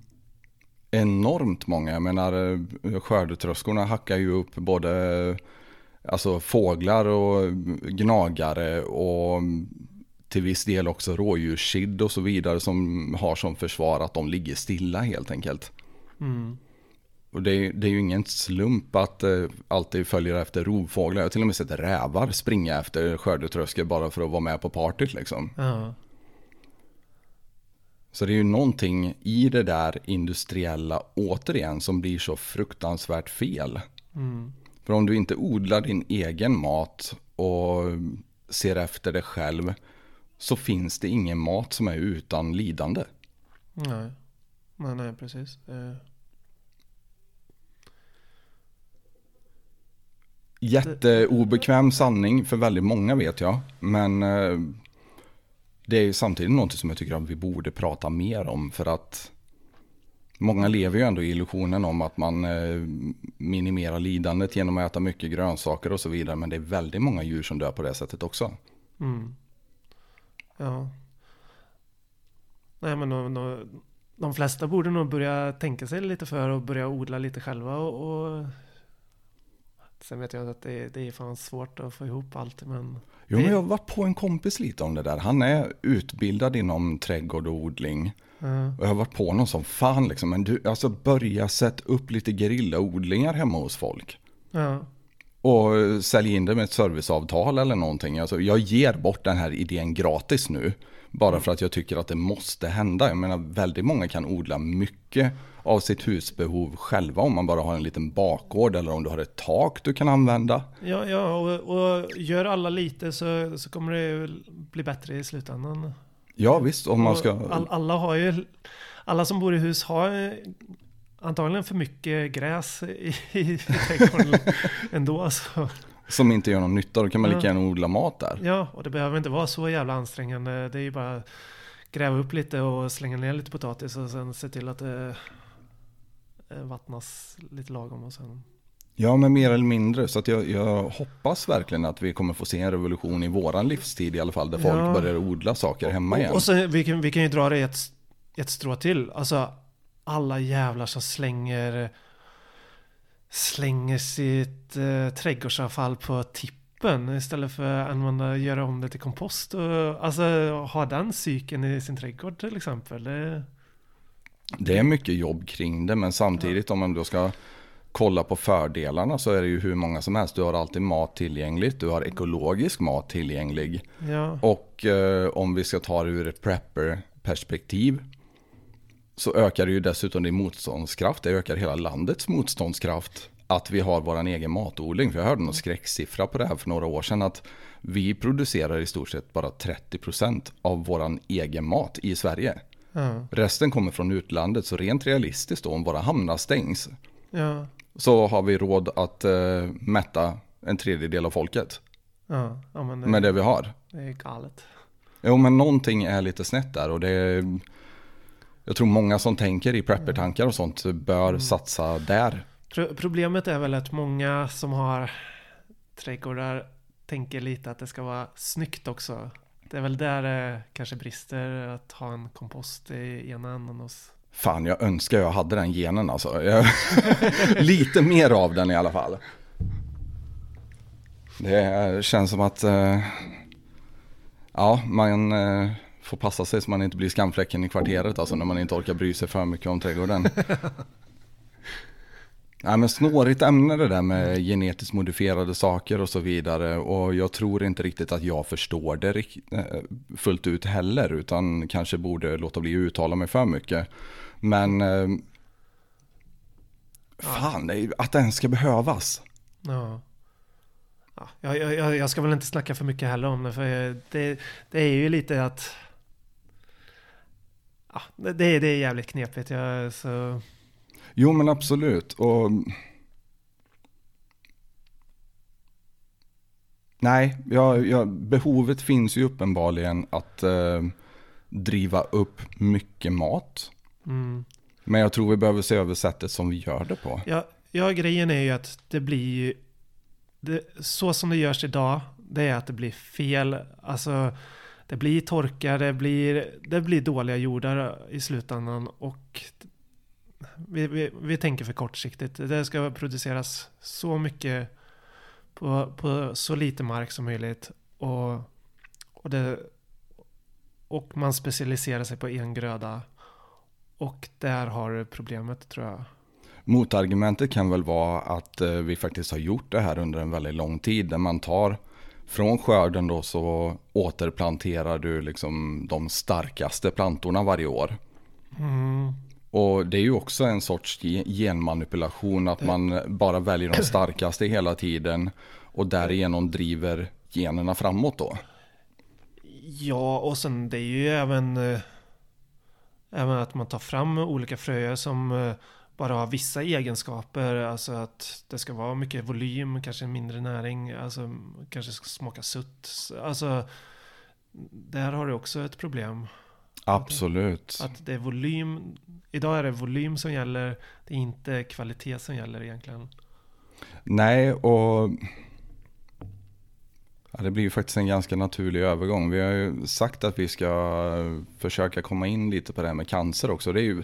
[SPEAKER 1] Enormt många. Jag menar eh, skördetröskorna hackar ju upp både alltså fåglar och gnagare och till viss del också rådjurskid och så vidare som har som försvar att de ligger stilla helt enkelt.
[SPEAKER 3] Mm.
[SPEAKER 1] Och det är, det är ju ingen slump att eh, alltid följer efter rovfåglar. Jag har till och med sett rävar springa efter skördetröskor bara för att vara med på partyt liksom.
[SPEAKER 3] Ja.
[SPEAKER 1] Så det är ju någonting i det där industriella återigen som blir så fruktansvärt fel.
[SPEAKER 3] Mm.
[SPEAKER 1] För om du inte odlar din egen mat och ser efter det själv så finns det ingen mat som är utan lidande.
[SPEAKER 3] Nej. Nej, nej, precis. Eh,
[SPEAKER 1] Jätteobekväm sanning för väldigt många vet jag. Men eh, det är ju samtidigt något som jag tycker att vi borde prata mer om. För att många lever ju ändå i illusionen om att man eh, minimerar lidandet genom att äta mycket grönsaker och så vidare. Men det är väldigt många djur som dör på det sättet också.
[SPEAKER 3] Mm. Ja. Nej, men de, de, de flesta borde nog börja tänka sig lite för och börja odla lite själva och, och Sen vet jag att det, det är fan svårt att få ihop allt, men
[SPEAKER 1] Jo, men jag har varit på en kompis lite om det där. Han är utbildad inom trädgård och odling.
[SPEAKER 3] Ja,
[SPEAKER 1] Och jag har varit på någon som fan liksom, men du, alltså börja sätta upp lite gerillaodlingar hemma hos folk.
[SPEAKER 3] ja,
[SPEAKER 1] Och eh, sälj in det med ett serviceavtal eller någonting. Alltså, jag ger bort den här idén gratis nu. Bara för att jag tycker att det måste hända. Jag menar, väldigt många kan odla mycket av sitt husbehov själva om man bara har en liten bakgård eller om du har ett tak du kan använda.
[SPEAKER 3] ja, ja och, och gör alla lite så, så kommer det bli bättre i slutändan.
[SPEAKER 1] Ja visst, om man ska...
[SPEAKER 3] All, alla har ju, alla som bor i hus har ju antagligen för mycket gräs i, i, trädgården ändå. Så.
[SPEAKER 1] Som inte gör någon nytta, då kan man
[SPEAKER 3] Ja.
[SPEAKER 1] lika gärna odla mat där.
[SPEAKER 3] Ja, och det behöver inte vara så jävla ansträngande. Det är ju bara gräva upp lite och slänga ner lite potatis och sen se till att det eh, vattnas lite lagom och sen.
[SPEAKER 1] Ja, men mer eller mindre. Så att jag, jag hoppas verkligen att vi kommer få se en revolution i våran livstid i alla fall. Där folk
[SPEAKER 3] Ja.
[SPEAKER 1] börjar odla saker hemma igen.
[SPEAKER 3] Och, och så, vi, kan, vi kan ju dra det ett, ett strå till. Alltså alla jävlar som slänger slänger sitt eh, trädgårdsavfall på tippen istället för att använda, göra om det till kompost. Och, alltså ha den cykeln i sin trädgård till exempel. Det,
[SPEAKER 1] Det är mycket jobb kring det, men samtidigt om man då ska kolla på fördelarna så är det ju hur många som helst. Du har alltid mat tillgängligt, du har ekologisk mat tillgänglig.
[SPEAKER 3] ja,
[SPEAKER 1] Och eh, om vi ska ta det ur ett prepper-perspektiv så ökar det ju dessutom din motståndskraft. Det ökar hela landets motståndskraft att vi har vår egen matodling. För jag hörde någon skräcksiffra på det här för några år sedan att vi producerar i stort sett bara 30% av vår egen mat i Sverige.
[SPEAKER 3] ja,
[SPEAKER 1] Resten kommer från utlandet, så rent realistiskt då, om våra hamnar stängs,
[SPEAKER 3] ja,
[SPEAKER 1] så har vi råd att eh, mätta en tredjedel av folket
[SPEAKER 3] ja, ja men det,
[SPEAKER 1] med det vi har.
[SPEAKER 3] det är galet.
[SPEAKER 1] Jo, men någonting är lite snett där och det är, jag tror många som tänker i preppertankar och sånt bör satsa där.
[SPEAKER 3] Pro- problemet är väl att många som har trädgårdar tänker lite att det ska vara snyggt också. Det är väl där det kanske brister att ha en kompost i ena änden hos
[SPEAKER 1] Fan, jag önskar jag hade den genen alltså. Jag, lite mer av den i alla fall. Det känns som att eh, ja, man eh, får passa sig så man inte blir skamfläcken i kvarteret alltså när man inte orkar bry sig för mycket om trädgården. Nej men snårigt ämne det där med genetiskt modifierade saker och så vidare. Och jag tror inte riktigt att jag förstår det eh, fullt ut heller. Utan kanske borde låta bli att uttala mig för mycket. Men eh, fan, är att den ska behövas.
[SPEAKER 3] Ja. Ja, jag, jag, jag ska väl inte snacka för mycket heller om det för det, det är ju lite att ja, det, det är jävligt knepigt. Jag, så,
[SPEAKER 1] Jo men absolut. Och... Nej, ja, ja, behovet finns ju uppenbarligen att eh, driva upp mycket mat.
[SPEAKER 3] Mm.
[SPEAKER 1] Men jag tror vi behöver se över sättet som vi gör det på.
[SPEAKER 3] ja, ja, grejen är ju att det blir ju det, så som det görs idag. Det är att det blir fel. Alltså det blir torka, det blir, det blir dåliga jordar i slutändan och vi, vi, vi tänker för kortsiktigt. Det ska produceras så mycket på, på så lite mark som möjligt. Och, och, det, och man specialiserar sig på en gröda. Och där har problemet tror jag.
[SPEAKER 1] Motargumentet kan väl vara att eh, vi faktiskt har gjort det här under en väldigt lång tid. Där man tar från skörden då så återplanterar du liksom de starkaste plantorna varje år.
[SPEAKER 3] Mm.
[SPEAKER 1] Och det är ju också en sorts ge- genmanipulation att man bara väljer de starkaste hela tiden och därigenom driver generna framåt då.
[SPEAKER 3] Ja, och sen det är ju även, även att man tar fram olika fröer som eh, bara har vissa egenskaper. Alltså att det ska vara mycket volym, kanske mindre näring, alltså kanske ska smaka sutt. Alltså, där har du också ett problem.
[SPEAKER 1] Absolut.
[SPEAKER 3] Att det är volym. Idag är det volym som gäller. Det är inte kvalitet som gäller egentligen.
[SPEAKER 1] Nej, och ja, det blir ju faktiskt en ganska naturlig övergång. Vi har ju sagt att vi ska försöka komma in lite på det här med cancer också. Det är ju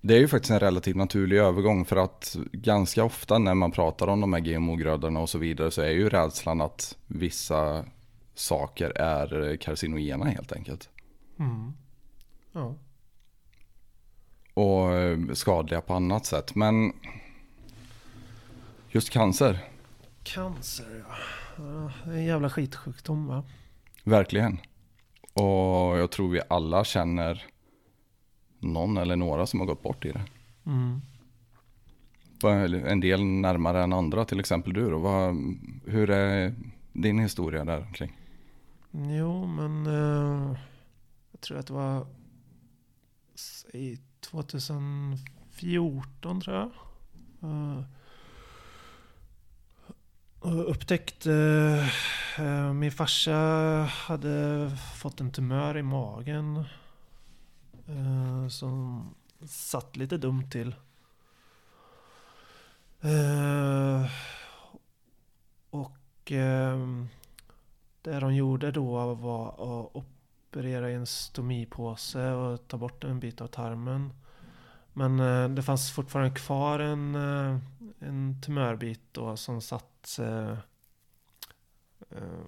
[SPEAKER 1] Det är ju faktiskt en relativt naturlig övergång för att ganska ofta när man pratar om de här GMO-grödorna och så vidare så är ju rädslan att vissa saker är karcinogena helt enkelt.
[SPEAKER 3] Mm. Ja.
[SPEAKER 1] Och eh, skadliga på annat sätt. Men just cancer,
[SPEAKER 3] Cancer ja. Är en jävla skitsjukdom va?
[SPEAKER 1] verkligen. Och jag tror vi alla känner någon eller några som har gått bort i det.
[SPEAKER 3] Mm.
[SPEAKER 1] En del närmare än andra, till exempel du då. Vad, hur är din historia där kring?
[SPEAKER 3] Jo men eh, jag tror att det var i 2014 tror jag. Eh, och upptäckte eh, eh, min farsa hade fått en tumör i magen. eh, som satt lite dumt till. Eh, och eh, det de gjorde då var att operera i en stomipåse och ta bort en bit av tarmen. Men eh, det fanns fortfarande kvar en, eh, en tumörbit då som satt, eh,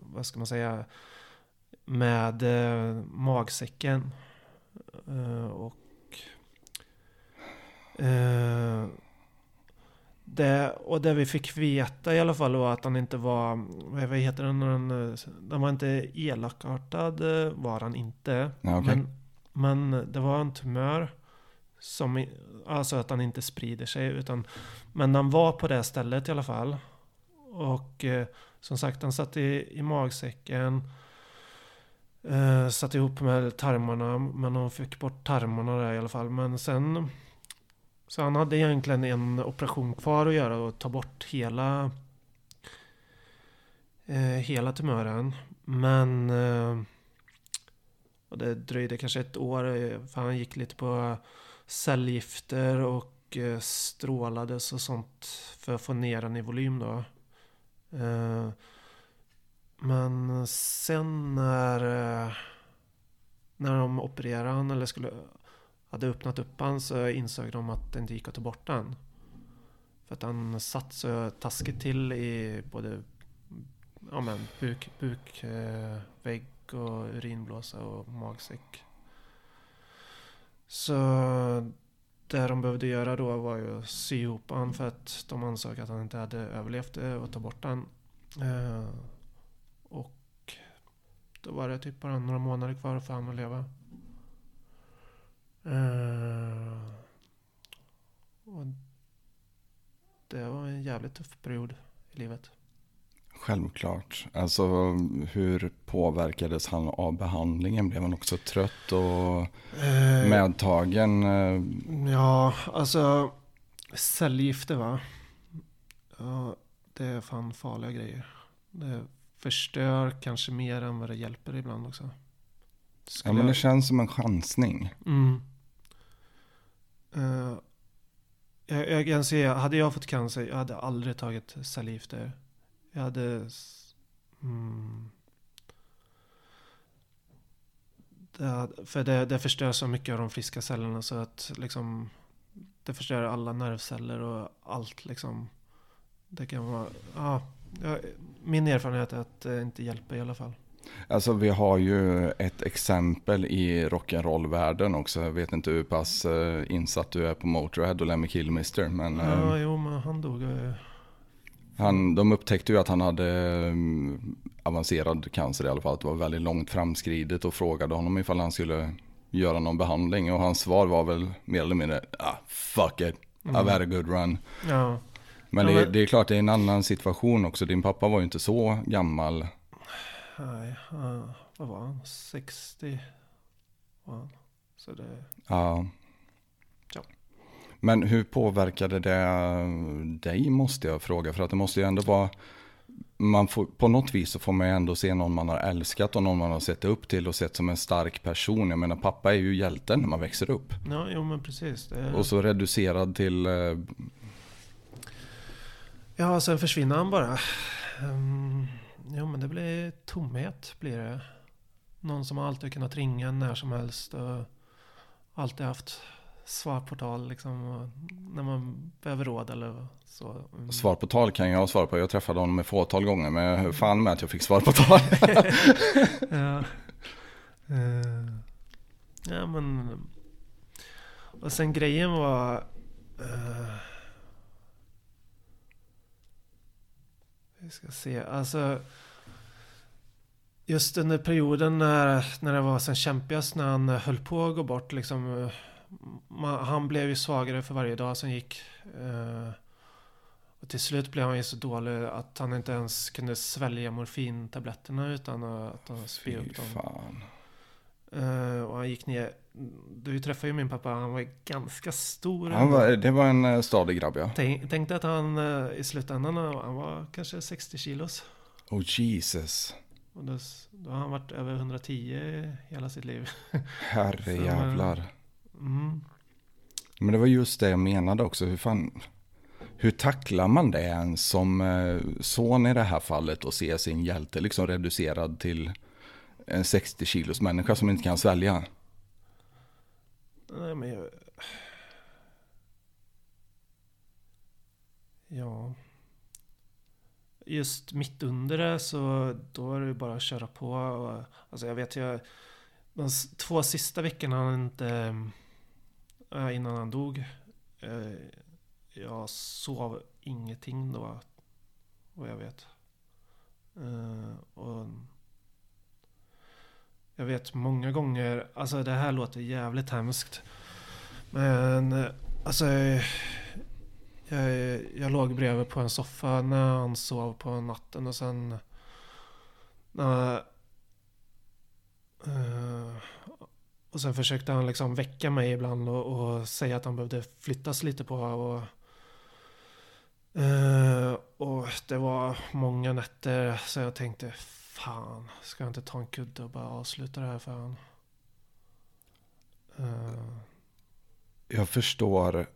[SPEAKER 3] vad ska man säga, med magsäcken. Och det, och det vi fick veta i alla fall var att han inte var, vad heter den, den, den var inte elakartad var han inte.
[SPEAKER 1] Okej.
[SPEAKER 3] men, men det var en tumör. Som, alltså att han inte sprider sig. Utan, men han var på det stället i alla fall. Och eh, som sagt, han satt i, i magsäcken. Eh, satt ihop med tarmarna. Men hon fick bort tarmarna där i alla fall. Men sen... Så han hade egentligen en operation kvar att göra och ta bort hela... Eh, hela tumören. Men... Eh, och det dröjde kanske ett år. Eh, för han gick lite på cellgifter och eh, strålades och sånt. För att få ner den i volym då. Eh, men sen när, eh, när de opererade han eller skulle, hade öppnat upp han så insåg de att det inte gick att ta bort den. För att han satt så taskigt till i både ja, men, buk, bukvägg och urinblåsa och magsäck. Så det de behövde göra då var ju att sy ihop han för att de ansåg att han inte hade överlevt eh, det och ta bort han. Eh, och då var det typ bara några månader kvar för han att leva. Eh, och det var en jävligt tuff period i livet.
[SPEAKER 1] Självklart. Alltså hur påverkades han av behandlingen? Blev han också trött och
[SPEAKER 3] Eh,
[SPEAKER 1] medtagen?
[SPEAKER 3] Ja, alltså cellgifter va? Ja, det är fan farliga grejer. Det förstör kanske mer än vad det hjälper ibland också.
[SPEAKER 1] Ja men det känns som en chansning.
[SPEAKER 3] Mm. Eh, jag, jag kan säga, hade jag fått cancer, jag hade aldrig tagit cellgifter. Jag hade... Mm, det, för det, det förstör så mycket av de friska cellerna så att liksom... Det förstör alla nervceller och allt liksom. Det kan vara... Ja, min erfarenhet är att det inte hjälper i alla fall.
[SPEAKER 1] Alltså vi har ju ett exempel i rock'n'roll-världen också. Jag vet inte hur pass eh, insatt du är på Motörhead och Lemmy Kilmister. Men eh,
[SPEAKER 3] Ja, jo, men han dog ju.
[SPEAKER 1] Han, de upptäckte ju att han hade mm, avancerad cancer i alla fall. Att det var väldigt långt framskridet och frågade honom ifall han skulle göra någon behandling. Och hans svar var väl mer eller mindre, ah, fuck it, I've had a good run.
[SPEAKER 3] Ja.
[SPEAKER 1] Men, det, det är klart, det är en annan situation också. Din pappa var ju inte så gammal.
[SPEAKER 3] Nej, vad var han? 60 var han. Så det...
[SPEAKER 1] Ja. Men hur påverkade det dig måste jag fråga. För att det måste ju ändå vara, man får, på något vis så får man ju ändå se någon man har älskat och någon man har sett upp till och sett som en stark person. Jag menar pappa är ju hjälten när man växer upp.
[SPEAKER 3] Ja, jo men precis. Det...
[SPEAKER 1] Och så reducerad till, eh,
[SPEAKER 3] Ja, sen försvinner han bara. Um, jo men det blir tomhet blir det. Någon som alltid kunnat ringa när som helst och alltid haft svarportal liksom. När man behöver råd eller så. Mm.
[SPEAKER 1] Svar på tal kan jag svara på. Jag träffade honom ett fåtal gånger, men jag hör fan med att jag fick svar på tal.
[SPEAKER 3] ja. Eh, ja men. Och sen grejen var. eh, vi ska se. Alltså. Just under perioden när, när det var som kämpigast. När han höll på att gå bort. Liksom, eh, man, han blev ju svagare för varje dag som gick. eh, och till slut blev han ju så dålig att han inte ens kunde svälja morfintabletterna utan att han spy upp dem.
[SPEAKER 1] fan.
[SPEAKER 3] Eh, och han gick ner. Du träffade ju min pappa, han var ganska stor.
[SPEAKER 1] Han var, det var en eh, stadig grabb ja.
[SPEAKER 3] Tänk, tänkte att han eh, i slutändan, eh, han var kanske 60 kilos.
[SPEAKER 1] Oh Jesus.
[SPEAKER 3] Och då, då har han varit över 110 hela sitt liv.
[SPEAKER 1] Herre jävlar.
[SPEAKER 3] Mm.
[SPEAKER 1] Men det var just det jag menade också. Hur fan... Hur tacklar man det ens som eh, son i det här fallet och ser sin hjälte liksom reducerad till en 60 kilos människa som inte kan svälja?
[SPEAKER 3] Nej men jag... Ja. Just mitt under det så då är det ju bara att köra på. Och, alltså jag vet ju. De två sista veckorna han inte... Eh, innan han dog. Eh, jag sov ingenting då. Vad jag vet. Eh, och jag vet många gånger, alltså det här låter jävligt hemskt. Men alltså jag, jag låg bredvid på en soffa när han sov på natten och sen när, och sen försökte han liksom väcka mig ibland och, och säga att han behövde flyttas lite på och eh, och det var många nätter så jag tänkte fan, ska jag inte ta en kudde och bara avsluta det här för han? Eh,
[SPEAKER 1] Jag förstår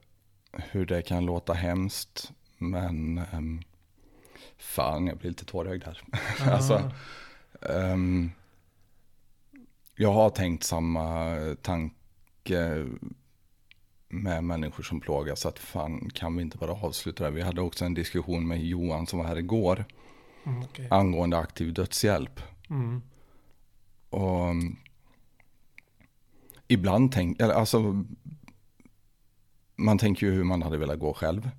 [SPEAKER 1] hur det kan låta hemskt. Men ehm, fan, jag blir lite tårögd här. Alltså, Ehm, jag har tänkt samma tanke med människor som plågas. Att fan, kan vi inte bara avsluta det? Vi hade också en diskussion med Johan som var här igår.
[SPEAKER 3] mm, okej.
[SPEAKER 1] Angående aktiv dödshjälp.
[SPEAKER 3] Mm.
[SPEAKER 1] Och um, ibland tänk, eller alltså, man tänker ju hur man hade velat gå själv.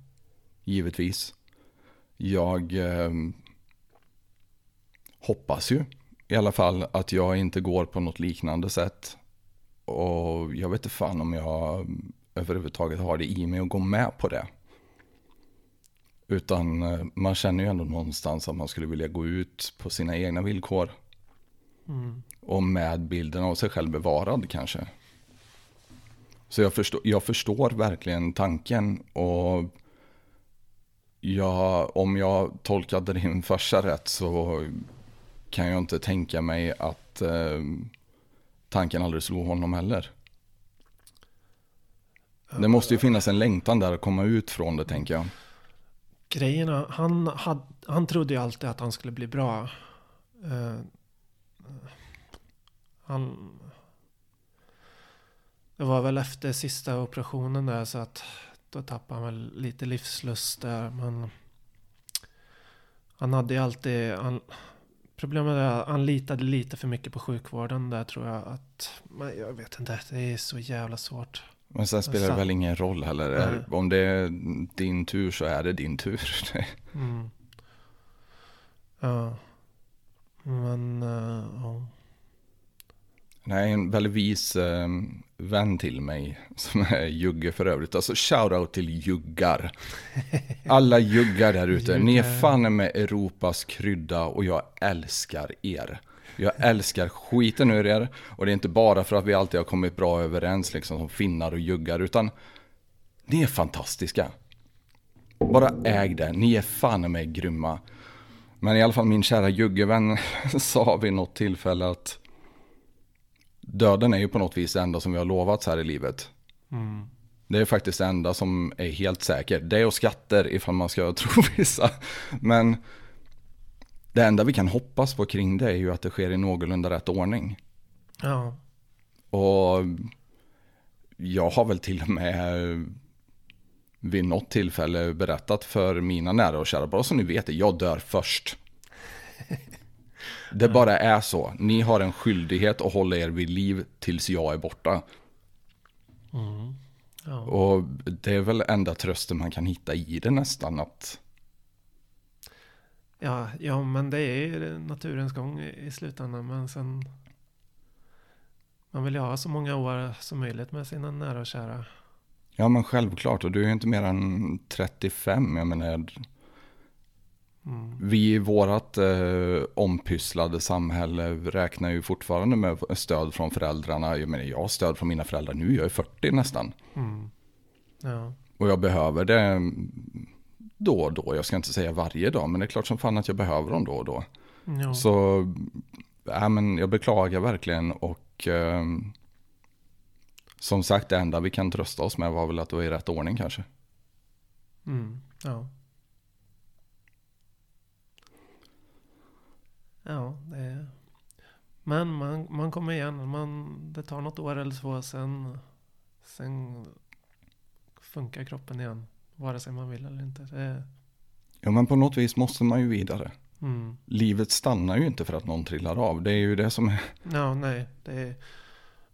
[SPEAKER 1] Givetvis. Jag eh, hoppas ju i alla fall att jag inte går på något liknande sätt. Och jag vet inte fan om jag överhuvudtaget har det i mig att gå med på det. Utan eh, man känner ju ändå någonstans att man skulle vilja gå ut på sina egna villkor.
[SPEAKER 3] Mm.
[SPEAKER 1] Och med bilden av sig själv bevarad kanske. Så jag förstår, jag förstår verkligen tanken. Och jag, om jag tolkade din farsa rätt så kan jag inte tänka mig att eh, tanken aldrig slog honom heller. Det måste ju finnas en längtan där att komma ut från det tänker jag.
[SPEAKER 3] Grejerna, han, had, han trodde ju alltid att han skulle bli bra. Eh, han... Det var väl efter sista operationen där så att då tappade han väl lite livslust där. Men han hade ju alltid... Han, problemet är att han litade lite för mycket på sjukvården där tror jag att... Men jag vet inte, det är så jävla svårt.
[SPEAKER 1] Men sen spelar det väl ingen roll heller.
[SPEAKER 3] Nej.
[SPEAKER 1] Om det är din tur så är det din tur.
[SPEAKER 3] Mm. Ja. Men, eh, ja.
[SPEAKER 1] Nej, en väldigt vis eh, vän till mig som är jugge för övrigt. Alltså shoutout till juggar. Alla juggar där ute. Ni är fan med Europas krydda och jag älskar er. Jag älskar skiten ur er. Och det är inte bara för att vi alltid har kommit bra överens liksom som finnar och juggar. Utan ni är fantastiska. Bara äg det. Ni är fan med grymma. Men i alla fall min kära juggevän sa vid något tillfälle att döden är ju på något vis det enda som vi har lovats här i livet.
[SPEAKER 3] Mm.
[SPEAKER 1] Det är faktiskt det enda som är helt säkert. Det och skatter ifall man ska tro vissa. Men det enda vi kan hoppas på kring det är ju att det sker i någorlunda rätt ordning.
[SPEAKER 3] Ja.
[SPEAKER 1] Och jag har väl till och med vid något tillfälle berättat för mina nära och kära, bara så ni vet det, jag dör först. Det bara är så. Ni har en skyldighet att hålla er vid liv tills jag är borta.
[SPEAKER 3] Ja.
[SPEAKER 1] Och det är väl enda trösten man kan hitta i det nästan att
[SPEAKER 3] Ja, ja, men det är ju naturens gång i slutändan. Men sen... Man vill ju ha så många år som möjligt med sina nära och kära.
[SPEAKER 1] Ja men självklart och du är ju inte mer än 35. Jag menar,
[SPEAKER 3] Mm.
[SPEAKER 1] Vi i vårat eh, ompysslade samhälle räknar ju fortfarande med stöd från föräldrarna. Jag menar jag har stöd från mina föräldrar nu, jag är 40 nästan.
[SPEAKER 3] Mm. Ja.
[SPEAKER 1] Och jag behöver det då och då. Jag ska inte säga varje dag, men det är klart som fan att jag behöver dem då och då.
[SPEAKER 3] Ja.
[SPEAKER 1] Så ja, men jag beklagar verkligen och eh, som sagt det enda vi kan trösta oss med var väl att det var i rätt ordning kanske.
[SPEAKER 3] Mm. Ja. Ja, det är... Men man, man kommer igen. Man, det tar något år eller två. Sen, sen funkar kroppen igen. Vare sig man vill eller inte. Det
[SPEAKER 1] Ja men på något vis måste man ju vidare.
[SPEAKER 3] mm.
[SPEAKER 1] Livet stannar ju inte för att någon trillar av. Det är ju det som är,
[SPEAKER 3] Ja, nej. Det är,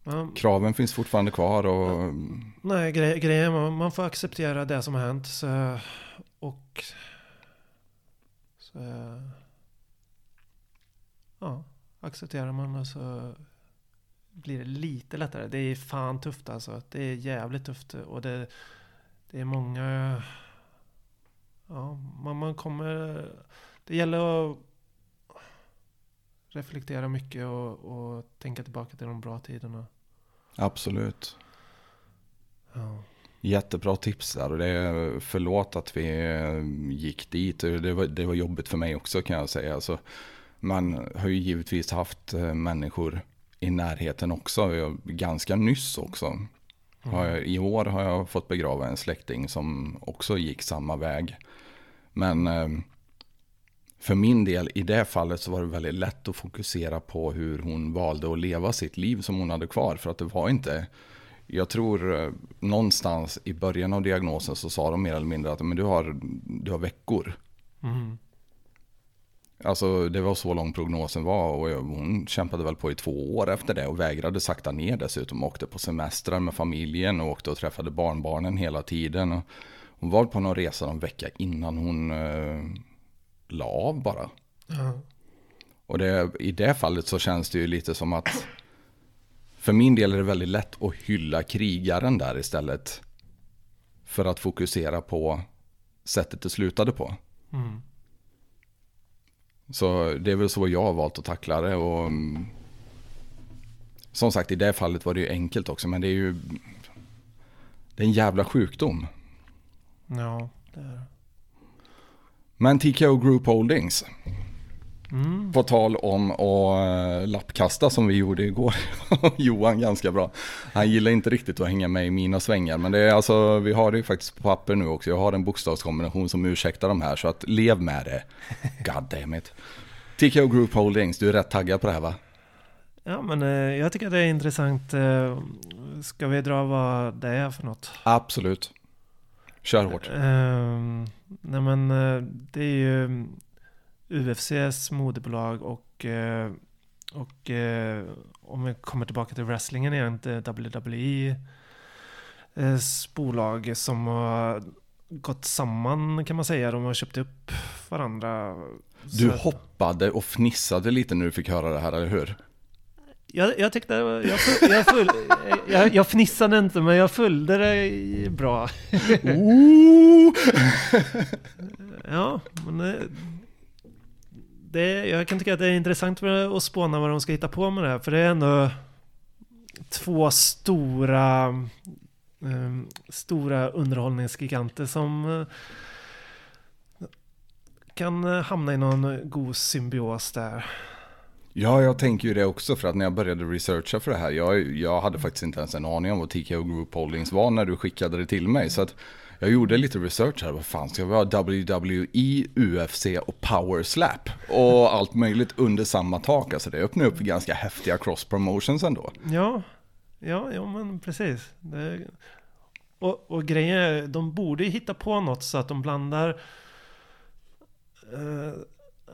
[SPEAKER 3] man,
[SPEAKER 1] kraven finns fortfarande kvar och
[SPEAKER 3] nej, gre grejen man, man får acceptera det som har hänt. Så, och... Så, ja, accepterar man och så blir det lite lättare. Det är fan tufft alltså. Det är jävligt tufft. Och det, det är många... Ja, man, man kommer... Det gäller att reflektera mycket och, och tänka tillbaka till de bra tiderna.
[SPEAKER 1] absolut.
[SPEAKER 3] Ja.
[SPEAKER 1] Jättebra tips där och det är förlåt att vi gick dit. Det var, det var jobbigt för mig också kan jag säga. Alltså, man har ju givetvis haft eh, människor i närheten också. Ganska nyss också. I år har jag fått begrava en släkting som också gick samma väg. Men eh, för min del i det fallet så var det väldigt lätt att fokusera på hur hon valde att leva sitt liv som hon hade kvar. För att det var inte, jag tror eh, någonstans i början av diagnosen så sa de mer eller mindre att men du, har, du har veckor.
[SPEAKER 3] Mm.
[SPEAKER 1] Alltså det var så lång prognosen var och hon kämpade väl på i två år efter det och vägrade sakta ner dessutom. Åkte på semestrar med familjen och åkte och träffade barnbarnen hela tiden. Hon var på någon resa en vecka innan hon eh, la av bara.
[SPEAKER 3] Ja.
[SPEAKER 1] Och det, i det fallet så känns det ju lite som att för min del är det väldigt lätt att hylla krigaren där istället. För att fokusera på sättet det slutade på.
[SPEAKER 3] Mm.
[SPEAKER 1] Så det är väl så jag har valt att tackla det. Och, mm, som sagt, i det fallet var det ju enkelt också. Men det är ju det är en jävla sjukdom.
[SPEAKER 3] ja, det är det.
[SPEAKER 1] Men TKO Group Holdings,
[SPEAKER 3] Mm.
[SPEAKER 1] på tal om att eh, lappkasta som vi gjorde igår. Johan ganska bra. Han gillar inte riktigt att hänga med i mina svängar. Men det är alltså, vi har det ju faktiskt på papper nu också. Jag har en bokstavskombination som ursäktar de här. Så att lev med det. God damn it. TKO Group Holdings, du är rätt taggad på det här va?
[SPEAKER 3] Ja, men eh, jag tycker det är intressant. Eh, ska vi dra vad det är för något?
[SPEAKER 1] Absolut. Kör hårt.
[SPEAKER 3] Ehm, nej men det är ju UFCs moderbolag och, eh, och eh, om vi kommer tillbaka till wrestlingen igen, det WWE eh, bolag som har gått samman kan man säga. De har köpt upp varandra.
[SPEAKER 1] Du hoppade och fnissade lite när du fick höra det här, eller hur?
[SPEAKER 3] Jag, jag tyckte, jag, full, jag, full, jag, jag fnissade inte men jag följde det bra.
[SPEAKER 1] Ooh!
[SPEAKER 3] Ja, men det, jag kan tycka att det är intressant att spåna vad de ska hitta på med det här. För det är ändå två stora, um, stora underhållningsgiganter som eh, kan eh, hamna i någon god symbios där.
[SPEAKER 1] Ja, jag tänker ju det också för att när jag började researcha för det här, jag, jag hade faktiskt inte ens en aning om vad TKO Group Holdings var när du skickade det till mig. Så att jag gjorde lite research här, vad fan ska vi ha? WWE, UFC och Power Slap och allt möjligt under samma tak. Alltså det öppnar upp för ganska häftiga cross promotions ändå.
[SPEAKER 3] Ja, Ja, ja men precis. Det, och, och grejen är, de borde ju hitta på något så att de blandar eh,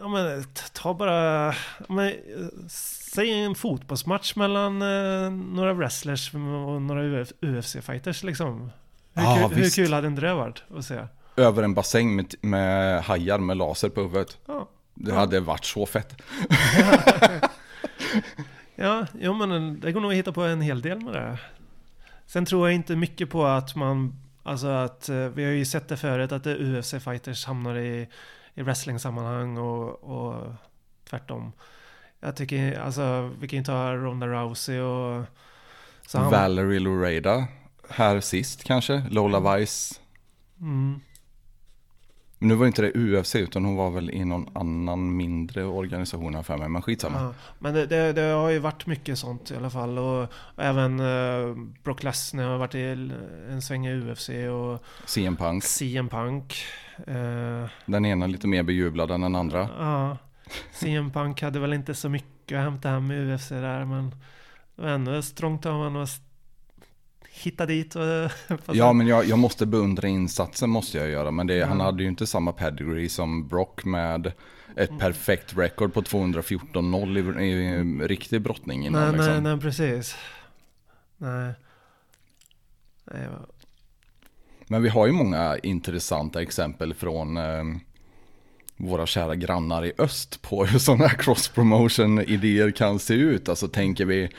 [SPEAKER 3] Ja men ta bara, men, säg en fotbollsmatch mellan eh, några wrestlers och några Uf- UFC-fighters liksom. Hur,
[SPEAKER 1] Ja,
[SPEAKER 3] kul, hur kul hade inte det varit att se?
[SPEAKER 1] Över en bassäng med, med hajar med laser på huvudet.
[SPEAKER 3] Ja,
[SPEAKER 1] Det hade varit så fett.
[SPEAKER 3] ja jo, men det går nog att hitta på en hel del med det. Sen tror jag inte mycket på att man, alltså att eh, vi har ju sett det förut att UFC-fighters hamnar i, i wrestling-sammanhang och, och tvärtom. Jag tycker, alltså vi kan ju ta Ronda Rousey och... Så han-
[SPEAKER 1] Valerie Loreda. Här sist kanske. Lola Vice.
[SPEAKER 3] Mm.
[SPEAKER 1] Men nu var inte det UFC utan hon var väl i någon annan mindre organisation för mig. Men skitsamma.
[SPEAKER 3] Ja, men det, det, det har ju varit mycket sånt i alla fall. Och även uh, Brock Lesnar har varit i en sväng i UFC och
[SPEAKER 1] CM Punk.
[SPEAKER 3] CM Punk. eh,
[SPEAKER 1] Den ena lite mer bejublad än den andra.
[SPEAKER 3] ja, CM Punk hade väl inte så mycket att hämta hem i UFC där. Men ändå strångt honom att s- hitta dit. Och,
[SPEAKER 1] Ja men jag, jag måste beundra insatsen måste jag göra. Men det, han
[SPEAKER 3] Ja.
[SPEAKER 1] hade ju inte samma pedigree som Brock med ett
[SPEAKER 3] Mm.
[SPEAKER 1] perfekt record på 214-0 i, i riktig brottning innan
[SPEAKER 3] nej,
[SPEAKER 1] liksom.
[SPEAKER 3] nej, nej, precis. Nej. nej
[SPEAKER 1] Men vi har ju många intressanta exempel från eh, våra kära grannar i öst på hur sådana här cross-promotion-idéer kan se ut. Alltså tänker vi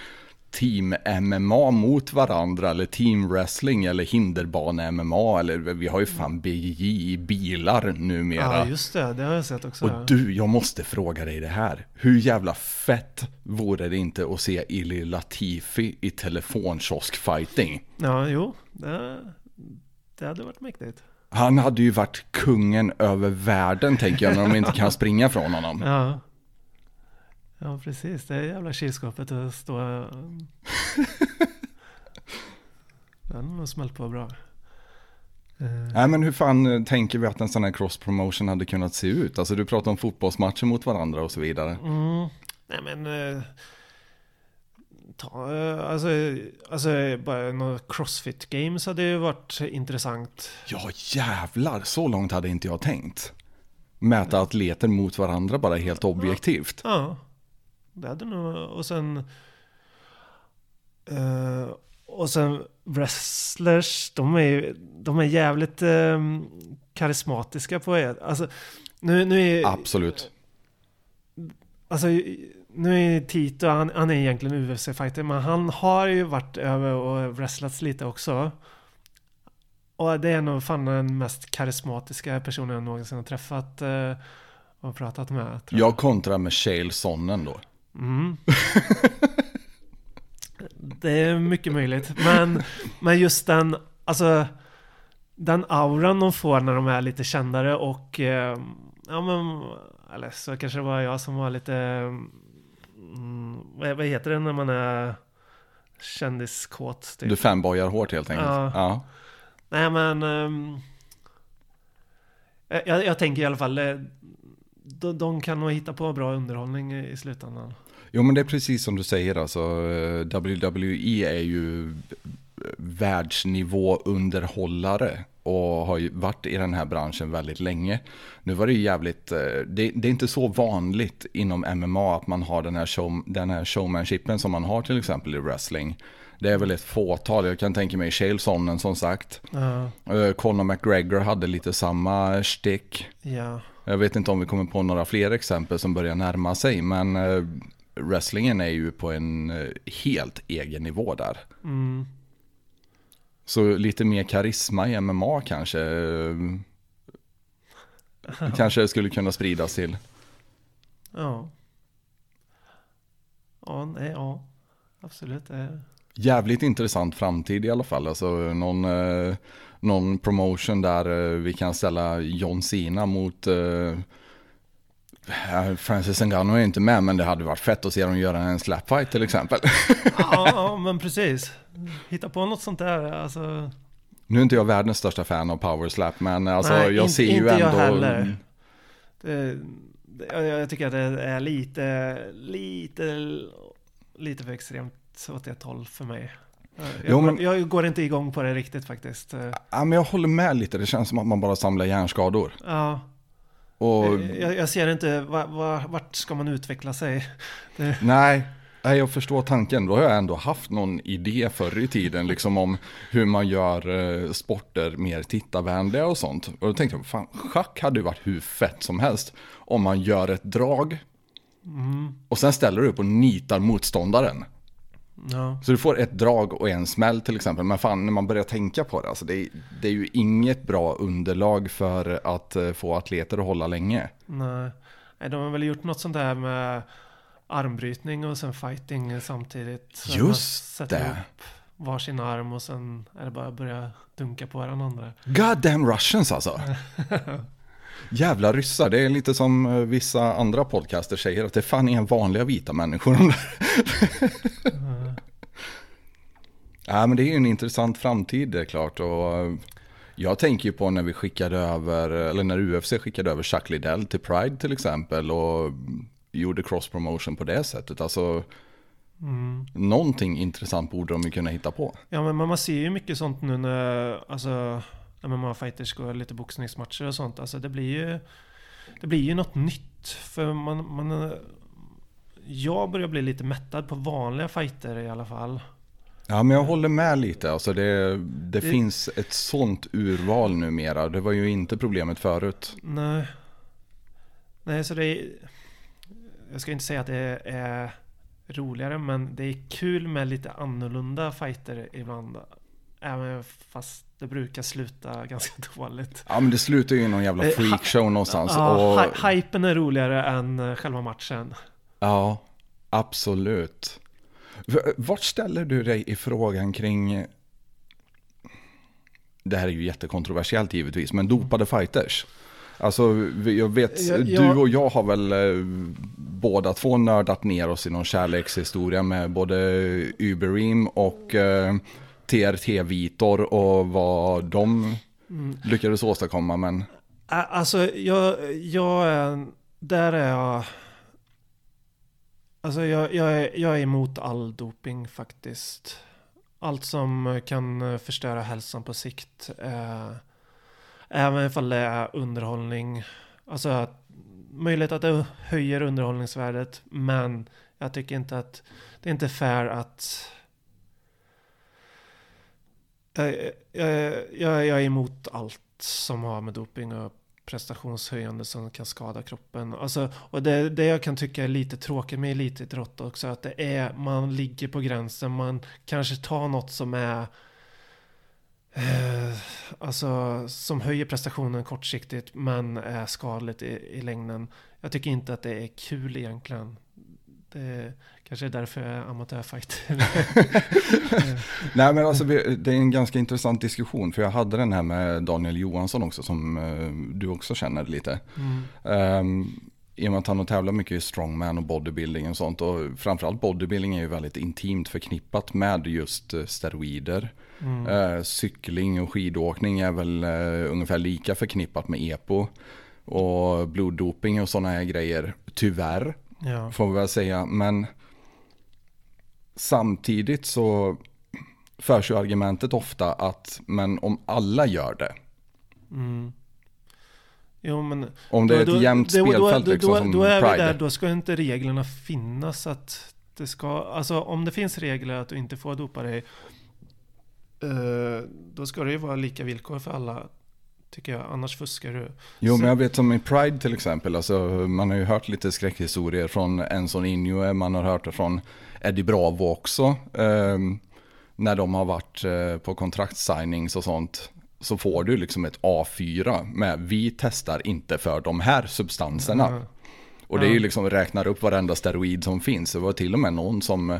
[SPEAKER 1] team MMA mot varandra eller team wrestling eller hinderbane-MMA eller vi har ju fan BJJ i bilar numera.
[SPEAKER 3] ja, just det. Det har jag sett också.
[SPEAKER 1] Och du, jag måste fråga dig det här. Hur jävla fett vore det inte att se Ili Latifi i telefonkiosk-fighting?
[SPEAKER 3] Ja, jo. Det, det hade varit mäktigt.
[SPEAKER 1] Han hade ju varit kungen över världen tänker jag när de inte kan springa från honom.
[SPEAKER 3] Ja. Ja, precis. Det är jävla kylskåpet att stå... Den har nog smält på bra. Eh,
[SPEAKER 1] Nej men hur fan eh, tänker vi att en sån här cross promotion hade kunnat se ut? Alltså du pratar om fotbollsmatcher mot varandra och så vidare.
[SPEAKER 3] Mm. Nej men... eh, Ta, eh, alltså, alltså bara några crossfit games hade ju varit intressant.
[SPEAKER 1] Ja jävlar, så långt hade inte jag tänkt. Mäta atleter mot varandra bara helt objektivt.
[SPEAKER 3] Ja. Det hade nog... Och sen... eh, och sen wrestlers, de är, de är jävligt eh, karismatiska på er. Alltså, nu, nu är...
[SPEAKER 1] Absolut.
[SPEAKER 3] Alltså, nu är Tito, han, han är egentligen UFC-fighter, men han har ju varit över och wrestlats lite också. Och det är nog fan den mest karismatiska personen jag någonsin har träffat eh, och pratat med. tror
[SPEAKER 1] Jag kontrar med Shale Sonnen då.
[SPEAKER 3] Mm. Det är mycket möjligt. Men, men just den, alltså den auran de får när de är lite kändare och eh, ja men, eller så kanske det var jag som var lite, mm, vad, vad heter det när man är kändiskåt? Typ.
[SPEAKER 1] Du fanboyar hårt helt enkelt.
[SPEAKER 3] Ja.
[SPEAKER 1] Ja.
[SPEAKER 3] Nej men, ehm, jag, jag tänker i alla fall, eh, de, de kan nog hitta på bra underhållning i i slutändan.
[SPEAKER 1] Jo men det är precis som du säger alltså. eh, WWE är ju världsnivå underhållare och har ju varit i den här branschen väldigt länge. Nu var det ju jävligt, eh, det, det är inte så vanligt inom MMA att man har den här, show, den här showmanshipen som man har till exempel i wrestling. Det är väl ett fåtal, jag kan tänka mig Chael Sonnen som sagt. Eh, Conor McGregor hade lite samma stick.
[SPEAKER 3] ja.
[SPEAKER 1] Jag vet inte om vi kommer på några fler exempel som börjar närma sig, men eh, wrestlingen är ju på en eh, helt egen nivå där.
[SPEAKER 3] Mm.
[SPEAKER 1] Så lite mer karisma i MMA kanske. eh, Kanske skulle kunna spridas till.
[SPEAKER 3] Ja. Ja, nej, ja. Absolut. eh.
[SPEAKER 1] Jävligt intressant framtid i alla fall. Alltså någon, eh, någon promotion där eh, vi kan ställa John Cena mot eh, eh, Francis Ngannou är inte med men det hade varit fett att se dem göra en slapfight till exempel.
[SPEAKER 3] Ja, men precis. Hitta på något sånt där. Alltså,
[SPEAKER 1] Nu är inte jag världens största fan av power slap men alltså
[SPEAKER 3] Nej,
[SPEAKER 1] jag
[SPEAKER 3] in-
[SPEAKER 1] ser ju
[SPEAKER 3] inte jag
[SPEAKER 1] ändå...
[SPEAKER 3] heller. det, det, jag, jag tycker att det är lite, lite, lite för extremt åt ett håll för mig. Jag,
[SPEAKER 1] Jo, men-
[SPEAKER 3] jag går inte igång på det riktigt faktiskt. Eh,
[SPEAKER 1] Ja, men jag håller med lite, det känns som att man bara samlar hjärnskador.
[SPEAKER 3] Ja,
[SPEAKER 1] Och
[SPEAKER 3] jag, jag ser inte, va, va, vart ska man utveckla sig? Det,
[SPEAKER 1] nej, nej, jag förstår tanken. Då har jag ändå haft någon idé förr i tiden, liksom om hur man gör eh, sporter mer tittarvänliga och sånt. Och då tänkte jag, fan, schack hade ju varit hur fett som helst. Om man gör ett drag och sen ställer du upp och nitar motståndaren.
[SPEAKER 3] Ja.
[SPEAKER 1] Så du får ett drag och en smäll till exempel. Men fan, när man börjar tänka på det, alltså det, är, det är ju inget bra underlag för att eh, få atleter att hålla länge.
[SPEAKER 3] Nej. De har väl gjort något sånt där med armbrytning och sen fighting samtidigt. Så
[SPEAKER 1] Just
[SPEAKER 3] sätter
[SPEAKER 1] det.
[SPEAKER 3] upp varsin arm och sen är det bara att börja dunka på varandra.
[SPEAKER 1] God damn Russians alltså. Jävla ryssar, det är lite som eh, vissa andra podcaster säger att det fan är vanliga vita människor. där. ja men det är ju en intressant framtid det är klart. Och eh, jag tänker ju på när vi skickade över, eller när UFC skickade över Chuck Liddell till Pride till exempel och gjorde cross promotion på det sättet. Alltså
[SPEAKER 3] Mm.
[SPEAKER 1] någonting intressant borde de ju kunna hitta på.
[SPEAKER 3] Ja men man ser ju mycket sånt nu när, alltså, MMA-fighters går lite boxningsmatcher och sånt. Alltså det blir ju, det blir ju något nytt. För man, man, jag börjar bli lite mättad på vanliga fighter i alla fall.
[SPEAKER 1] Ja, men jag håller med lite. Alltså det, det,
[SPEAKER 3] Det-
[SPEAKER 1] finns ett sånt urval numera. Det var ju inte problemet förut.
[SPEAKER 3] Nej. Nej, så det är... Jag ska inte säga att det är roligare, men det är kul med lite annorlunda fighter ibland. Även fast det brukar sluta ganska dåligt.
[SPEAKER 1] Ja, men det slutar ju i någon jävla
[SPEAKER 3] Eh,
[SPEAKER 1] freakshow någonstans.
[SPEAKER 3] Ja,
[SPEAKER 1] och,
[SPEAKER 3] hy- hypen är roligare än eh, själva matchen.
[SPEAKER 1] ja, absolut. Vart ställer du dig i frågan kring... Det här är ju jättekontroversiellt givetvis, men dopade fighters. Alltså, jag vet,
[SPEAKER 3] Ja,
[SPEAKER 1] du
[SPEAKER 3] ja.
[SPEAKER 1] och jag har väl eh, båda två nördat ner oss i någon kärlekshistoria med både Uberim och eh, TRT Vitor och vad de lyckades åstadkomma. Men
[SPEAKER 3] Alltså, jag, jag. Eh, där är jag... Alltså, jag, jag, är, jag är emot all doping faktiskt. Allt som kan förstöra hälsan på sikt. Eh, även ifall det är underhållning. Alltså, att- möjligt att det höjer underhållningsvärdet. Men jag tycker inte att... Det är inte fair att... Jag, jag, jag, jag är emot allt som har med doping och prestationshöjande som kan skada kroppen. Alltså, och det, det jag kan tycka är lite tråkigt med elitidrott också, att det är, man ligger på gränsen, man kanske tar något som är eh, Alltså som höjer prestationen kortsiktigt men är skadligt i, i längden. Jag tycker inte att det är kul egentligen. Det kanske är därför jag är amatörfighter.
[SPEAKER 1] Nej men alltså det är en ganska intressant diskussion för jag hade den här med Daniel Johansson också som eh, du också känner lite.
[SPEAKER 3] Mm.
[SPEAKER 1] Um, I och med att han har tävlat mycket i strongman och bodybuilding och sånt och framförallt bodybuilding är ju väldigt intimt förknippat med just eh, steroider.
[SPEAKER 3] Mm.
[SPEAKER 1] Eh, cykling och skidåkning är väl eh, ungefär lika förknippat med EPO. Och bloddoping och sådana här grejer, tyvärr
[SPEAKER 3] Ja.
[SPEAKER 1] får vi väl säga. Men samtidigt så förs ju argumentet ofta att men om alla gör det.
[SPEAKER 3] Mm. Jo men
[SPEAKER 1] Om det är ett jämnt spelfält
[SPEAKER 3] då,
[SPEAKER 1] liksom
[SPEAKER 3] då,
[SPEAKER 1] som
[SPEAKER 3] då är vi
[SPEAKER 1] Pride.
[SPEAKER 3] där, då ska inte reglerna finnas att det ska, alltså om det finns regler att du inte får dopa dig eh, Då ska det ju vara lika villkor för alla Tycker jag, annars fuskar du
[SPEAKER 1] Jo
[SPEAKER 3] Så-
[SPEAKER 1] men jag vet som i Pride till exempel, alltså, man har ju hört lite skräckhistorier från Enson Inoue, man har hört det från Eddie Bravo också. ehm, när de har varit eh, på kontraktssignings och sånt så får du liksom ett A4 med vi testar inte för de här substanserna.
[SPEAKER 3] Ja.
[SPEAKER 1] Och det är ju liksom räknar upp varenda steroid som finns. Det var till och med någon som eh,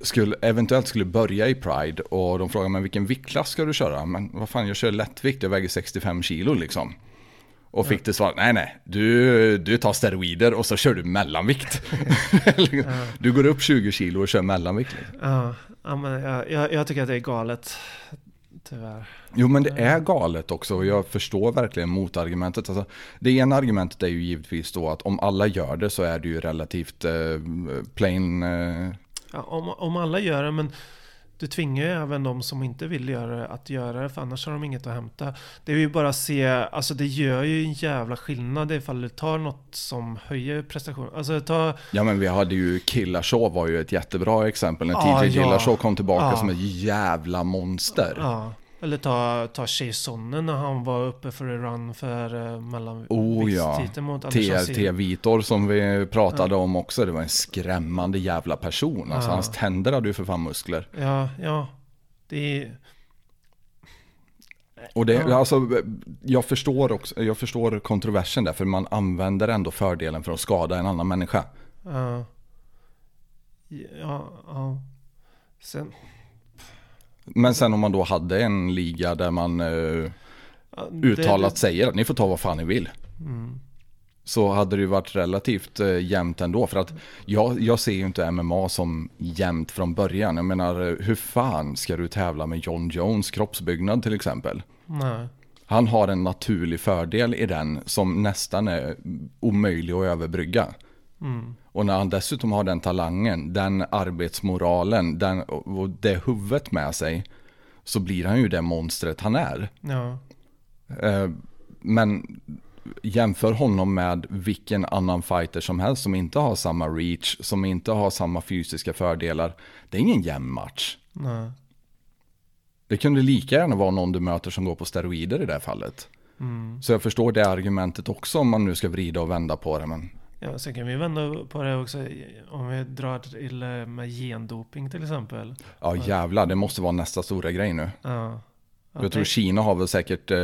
[SPEAKER 1] skulle, eventuellt skulle börja i Pride och de frågade men vilken viktklass ska du köra? Men vad fan jag kör lättvikt, jag väger 65 kilo liksom. Och fick det svar, nej nej, du, du tar steroider och så kör du mellanvikt. Du går upp 20 kilo och kör mellanvikt. Liksom.
[SPEAKER 3] Ja, ja men jag, jag, jag tycker att det är galet Tyvärr
[SPEAKER 1] Jo men det är galet också och jag förstår verkligen motargumentet. Alltså, det ena argumentet är ju givetvis då att om alla gör det så är det ju relativt eh, plain... Eh,
[SPEAKER 3] ja, om, om alla gör det men du tvingar ju även de som inte vill göra det att göra det, för annars har de inget att hämta. Det är ju bara att se, alltså det gör ju en jävla skillnad ifall du tar något som höjer prestationen. Alltså ta,
[SPEAKER 1] Ja men vi hade ju Killashow var ju ett jättebra exempel. När
[SPEAKER 3] Ah,
[SPEAKER 1] TJ
[SPEAKER 3] ja.
[SPEAKER 1] Killashow kom tillbaka
[SPEAKER 3] Ah.
[SPEAKER 1] som ett jävla monster.
[SPEAKER 3] ja, eller ta, ta Chasonen när han var uppe för en run för uh, mellan
[SPEAKER 1] Oh ja, TRT. Vitor som vi pratade om också. Det var en skrämmande jävla person. Alltså
[SPEAKER 3] Ja.
[SPEAKER 1] hans tänder hade ju för fan muskler.
[SPEAKER 3] Ja, ja. Det är...
[SPEAKER 1] Och det,
[SPEAKER 3] Ja.
[SPEAKER 1] alltså, jag, förstår också, jag förstår kontroversen där, för man använder ändå fördelen för att skada en annan människa.
[SPEAKER 3] Ja. Ja, ja. Sen...
[SPEAKER 1] Men sen om man då hade en liga där man eh,
[SPEAKER 3] ja, det-
[SPEAKER 1] uttalat säger att ni får ta vad fan ni vill.
[SPEAKER 3] Mm.
[SPEAKER 1] Så hade det ju varit relativt eh, jämnt ändå. För att jag, jag ser ju inte MMA som jämnt från början. Jag menar, eh, hur fan ska du tävla med John Jones kroppsbyggnad till exempel?
[SPEAKER 3] Nej.
[SPEAKER 1] Han har en naturlig fördel i den som nästan är omöjlig att överbrygga.
[SPEAKER 3] Mm.
[SPEAKER 1] Och när han dessutom har den talangen, den arbetsmoralen, den, och det huvudet med sig, så blir han ju det monstret han är.
[SPEAKER 3] Ja.
[SPEAKER 1] Eh, Men jämför honom med vilken annan fighter som helst som inte har samma reach, som inte har samma fysiska fördelar. Det är ingen jämn match.
[SPEAKER 3] Nej.
[SPEAKER 1] Det kunde lika gärna vara någon du möter som går på steroider i det här fallet.
[SPEAKER 3] Mm.
[SPEAKER 1] Så jag förstår det argumentet också om man nu ska vrida och vända på det. Men
[SPEAKER 3] Ja, sen kan vi vända på det också. Om vi drar till eh, med gendoping till exempel.
[SPEAKER 1] ja jävlar, det måste vara nästa stora grej nu.
[SPEAKER 3] Ja. Ja,
[SPEAKER 1] Jag tror Kina har väl säkert eh,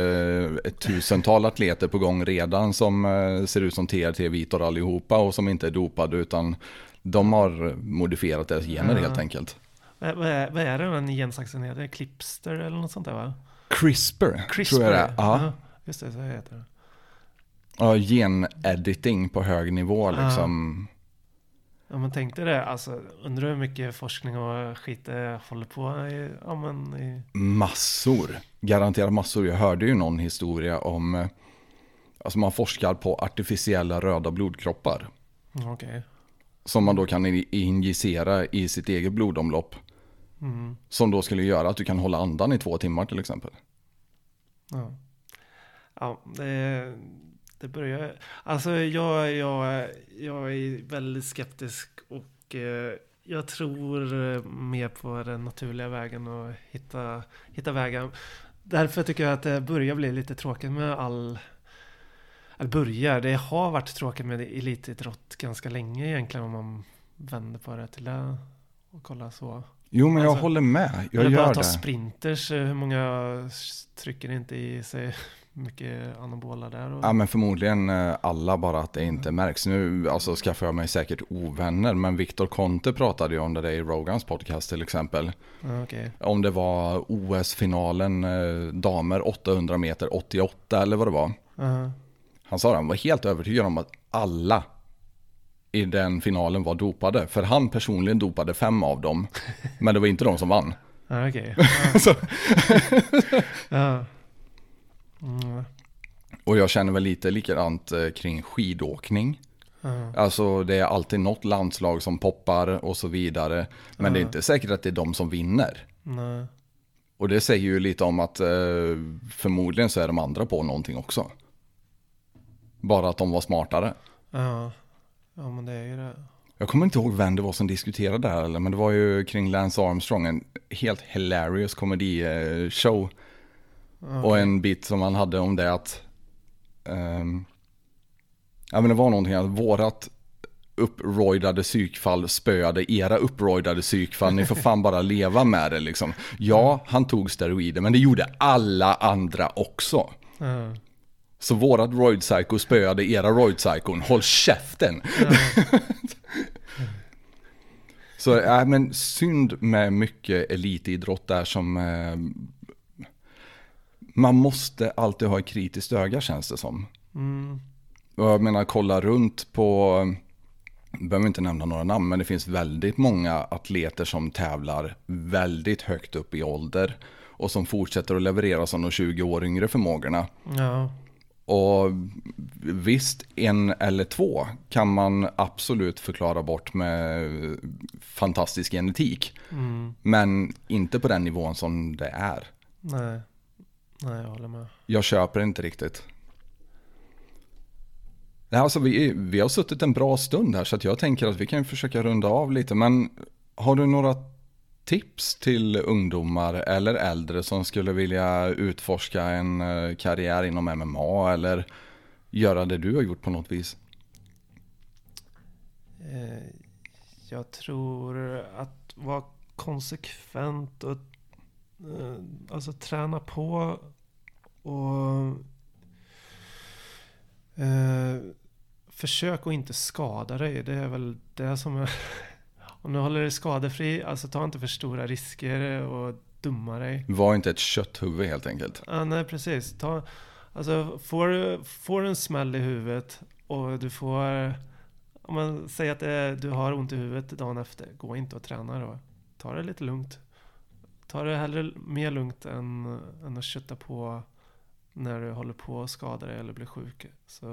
[SPEAKER 1] ett tusental atleter på gång redan som eh, ser ut som TRT-vitor allihopa och som inte är dopade utan de har modifierat deras gener
[SPEAKER 3] Ja.
[SPEAKER 1] helt enkelt.
[SPEAKER 3] Vad, vad, är, vad är det den gensaxen heter? Clipster eller något sånt där va?
[SPEAKER 1] CRISPR,
[SPEAKER 3] CRISPR.
[SPEAKER 1] tror jag det är. Ja.
[SPEAKER 3] Just det, så heter det.
[SPEAKER 1] Ja, gen-editing på hög nivå liksom.
[SPEAKER 3] Ja men tänk dig det, alltså undrar hur mycket forskning och skit det håller på i, ja men i,
[SPEAKER 1] Massor, garanterat massor. Jag hörde ju någon historia om, alltså man forskar på artificiella röda blodkroppar.
[SPEAKER 3] okej.
[SPEAKER 1] Som man då kan injicera i sitt eget blodomlopp.
[SPEAKER 3] Mm.
[SPEAKER 1] Som då skulle göra att du kan hålla andan i två timmar till exempel.
[SPEAKER 3] Ja, ja det, det börjar... Alltså jag, jag, jag är väldigt skeptisk och eh, jag tror eh, mer på den naturliga vägen och hitta, hitta vägen. Därför tycker jag att det börjar bli lite tråkigt med all... Eller börjar, det har varit tråkigt med elitidrott ganska länge egentligen om man vänder på det till det och kollar så.
[SPEAKER 1] Jo men jag
[SPEAKER 3] Alltså,
[SPEAKER 1] håller med, jag
[SPEAKER 3] Eller bara
[SPEAKER 1] gör
[SPEAKER 3] ta
[SPEAKER 1] det.
[SPEAKER 3] sprinters, eh, hur många trycker inte i sig mycket anabola där? Och...
[SPEAKER 1] Ja men förmodligen eh, alla bara att det inte märks. Nu alltså, skaffar jag mig säkert ovänner men Viktor Conte pratade ju om det i Rogans podcast till exempel.
[SPEAKER 3] Okej.
[SPEAKER 1] Om det var OS-finalen eh, damer 800 meter 88 eller vad det var.
[SPEAKER 3] Ja.
[SPEAKER 1] Han sa att han var helt övertygad om att alla i den finalen var dopade. För han personligen dopade fem av dem. Men det var inte de som vann.
[SPEAKER 3] Ja, okej.
[SPEAKER 1] Så-
[SPEAKER 3] Ja. Mm.
[SPEAKER 1] Och jag känner väl lite likadant eh, kring skidåkning.
[SPEAKER 3] Ja.
[SPEAKER 1] Alltså det är alltid något landslag som poppar och så vidare. Men det är inte säkert att det är de som vinner.
[SPEAKER 3] Nej.
[SPEAKER 1] Och det säger ju lite om att eh, förmodligen så är de andra på någonting också. Bara att de var smartare.
[SPEAKER 3] Ja. ja, men det är ju det.
[SPEAKER 1] Jag kommer inte ihåg vem det var som diskuterade det här, men det var ju kring Lance Armstrong, en helt hilarious komedishow.
[SPEAKER 3] Ja,
[SPEAKER 1] Och en bit som han hade om det att, ehm, ja men det var någonting att vårat upproidade psykfall spöade era upproidade psykfall, ni får fan bara leva med det liksom. Ja, han tog steroider, men det gjorde alla andra också.
[SPEAKER 3] Ja.
[SPEAKER 1] Så vårat roid psycho spöade era roid psychon, håll käften! Så äh, men synd med mycket elitidrott där som eh, man måste alltid ha ett kritiskt öga känns det som.
[SPEAKER 3] Mm.
[SPEAKER 1] Jag menar kolla runt på, jag behöver inte nämna några namn, men det finns väldigt många atleter som tävlar väldigt högt upp i ålder och som fortsätter att leverera som de 20 år yngre förmågorna.
[SPEAKER 3] Ja.
[SPEAKER 1] Och visst, en eller två kan man absolut förklara bort med fantastisk genetik.
[SPEAKER 3] Mm.
[SPEAKER 1] Men inte på den nivån som det är.
[SPEAKER 3] Nej. Nej, jag håller med.
[SPEAKER 1] Jag köper inte riktigt. Nej, Alltså vi, vi har suttit en bra stund här så jag tänker att vi kan försöka runda av lite. Men har du några tips till ungdomar eller äldre som skulle vilja utforska en eh, karriär inom MMA eller göra det du har gjort på något vis?
[SPEAKER 3] Eh, Jag tror att vara konsekvent och alltså träna på och eh, försök att inte skada dig. Det är väl det som är... Om du håller dig skadefri, alltså ta inte för stora risker och dumma dig.
[SPEAKER 1] Var inte ett kötthuvud helt enkelt.
[SPEAKER 3] Ja, nej, precis. Ta, alltså, får, du- får du en smäll i huvudet och du får... Om man säger att det, du har ont i huvudet dagen efter, gå inte och träna då. Ta det lite lugnt. Ta det hellre mer lugnt än, än att kötta på när du håller på att skada dig eller blir sjuk. Så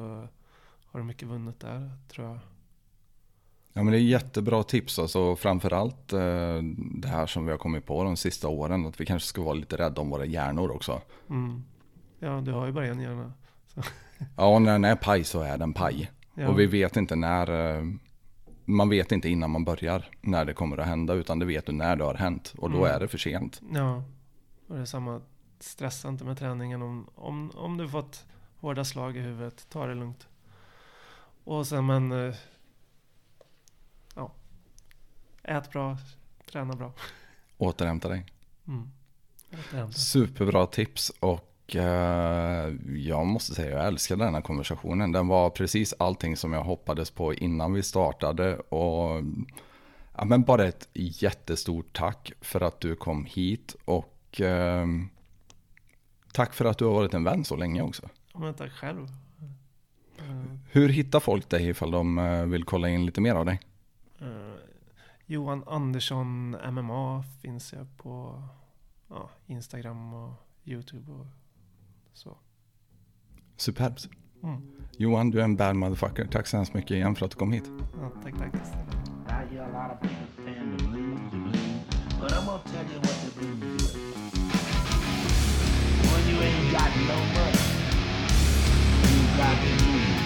[SPEAKER 3] har du mycket vunnet där, tror jag.
[SPEAKER 1] Ja men det är jättebra tips alltså framförallt eh, det här som vi har kommit på de sista åren. Att vi kanske ska vara lite rädda om våra hjärnor också.
[SPEAKER 3] Mm. Ja, du har ju bara en hjärna.
[SPEAKER 1] Ja när den är paj så är den paj.
[SPEAKER 3] Ja.
[SPEAKER 1] Och vi vet inte när, eh, man vet inte innan man börjar när det kommer att hända. Utan det vet du när det har hänt. Och då
[SPEAKER 3] Mm.
[SPEAKER 1] är det för sent.
[SPEAKER 3] Ja, och det är samma. Stressa inte med träningen. Om, om, om du fått hårda slag i huvudet, ta det lugnt. Och sen men... eh, Ja. Ät bra, träna bra.
[SPEAKER 1] Återhämta dig.
[SPEAKER 3] Mm. Återhämta.
[SPEAKER 1] Superbra tips och eh, jag måste säga jag älskar den här konversationen. Den var precis allting som jag hoppades på innan vi startade. Och ja, men bara ett jättestort tack för att du kom hit och eh, tack för att du har varit en vän så länge också.
[SPEAKER 3] Men tack själv. Eh,
[SPEAKER 1] Hur hittar folk dig ifall de eh, vill kolla in lite mer av dig?
[SPEAKER 3] eh, Johan Andersson MMA finns jag på ja, Instagram och YouTube och så.
[SPEAKER 1] Superbt.
[SPEAKER 3] Mm.
[SPEAKER 1] Johan, du är en bad motherfucker. Tack så hemskt mycket igen för att du kom hit.
[SPEAKER 3] Ja, tack, tack.
[SPEAKER 2] I hear a lot of people saying the blues, the blues. But I'm gonna tell you what the blues is. When you ain't got no money, you got the blues.